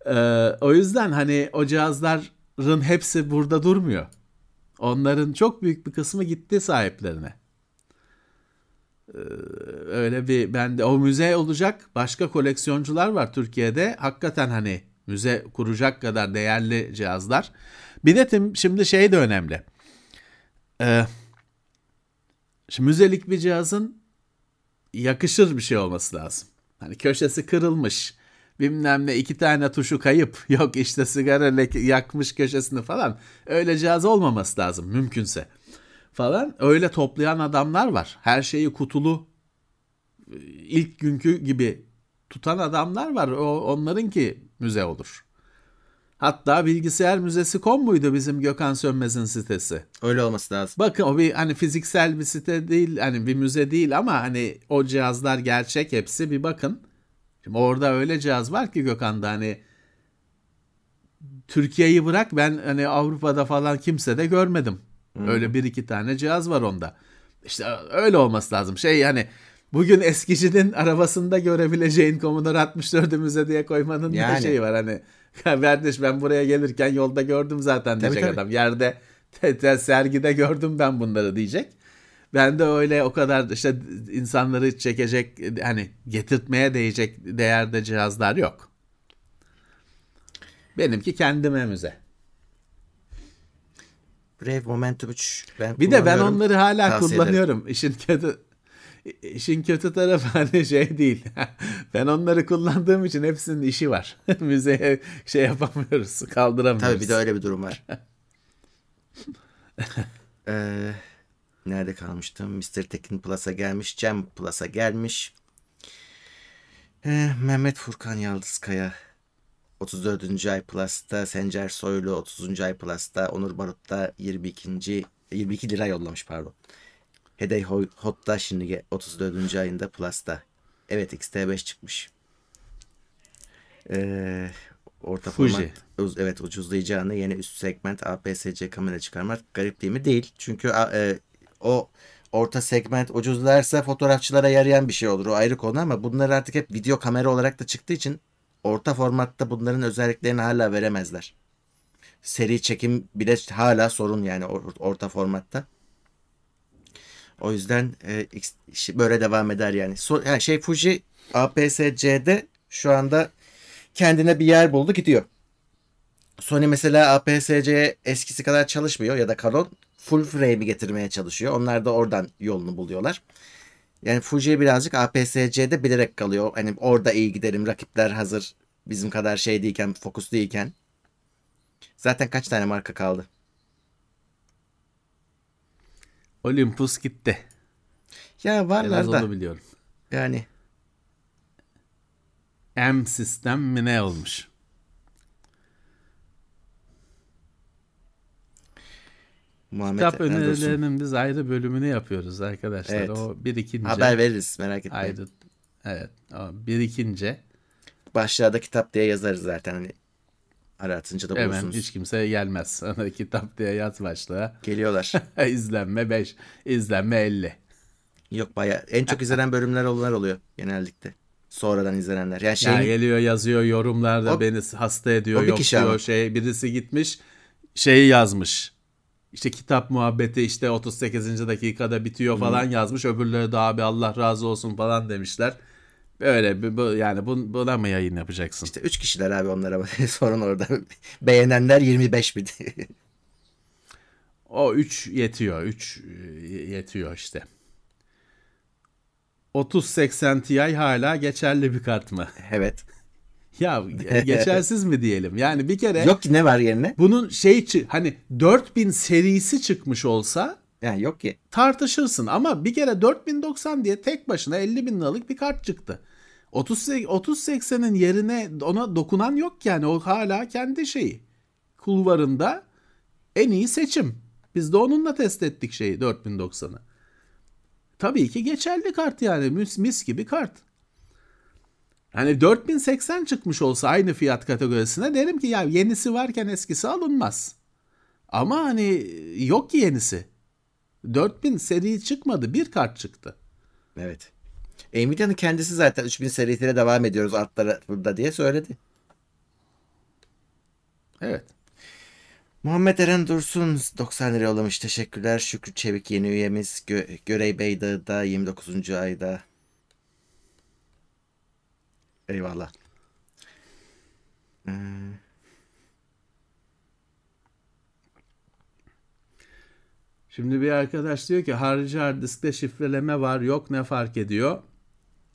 Ee, o yüzden hani o cihazların hepsi burada durmuyor. Onların çok büyük bir kısmı gitti sahiplerine. Ee, öyle bir bende o müze olacak başka koleksiyoncular var Türkiye'de. Hakikaten hani müze kuracak kadar değerli cihazlar. Bir de şimdi şey de önemli. Ee, şimdi müzelik bir cihazın yakışır bir şey olması lazım. Hani köşesi kırılmış bilmem ne iki tane tuşu kayıp yok işte sigara yakmış köşesini falan öyle cihaz olmaması lazım mümkünse. Falan öyle toplayan adamlar var. Her şeyi kutulu ilk günkü gibi tutan adamlar var. O onlarınki müze olur. Hatta bilgisayar müzesi kom muydu bizim Gökhan Sönmez'in sitesi?
Öyle olması lazım.
Bakın o bir hani fiziksel bir site değil hani bir müze değil ama hani o cihazlar gerçek hepsi bir bakın. Şimdi orada öyle cihaz var ki Gökhan'da hani Türkiye'yi bırak ben hani Avrupa'da falan kimse de görmedim. Hmm. Öyle bir iki tane cihaz var onda. İşte öyle olması lazım. Şey yani bugün eskicinin arabasında görebileceğin Commodore 64'ü müze diye koymanın yani. bir şeyi var hani. Kardeş ben buraya gelirken yolda gördüm zaten diyecek tabii, adam. Yerde te, te, sergide gördüm ben bunları diyecek. Ben de öyle o kadar işte insanları çekecek hani getirtmeye değecek değerde cihazlar yok. Benimki kendime müze.
Brave Momentum 3
ben Bir de ben onları hala kullanıyorum. Ederim. İşin kötü işin kötü tarafı hani şey değil. ben onları kullandığım için hepsinin işi var. Müzeye şey yapamıyoruz, kaldıramıyoruz.
Tabii bir de öyle bir durum var. ee, nerede kalmıştım? Mr. Tekin Plus'a gelmiş, Cem Plus'a gelmiş. Ee, Mehmet Furkan Yaldızkaya 34. ay Plus'ta, Sencer Soylu 30. ay Plus'ta, Onur Barut'ta 22. 22 lira yollamış pardon. Hedey Hot'ta şimdi 34. ayında Plus'ta. Evet XT5 çıkmış. Ee, orta Fuji. format evet ucuzlayacağını yeni üst segment APS-C kamera çıkarmak garip değil mi? Değil. Çünkü e, o orta segment ucuzlarsa fotoğrafçılara yarayan bir şey olur. O ayrı konu ama bunlar artık hep video kamera olarak da çıktığı için orta formatta bunların özelliklerini hala veremezler. Seri çekim bile hala sorun yani orta formatta. O yüzden e, böyle devam eder yani. So, yani şey Fuji APS-C'de şu anda kendine bir yer buldu gidiyor. Sony mesela APS-C eskisi kadar çalışmıyor ya da Canon full frame'i getirmeye çalışıyor. Onlar da oradan yolunu buluyorlar. Yani Fuji'ye birazcık APS-C'de bilerek kalıyor. Hani orada iyi giderim. Rakipler hazır. Bizim kadar şey değilken, fokus değilken. Zaten kaç tane marka kaldı?
Olympus gitti.
Ya varlar da.
onu biliyorum.
Yani.
M sistem mi ne olmuş? Muhammed Kitap önerilerinin biz ayrı bölümünü yapıyoruz arkadaşlar. Evet. O birikince.
Haber veririz merak etmeyin.
Ayrı, evet. O birikince.
Başlığa kitap diye yazarız zaten. Hani aratınca da bulursunuz. Hemen
hiç kimse gelmez. Kitap diye yaz başlığa.
Geliyorlar.
izlenme 5, izlenme 50.
Yok baya en çok izlenen bölümler onlar oluyor genellikle. Sonradan izlenenler.
Yani şey ya geliyor yazıyor yorumlarda o, beni hasta ediyor yok diyor şey birisi gitmiş şeyi yazmış işte kitap muhabbeti işte 38. dakikada bitiyor falan hmm. yazmış. Öbürleri de abi Allah razı olsun falan demişler. Böyle bu, yani bu, buna mı yayın yapacaksın?
İşte 3 kişiler abi onlara sorun orada. Beğenenler 25 bin.
o 3 yetiyor. 3 yetiyor işte. 3080 Ti hala geçerli bir kart mı?
Evet.
Ya geçersiz mi diyelim? Yani bir kere
Yok ki ne var yerine?
Bunun şey hani 4000 serisi çıkmış olsa
yani yok ki.
Tartışırsın ama bir kere 4090 diye tek başına 50 bin liralık bir kart çıktı. 30 3080'in yerine ona dokunan yok yani o hala kendi şeyi. Kulvarında en iyi seçim. Biz de onunla test ettik şeyi 4090'ı. Tabii ki geçerli kart yani mis, mis gibi kart. Hani 4080 çıkmış olsa aynı fiyat kategorisine derim ki ya yenisi varken eskisi alınmaz. Ama hani yok ki yenisi. 4000 seri çıkmadı bir kart çıktı.
Evet. Nvidia'nın kendisi zaten 3000 serisiyle devam ediyoruz altlara burada diye söyledi.
Evet.
Muhammed Eren Dursun 90 lira yollamış. Teşekkürler. Şükrü Çevik yeni üyemiz. Gö Görey Beydağ'da 29. ayda. Eyvallah. Ee...
Şimdi bir arkadaş diyor ki harici hard diskte şifreleme var yok ne fark ediyor?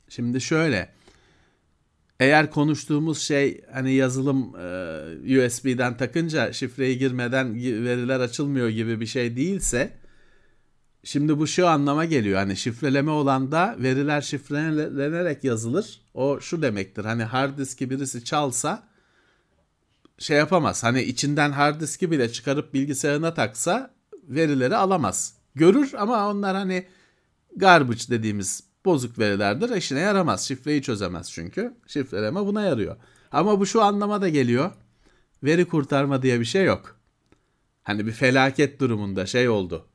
Şimdi şöyle eğer konuştuğumuz şey hani yazılım e, USB'den takınca şifreyi girmeden veriler açılmıyor gibi bir şey değilse Şimdi bu şu anlama geliyor. Hani şifreleme olan da veriler şifrelenerek yazılır. O şu demektir. Hani hard diski birisi çalsa şey yapamaz. Hani içinden hard diski bile çıkarıp bilgisayarına taksa verileri alamaz. Görür ama onlar hani garbage dediğimiz bozuk verilerdir. İşine yaramaz. Şifreyi çözemez çünkü. Şifreleme buna yarıyor. Ama bu şu anlama da geliyor. Veri kurtarma diye bir şey yok. Hani bir felaket durumunda şey oldu.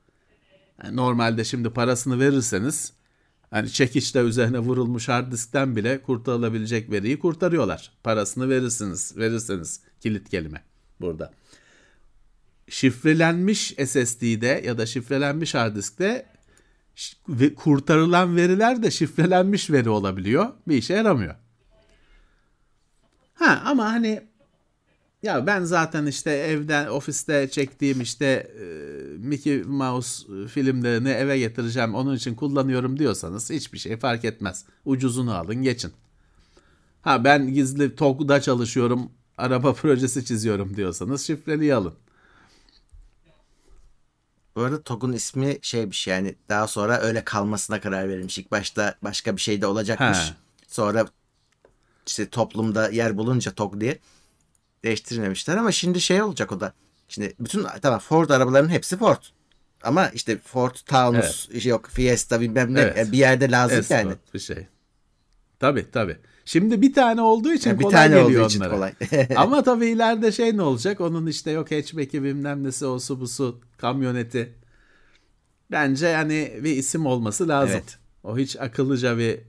Yani normalde şimdi parasını verirseniz hani çekiçle üzerine vurulmuş hard diskten bile kurtarılabilecek veriyi kurtarıyorlar. Parasını verirsiniz, verirseniz kilit kelime burada. Şifrelenmiş SSD'de ya da şifrelenmiş hard diskte kurtarılan veriler de şifrelenmiş veri olabiliyor. Bir işe yaramıyor. Ha ama hani ya ben zaten işte evden ofiste çektiğim işte e, Mickey Mouse filmlerini eve getireceğim onun için kullanıyorum diyorsanız hiçbir şey fark etmez. Ucuzunu alın geçin. Ha ben gizli TOG'da çalışıyorum araba projesi çiziyorum diyorsanız şifreli alın.
Bu arada TOG'un ismi şey bir şey yani daha sonra öyle kalmasına karar verilmiş. İlk başta başka bir şey de olacakmış.
Ha.
Sonra işte toplumda yer bulunca TOG diye değiştirmemişler ama şimdi şey olacak o da. Şimdi bütün tamam Ford arabalarının hepsi Ford. Ama işte Ford Taunus işte yok Fiesta bilmem ne
Evet.
yani bir yerde lazım
Escort
yani.
bir şey. Tabii tabii. Şimdi bir tane olduğu için
Yani bir
kolay
tane
geliyor
olduğu
onlara.
kolay.
Ama tabii ileride şey ne olacak? Onun işte yok hatchback'i bilmem nesi o su bu su kamyoneti. Bence yani bir isim olması lazım.
Evet.
O hiç akıllıca bir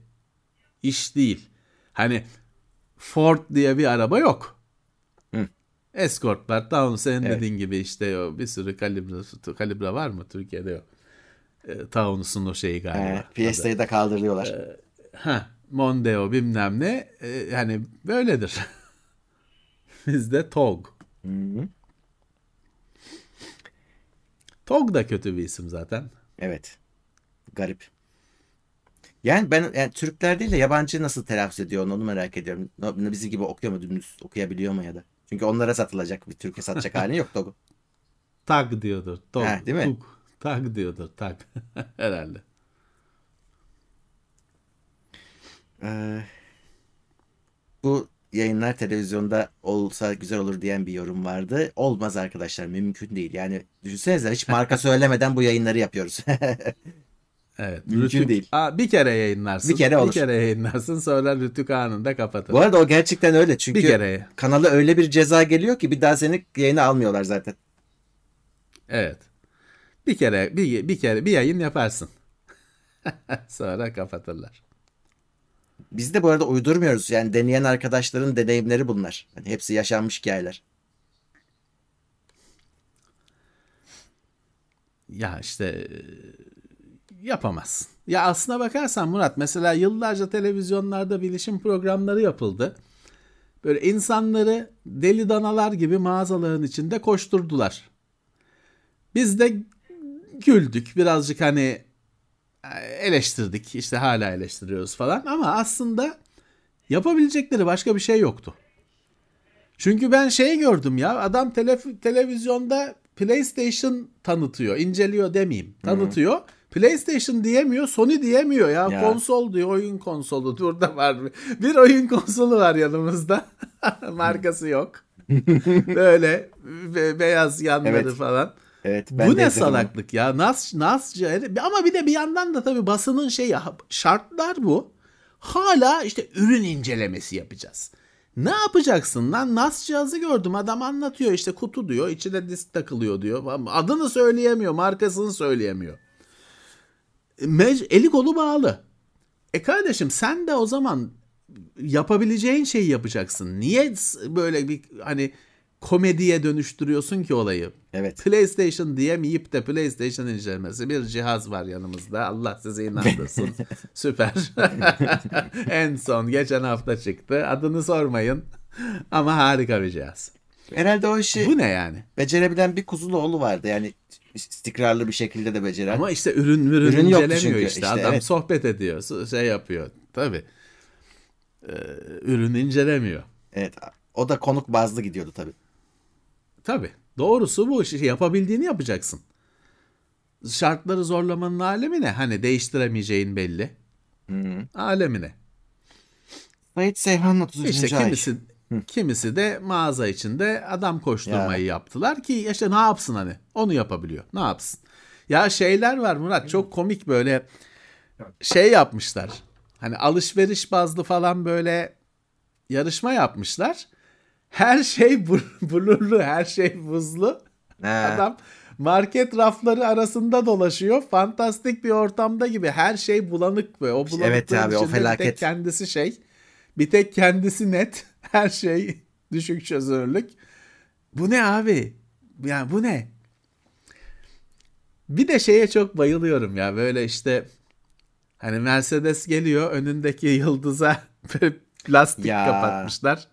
iş değil. Hani Ford diye bir araba yok.
Hı.
Escort var. Tamam senin
Evet.
dediğin gibi işte o bir sürü kalibre, kalibre var mı Türkiye'de yok. E, Taunus'un o şeyi galiba.
He, Fiesta'yı da kaldırıyorlar.
Ha, Mondeo bilmem ne e, yani böyledir. Bizde TOG. TOG da kötü bir isim zaten.
Evet. Garip. Yani ben yani Türkler değil de yabancı nasıl telaffuz ediyor onu, onu merak ediyorum. Bizim gibi okuyor mu dümdüz okuyabiliyor mu ya da. Çünkü onlara satılacak bir Türkiye satacak hali yok TOG'un.
TAG diyordur. TOG.
Ha, değil mi?
TUG. TAG diyordur. TAG. Herhalde.
Ee, bu yayınlar televizyonda olsa güzel olur diyen bir yorum vardı. Olmaz arkadaşlar mümkün değil. Yani düşünsenize hiç marka söylemeden bu yayınları yapıyoruz.
Evet.
Mümkün
Rütük-
değil.
Aa, bir kere yayınlarsın.
Bir kere olur.
Bir kere yayınlarsın sonra Rütük anında kapatır.
bu arada o gerçekten öyle çünkü
Bir kere.
kanala öyle bir ceza geliyor ki bir daha seni yayına almıyorlar zaten.
Evet. Bir kere bir, bir kere bir yayın yaparsın. sonra kapatırlar.
Biz de bu arada uydurmuyoruz. Yani deneyen arkadaşların deneyimleri bunlar. Yani hepsi yaşanmış hikayeler.
Ya işte yapamazsın. Ya aslına bakarsan Murat mesela yıllarca televizyonlarda bilişim programları yapıldı. Böyle insanları deli danalar gibi mağazaların içinde koşturdular. Biz de güldük birazcık hani e, eleştirdik işte hala eleştiriyoruz falan ama aslında yapabilecekleri başka bir şey yoktu. Çünkü ben şey gördüm ya adam tele- televizyonda PlayStation tanıtıyor, inceliyor demeyeyim. Tanıtıyor. PlayStation diyemiyor, Sony diyemiyor ya.
Ya.
Konsol diyor, oyun konsolu. Burada var bir, oyun konsolu var yanımızda. Markası yok. Böyle be- beyaz yanları
Evet.
falan.
Evet. Ben
Bu ne salaklık ya? Nas Nasca ama bir de bir yandan da tabii basının şeyi şartlar bu. Hala işte ürün incelemesi yapacağız. Ne yapacaksın lan? NAS cihazı gördüm. Adam anlatıyor işte kutu diyor. içine disk takılıyor diyor. Adını söyleyemiyor. Markasını söyleyemiyor. Mec- eli kolu bağlı. E kardeşim sen de o zaman yapabileceğin şeyi yapacaksın. Niye böyle bir hani komediye dönüştürüyorsun ki olayı?
Evet.
PlayStation diyemeyip de PlayStation incelemesi bir cihaz var yanımızda. Allah sizi inandırsın. Süper. en son geçen hafta çıktı. Adını sormayın. Ama harika bir cihaz.
Herhalde o işi
Bu ne yani?
becerebilen bir Kuzuloğlu vardı. Yani istikrarlı bir şekilde de beceren.
Ama işte ürün ürün,
Ürün
incelemiyor
çünkü.
işte.
İşte
Adam
evet.
sohbet ediyor, şey yapıyor. Tabii. Ee, ürün incelemiyor.
Evet. O da konuk bazlı gidiyordu tabii.
Tabii. Doğrusu bu. Şey, yapabildiğini yapacaksın. şartları zorlamanın alemi ne? Hani değiştiremeyeceğin belli.
Hı.
Alemi ne?
Sait Seyhan'ın 33.
İşte
ay.
Kimisi kimisi de mağaza içinde adam koşturmayı yaptılar ki işte ne yapsın hani onu yapabiliyor. Ne yapsın? Ya şeyler var Murat çok komik böyle şey yapmışlar. Hani alışveriş bazlı falan böyle yarışma yapmışlar. Her şey blurlu, her şey buzlu.
Ha.
Adam market rafları arasında dolaşıyor. Fantastik bir ortamda gibi. Her şey bulanık ve o bulanıklığın
Evet abi, o
içinde bir
felaket.
tek kendisi şey. Bir tek kendisi net. Her şey düşük çözünürlük. Bu ne abi? Yani bu ne? Bir de şeye çok bayılıyorum ya. Böyle işte hani Mercedes geliyor önündeki yıldıza plastik
Ya.
kapatmışlar.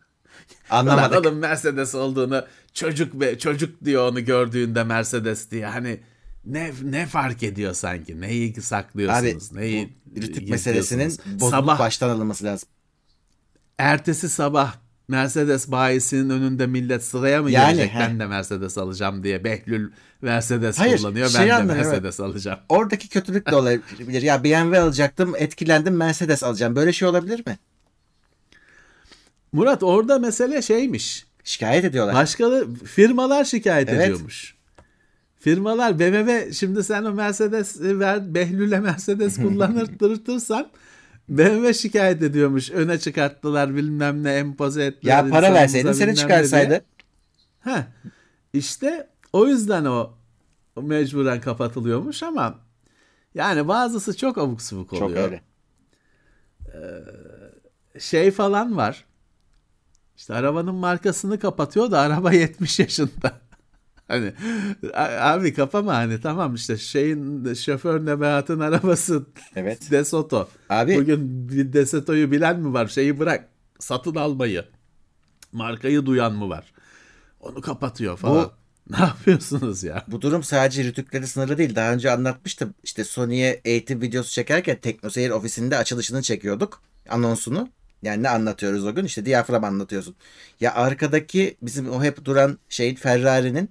Anlamadık.
Anladım Mercedes olduğunu çocuk ve çocuk diyor onu gördüğünde Mercedes diye hani ne ne fark ediyor sanki neyi
Abi
saklıyorsunuz neyi
bu rütük meselesinin
sabah
baştan alınması lazım.
Ertesi sabah Mercedes bayisinin önünde millet sıraya mı
Yani,
gelecek
he.
ben de Mercedes alacağım diye Behlül Mercedes
Hayır,
kullanıyor
şey
ben de
anlamıyorum, evet.
Mercedes alacağım.
Oradaki kötülük de olabilir. Ya BMW alacaktım, etkilendim, Mercedes alacağım. Böyle şey olabilir mi?
Murat orada mesele şeymiş
Şikayet ediyorlar.
Başkaları firmalar şikayet
Evet.
ediyormuş. Firmalar BMW şimdi sen o Mercedes ver Behlül'e Mercedes kullanır tırtırsan BMW şikayet ediyormuş. Öne çıkarttılar bilmem ne empoze ettiler.
ya para verseydin seni çıkarsaydı.
Ha. İşte o yüzden o mecburen kapatılıyormuş ama yani bazısı çok abuk subuk oluyor.
Çok öyle.
şey falan var. İşte arabanın markasını kapatıyor da araba 70 yaşında. Hani abi kapama hani tamam işte şeyin şoför Nebahat'ın arabası
Evet.
Desoto.
Abi
Bugün Desoto'yu bilen mi var? Şeyi bırak. Satın almayı. Markayı duyan mı var? Onu kapatıyor falan. Ne yapıyorsunuz ya?
bu durum sadece rütükleri sınırlı değil. Daha önce anlatmıştım. İşte Sony'ye eğitim videosu çekerken TeknoSeyir ofisinde açılışını çekiyorduk. Anonsunu. Yani ne anlatıyoruz o gün? İşte diyafram anlatıyorsun. Ya arkadaki bizim o hep duran şeyin Ferrari'nin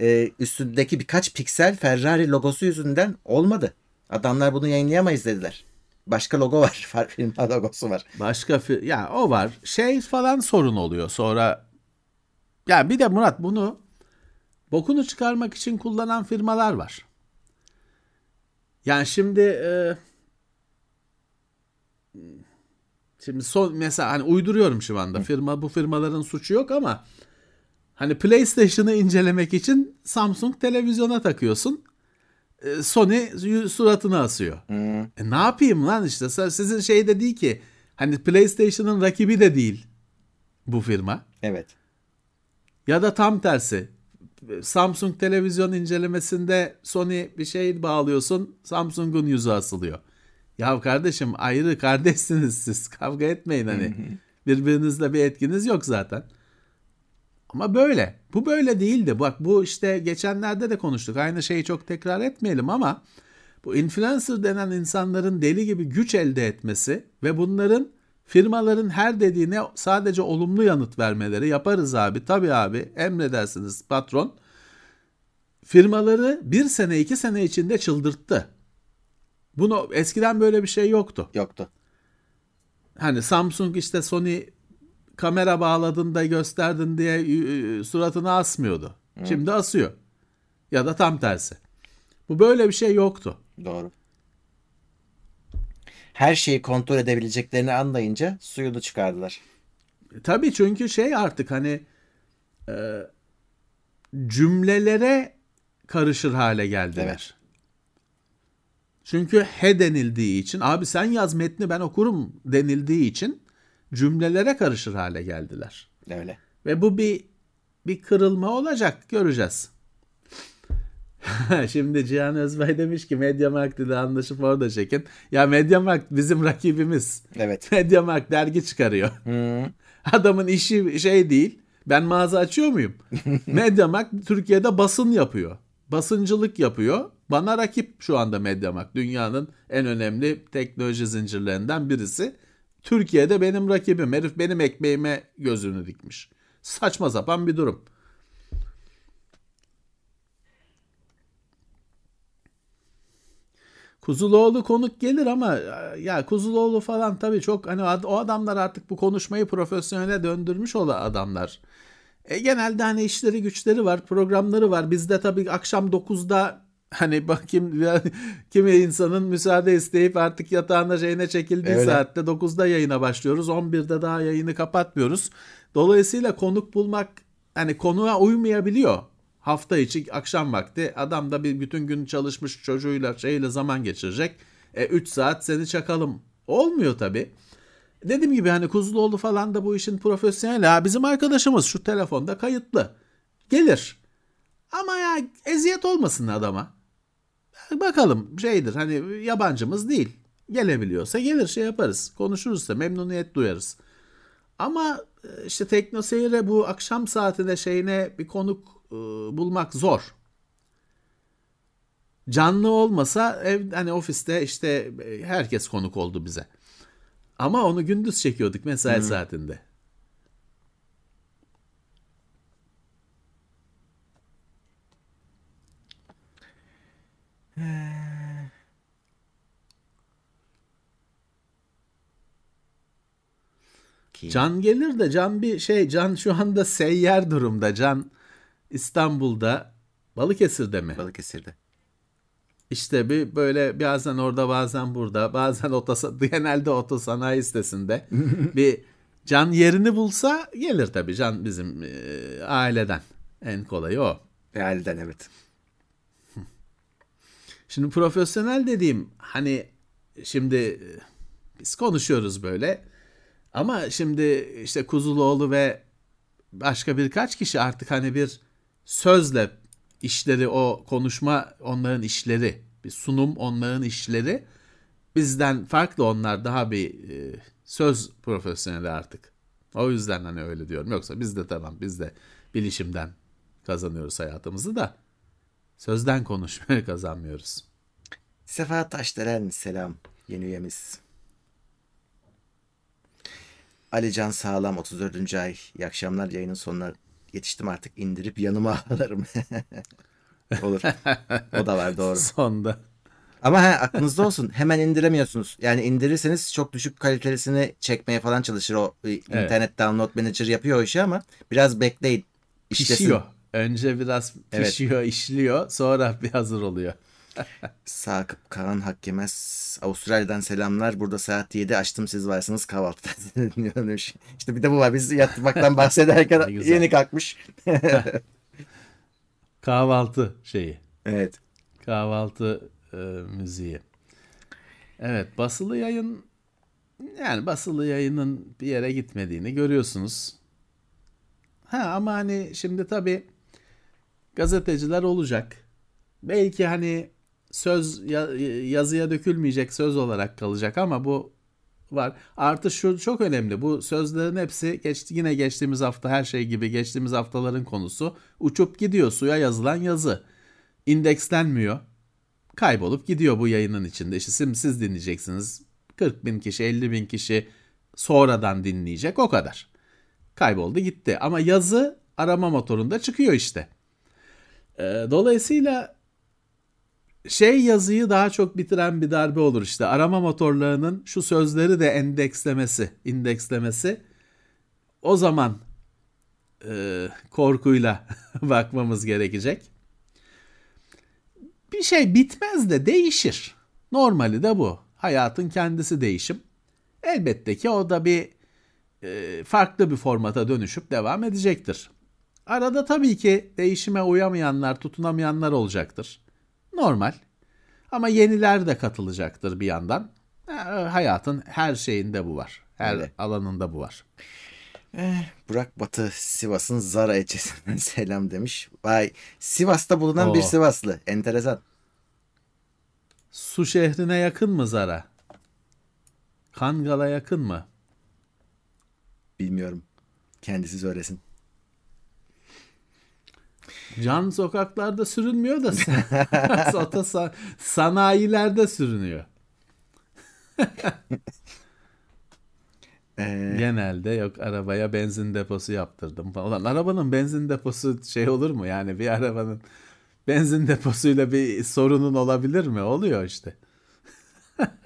e, üstündeki birkaç piksel Ferrari logosu yüzünden olmadı. Adamlar bunu yayınlayamayız dediler. Başka logo var. Firma logosu var.
Başka fi- ya o var. Şey falan sorun oluyor. Sonra ya bir de Murat bunu bokunu çıkarmak için kullanan firmalar var. Yani şimdi e, şimdi son mesela hani uyduruyorum şu anda. Firma bu firmaların suçu yok ama hani PlayStation'ı incelemek için Samsung televizyona takıyorsun. E, Sony suratını asıyor.
Hmm.
E ne yapayım lan işte sizin şey de değil ki hani PlayStation'ın rakibi de değil bu firma.
Evet.
Ya da tam tersi Samsung televizyon incelemesinde Sony bir şey bağlıyorsun Samsung'un yüzü asılıyor. Ya kardeşim ayrı kardeşsiniz siz kavga etmeyin hani birbirinizle bir etkiniz yok zaten. Ama böyle. Bu böyle değildi. Bak bu işte geçenlerde de konuştuk. Aynı şeyi çok tekrar etmeyelim ama bu influencer denen insanların deli gibi güç elde etmesi ve bunların firmaların her dediğine sadece olumlu yanıt vermeleri yaparız abi tabii abi emredersiniz patron firmaları bir sene iki sene içinde çıldırttı. Bunu eskiden böyle bir şey yoktu.
Yoktu.
Hani Samsung işte Sony kamera bağladın da gösterdin diye e, suratını asmıyordu. Şimdi asıyor. Ya da tam tersi. Bu böyle bir şey yoktu.
Doğru. Her şeyi kontrol edebileceklerini anlayınca suyunu çıkardılar.
Tabii çünkü şey artık hani e, cümlelere karışır hale geldiler.
Evet.
Çünkü he denildiği için abi sen yaz metni ben okurum denildiği için cümlelere karışır hale geldiler.
Öyle.
Ve bu bir bir kırılma olacak göreceğiz. Şimdi Cihan Özbay demiş ki Mediamarkt ile anlaşıp orada çekin. Ya Mediamarkt bizim rakibimiz.
Evet.
Mediamarkt dergi çıkarıyor.
Hı.
Adamın işi şey değil. Ben mağaza açıyor muyum? Mediamarkt Türkiye'de basın yapıyor. Basıncılık yapıyor. Bana rakip şu anda Mediamarkt. Dünyanın en önemli teknoloji zincirlerinden birisi. Türkiye'de benim rakibim. Herif benim ekmeğime gözünü dikmiş. Saçma sapan bir durum. Kuzuloğlu konuk gelir ama ya Kuzuloğlu falan tabii çok hani o adamlar artık bu konuşmayı profesyonele döndürmüş olan adamlar. E, genelde hani işleri güçleri var, programları var. Bizde tabii akşam 9'da hani bakayım kimi insanın müsaade isteyip artık yatağına şeyine çekildiği Öyle. saatte 9'da yayına başlıyoruz. 11'de daha yayını kapatmıyoruz. Dolayısıyla konuk bulmak hani konuğa uymayabiliyor. Hafta içi akşam vakti adam da bir bütün gün çalışmış çocuğuyla şeyle zaman geçirecek. E 3 saat seni çakalım. Olmuyor tabii. Dediğim gibi hani Kuzuloğlu falan da bu işin profesyoneli. Ha, bizim arkadaşımız şu telefonda kayıtlı. Gelir. Ama ya eziyet olmasın adama. Bakalım şeydir hani yabancımız değil. Gelebiliyorsa gelir şey yaparız. Konuşuruz da memnuniyet duyarız. Ama e, işte Tekno Seyir'e bu akşam saatinde şeyine bir konuk e, bulmak zor. Canlı olmasa ev hani ofiste işte e, herkes konuk oldu bize. Ama onu gündüz çekiyorduk mesai hmm. saatinde. Can gelir de Can bir şey Can şu anda seyyar durumda. Can İstanbul'da Balıkesir'de mi?
Balıkesir'de.
İşte bir böyle bazen orada bazen burada bazen otosa, genelde otosanayi sitesinde bir Can yerini bulsa gelir tabii. Can bizim e, aileden en kolayı o.
Aileden evet.
Şimdi profesyonel dediğim hani şimdi e, biz konuşuyoruz böyle ama şimdi işte Kuzuloğlu ve başka birkaç kişi artık hani bir sözle işleri o konuşma onların işleri bir sunum onların işleri bizden farklı onlar daha bir e, söz profesyoneli artık. O yüzden hani öyle diyorum. Yoksa biz de tamam biz de bilişimden kazanıyoruz hayatımızı da sözden konuşmaya kazanmıyoruz.
Sefa Taşdelen selam yeni üyemiz. Ali Can Sağlam 34. ay. İyi akşamlar yayının sonuna yetiştim artık indirip yanıma alırım. Olur. O da var doğru.
Sonda.
Ama he, aklınızda olsun hemen indiremiyorsunuz. Yani indirirseniz çok düşük kalitesini çekmeye falan çalışır o evet. internet download manager yapıyor o işi ama biraz bekleyin.
İşlesin. Pişiyor. Önce biraz pişiyor, evet. işliyor sonra bir hazır oluyor.
Sakıp Kaan Hakkemez Avustralya'dan selamlar. Burada saat 7 açtım siz varsınız kahvaltıda dinliyorum demiş. İşte bir de bu var. Biz yatmaktan bahsederken yeni kalkmış.
Kahvaltı şeyi.
Evet.
Kahvaltı e, müziği. Evet basılı yayın yani basılı yayının bir yere gitmediğini görüyorsunuz. Ha ama hani şimdi tabii gazeteciler olacak. Belki hani söz yazıya dökülmeyecek söz olarak kalacak ama bu var. Artı şu çok önemli. Bu sözlerin hepsi geçti yine geçtiğimiz hafta her şey gibi geçtiğimiz haftaların konusu uçup gidiyor suya yazılan yazı. İndekslenmiyor. Kaybolup gidiyor bu yayının içinde. İşte siz, dinleyeceksiniz. 40 bin kişi 50 bin kişi sonradan dinleyecek o kadar. Kayboldu gitti. Ama yazı arama motorunda çıkıyor işte. Dolayısıyla şey yazıyı daha çok bitiren bir darbe olur işte. Arama motorlarının şu sözleri de endekslemesi, indekslemesi. O zaman e, korkuyla bakmamız gerekecek. Bir şey bitmez de değişir. Normali de bu. Hayatın kendisi değişim. Elbette ki o da bir e, farklı bir formata dönüşüp devam edecektir. Arada tabii ki değişime uyamayanlar, tutunamayanlar olacaktır. Normal. Ama yeniler de katılacaktır bir yandan. Hayatın her şeyinde bu var. Her evet. alanında bu var.
Eh, Burak Batı Sivas'ın Zara ilçesinden selam demiş. Vay Sivas'ta bulunan Oo. bir Sivaslı. Enteresan.
Su şehrine yakın mı Zara? Kangal'a yakın mı?
Bilmiyorum. Kendisi söylesin.
Can sokaklarda sürünmüyor da sata sanayilerde sürünüyor. Ee... Genelde yok arabaya benzin deposu yaptırdım falan. Arabanın benzin deposu şey olur mu? Yani bir arabanın benzin deposuyla bir sorunun olabilir mi? Oluyor işte.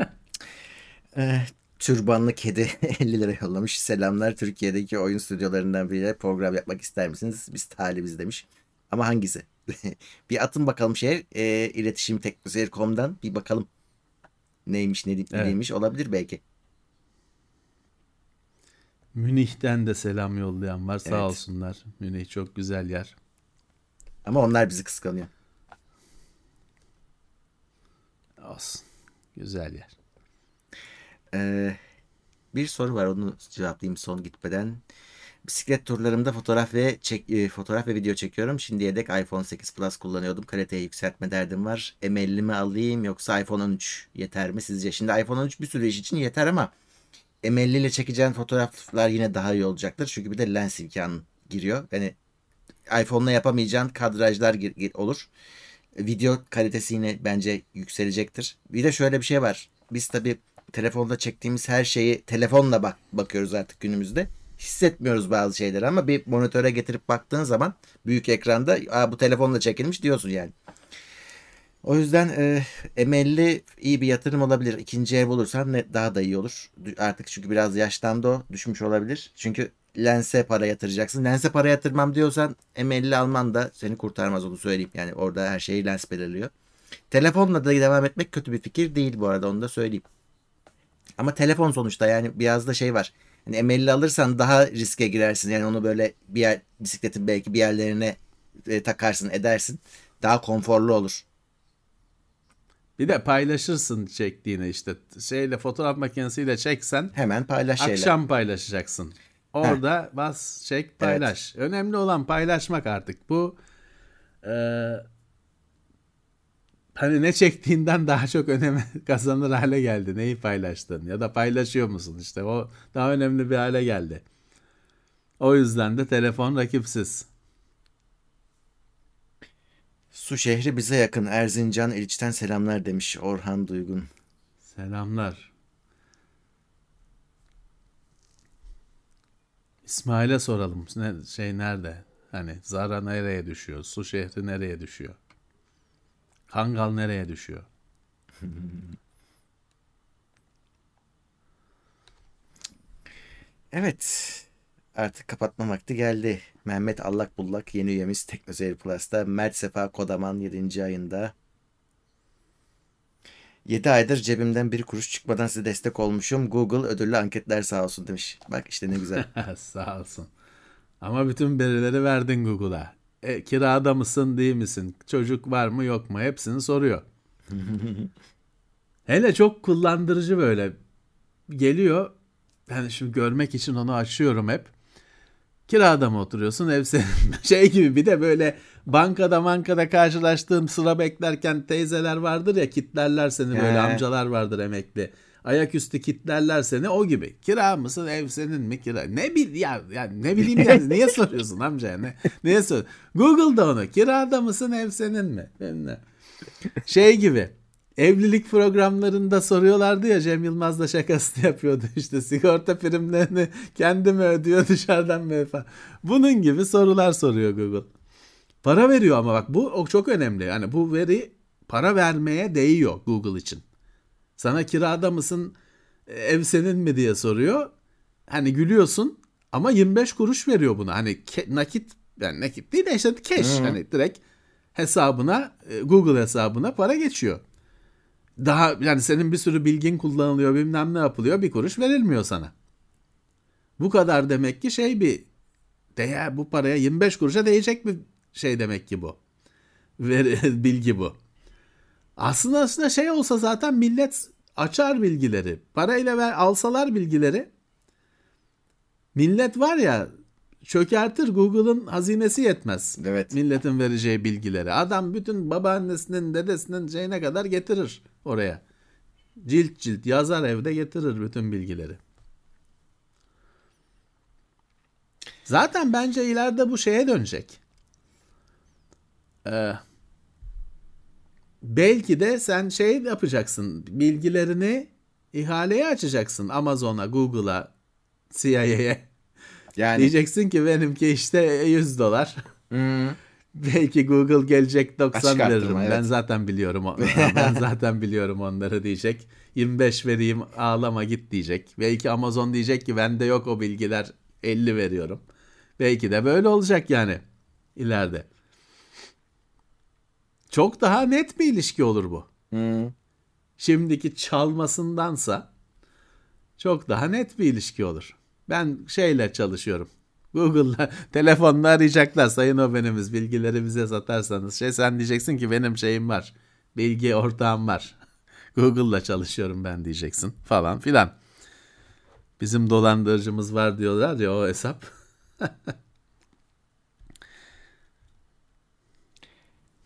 Ee, Türbanlı kedi 50 lira yollamış. Selamlar Türkiye'deki oyun stüdyolarından biriyle program yapmak ister misiniz? Biz talibiz demiş. Ama hangisi? bir atın bakalım şey e, iletişim teknoseyir.com'dan bir bakalım. Neymiş ne evet. neymiş olabilir belki.
Münih'ten de selam yollayan var. Sağ evet. olsunlar. Münih çok güzel yer.
Ama onlar bizi kıskanıyor.
Olsun. Güzel yer.
Ee, bir soru var onu cevaplayayım son gitmeden. Bisiklet turlarımda fotoğraf ve çek, e, fotoğraf ve video çekiyorum. Şimdiye dek iPhone 8 Plus kullanıyordum. Kaliteyi yükseltme derdim var. M50 mi alayım yoksa iPhone 13 yeter mi sizce? Şimdi iPhone 13 bir sürü iş için yeter ama M50 ile çekeceğin fotoğraflar yine daha iyi olacaktır. Çünkü bir de lens imkanı giriyor. Yani iPhone'la yapamayacağın kadrajlar olur. Video kalitesi yine bence yükselecektir. Bir de şöyle bir şey var. Biz tabii telefonda çektiğimiz her şeyi telefonla bak bakıyoruz artık günümüzde. Hissetmiyoruz bazı şeyleri ama bir monitöre getirip baktığın zaman büyük ekranda Aa, bu telefonla çekilmiş diyorsun yani. O yüzden e, emelli iyi bir yatırım olabilir. İkinci ev bulursan ne, daha da iyi olur. Artık çünkü biraz yaşlandı o. Düşmüş olabilir. Çünkü lense para yatıracaksın. Lense para yatırmam diyorsan emelli alman da seni kurtarmaz onu söyleyeyim. Yani orada her şeyi lens belirliyor. Telefonla da devam etmek kötü bir fikir değil bu arada onu da söyleyeyim. Ama telefon sonuçta yani biraz da şey var. Hani emelli alırsan daha riske girersin. Yani onu böyle bir yer, bisikletin belki bir yerlerine e, takarsın edersin. Daha konforlu olur.
Bir de paylaşırsın çektiğini işte. Şeyle fotoğraf makinesiyle çeksen
hemen paylaş
Akşam şeyler. paylaşacaksın. Orada Heh. bas, çek, paylaş. Evet. Önemli olan paylaşmak artık. Bu e, hani ne çektiğinden daha çok önem kazanır hale geldi. Neyi paylaştın ya da paylaşıyor musun işte o daha önemli bir hale geldi. O yüzden de telefon rakipsiz.
Su şehri bize yakın. Erzincan İliç'ten selamlar demiş Orhan Duygun.
Selamlar. İsmail'e soralım. Ne, şey nerede? Hani Zara nereye düşüyor? Su şehri nereye düşüyor? Kangal nereye düşüyor?
evet. Artık kapatma vakti geldi. Mehmet Allak Bullak yeni üyemiz Teknoseyir Plus'ta. Mert Sefa Kodaman 7. ayında. 7 aydır cebimden bir kuruş çıkmadan size destek olmuşum. Google ödüllü anketler sağ olsun demiş. Bak işte ne güzel.
sağ olsun. Ama bütün verileri verdin Google'a. E, kirada mısın değil misin? Çocuk var mı yok mu? Hepsini soruyor. Hele çok kullandırıcı böyle. Geliyor. Ben şimdi görmek için onu açıyorum hep. Kirada mı oturuyorsun ev senin Şey gibi bir de böyle bankada bankada karşılaştığım sıra beklerken teyzeler vardır ya kitlerler seni böyle amcalar vardır emekli. Ayaküstü kitlerler seni o gibi. Kira mısın ev senin mi kira? Ne bil ya, ya ne bileyim yani niye soruyorsun amca ne niye sor? Google'da onu kirada mısın ev senin mi? Şey gibi evlilik programlarında soruyorlardı ya Cem Yılmaz da şakası yapıyordu işte sigorta primlerini kendi mi ödüyor dışarıdan mı falan. Bunun gibi sorular soruyor Google. Para veriyor ama bak bu çok önemli. Yani bu veri para vermeye değiyor Google için. Sana kirada mısın ev senin mi diye soruyor. Hani gülüyorsun ama 25 kuruş veriyor buna. Hani nakit yani nakit değil de işte cash. Hmm. Hani direkt hesabına e, Google hesabına para geçiyor daha yani senin bir sürü bilgin kullanılıyor bilmem ne yapılıyor bir kuruş verilmiyor sana. Bu kadar demek ki şey bir değer bu paraya 25 kuruşa değecek bir şey demek ki bu. Ver, bilgi bu. Aslında aslında şey olsa zaten millet açar bilgileri. Parayla ver alsalar bilgileri millet var ya çökertir Google'ın hazinesi yetmez.
Evet.
Milletin vereceği bilgileri. Adam bütün babaannesinin dedesinin şeyine kadar getirir oraya. Cilt cilt yazar evde getirir bütün bilgileri. Zaten bence ileride bu şeye dönecek. Ee, belki de sen şey yapacaksın. Bilgilerini ihaleye açacaksın. Amazon'a, Google'a, CIA'ye. Yani diyeceksin ki benimki işte 100 dolar. Hmm. Belki Google gelecek 90
Açık
veririm.
evet.
Ben zaten biliyorum. o- ben zaten biliyorum onları diyecek. 25 vereyim ağlama git diyecek. Belki Amazon diyecek ki bende yok o bilgiler 50 veriyorum. Belki de böyle olacak yani ileride. Çok daha net bir ilişki olur bu.
Hı.
Şimdiki çalmasındansa çok daha net bir ilişki olur. Ben şeyle çalışıyorum. Google'la telefonla arayacaklar. Sayın Obenimiz bilgileri bize satarsanız. Şey sen diyeceksin ki benim şeyim var. Bilgi ortağım var. Google'la çalışıyorum ben diyeceksin falan filan. Bizim dolandırıcımız var diyorlar ya o hesap.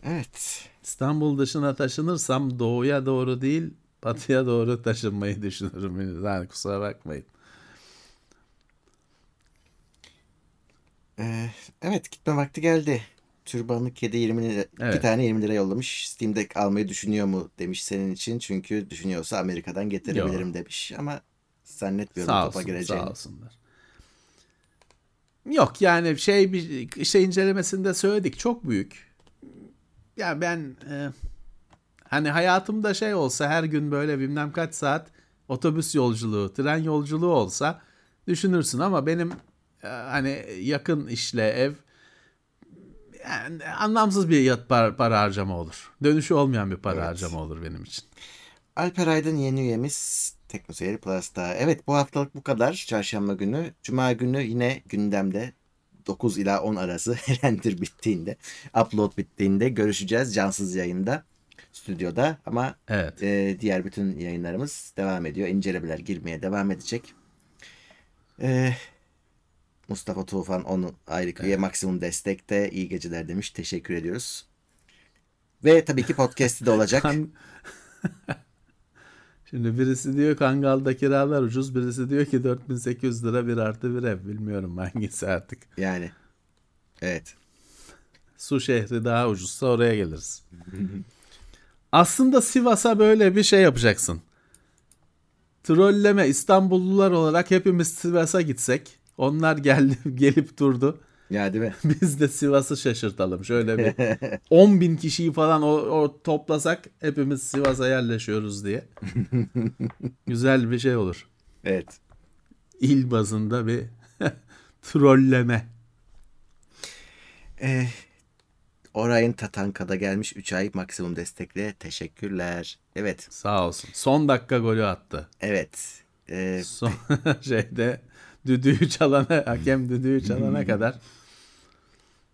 Evet.
İstanbul dışına taşınırsam doğuya doğru değil batıya doğru taşınmayı düşünürüm. Yani kusura bakmayın.
Ee, evet gitme vakti geldi. Türbanlı kedi 20 lira, iki
Evet.
tane 20 lira yollamış. Steam'de almayı düşünüyor mu demiş senin için. Çünkü düşünüyorsa Amerika'dan getirebilirim demiş. Ama zannetmiyorum
Sağ
topa
olsun,
gireceğini.
sağ olsunlar. Yok yani şey bir işte incelemesinde söyledik çok büyük. Ya ben e, hani hayatımda şey olsa her gün böyle bilmem kaç saat otobüs yolculuğu, tren yolculuğu olsa düşünürsün ama benim e, hani yakın işle ev yani anlamsız bir yat para, para harcama olur. Dönüşü olmayan bir para
Evet.
harcama olur benim için.
Alper Aydın yeni üyemiz Teknoseyir Plus'ta. Evet bu haftalık bu kadar. Çarşamba günü. Cuma günü yine gündemde 9 ila 10 arası render bittiğinde, upload bittiğinde görüşeceğiz cansız yayında, stüdyoda. Ama
Evet.
e, diğer bütün yayınlarımız devam ediyor. İncelemeler girmeye devam edecek. E, Mustafa Tufan onu aylık üye maksimum destekte iyi geceler demiş. Teşekkür ediyoruz. Ve tabii ki podcast'i de olacak.
Şimdi birisi diyor Kangal'da kiralar ucuz, birisi diyor ki 4800 lira bir artı bir ev. Bilmiyorum hangisi artık.
Yani. Evet.
Su şehri daha ucuzsa oraya geliriz. Aslında Sivas'a böyle bir şey yapacaksın. Trolleme İstanbullular olarak hepimiz Sivas'a gitsek. Onlar geldi gelip durdu.
Ya değil mi?
Biz de Sivas'ı şaşırtalım. Şöyle bir 10 bin kişiyi falan o, o toplasak hepimiz Sivas'a yerleşiyoruz diye. Güzel bir şey olur.
Evet.
İl bazında bir trolleme.
Ee, Oray'ın Tatanka'da gelmiş 3 ay maksimum destekle. Teşekkürler. Evet.
Sağ olsun. Son dakika golü attı.
Evet. Ee,
Son şeyde düdüğü çalana, hakem düdüğü çalana kadar.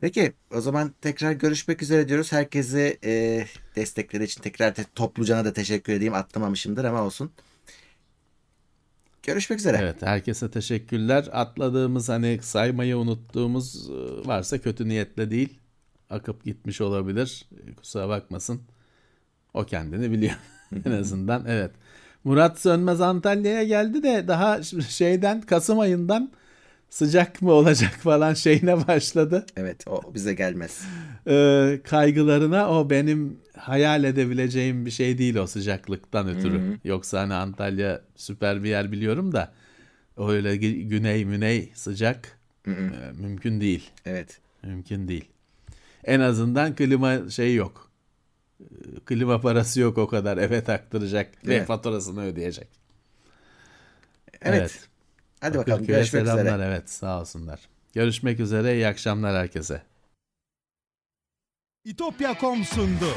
Peki o zaman tekrar görüşmek üzere diyoruz. Herkese e, destekleri için tekrar te- toplucana da teşekkür edeyim. Atlamamışımdır ama olsun. Görüşmek üzere.
Evet, herkese teşekkürler. Atladığımız hani saymayı unuttuğumuz e, varsa kötü niyetle değil. Akıp gitmiş olabilir. E, Kusura bakmasın. O kendini biliyor. en azından evet. Murat Sönmez Antalya'ya geldi de daha şeyden Kasım ayından sıcak mı olacak falan şeyine başladı.
Evet o bize gelmez.
Ee, kaygılarına o benim hayal edebileceğim bir şey değil o sıcaklıktan ötürü. Yoksa hani Antalya süper bir yer biliyorum da öyle gü- güney müney sıcak e, mümkün değil.
Evet.
Mümkün değil. En azından klima şey yok. Ee, Klima parası yok o kadar eve taktıracak ve
Evet.
faturasını ödeyecek.
Evet. Hadi bakalım görüşmek
selamlar
üzere.
evet sağ olsunlar. Görüşmek üzere iyi akşamlar herkese.
İtopya.com sundu.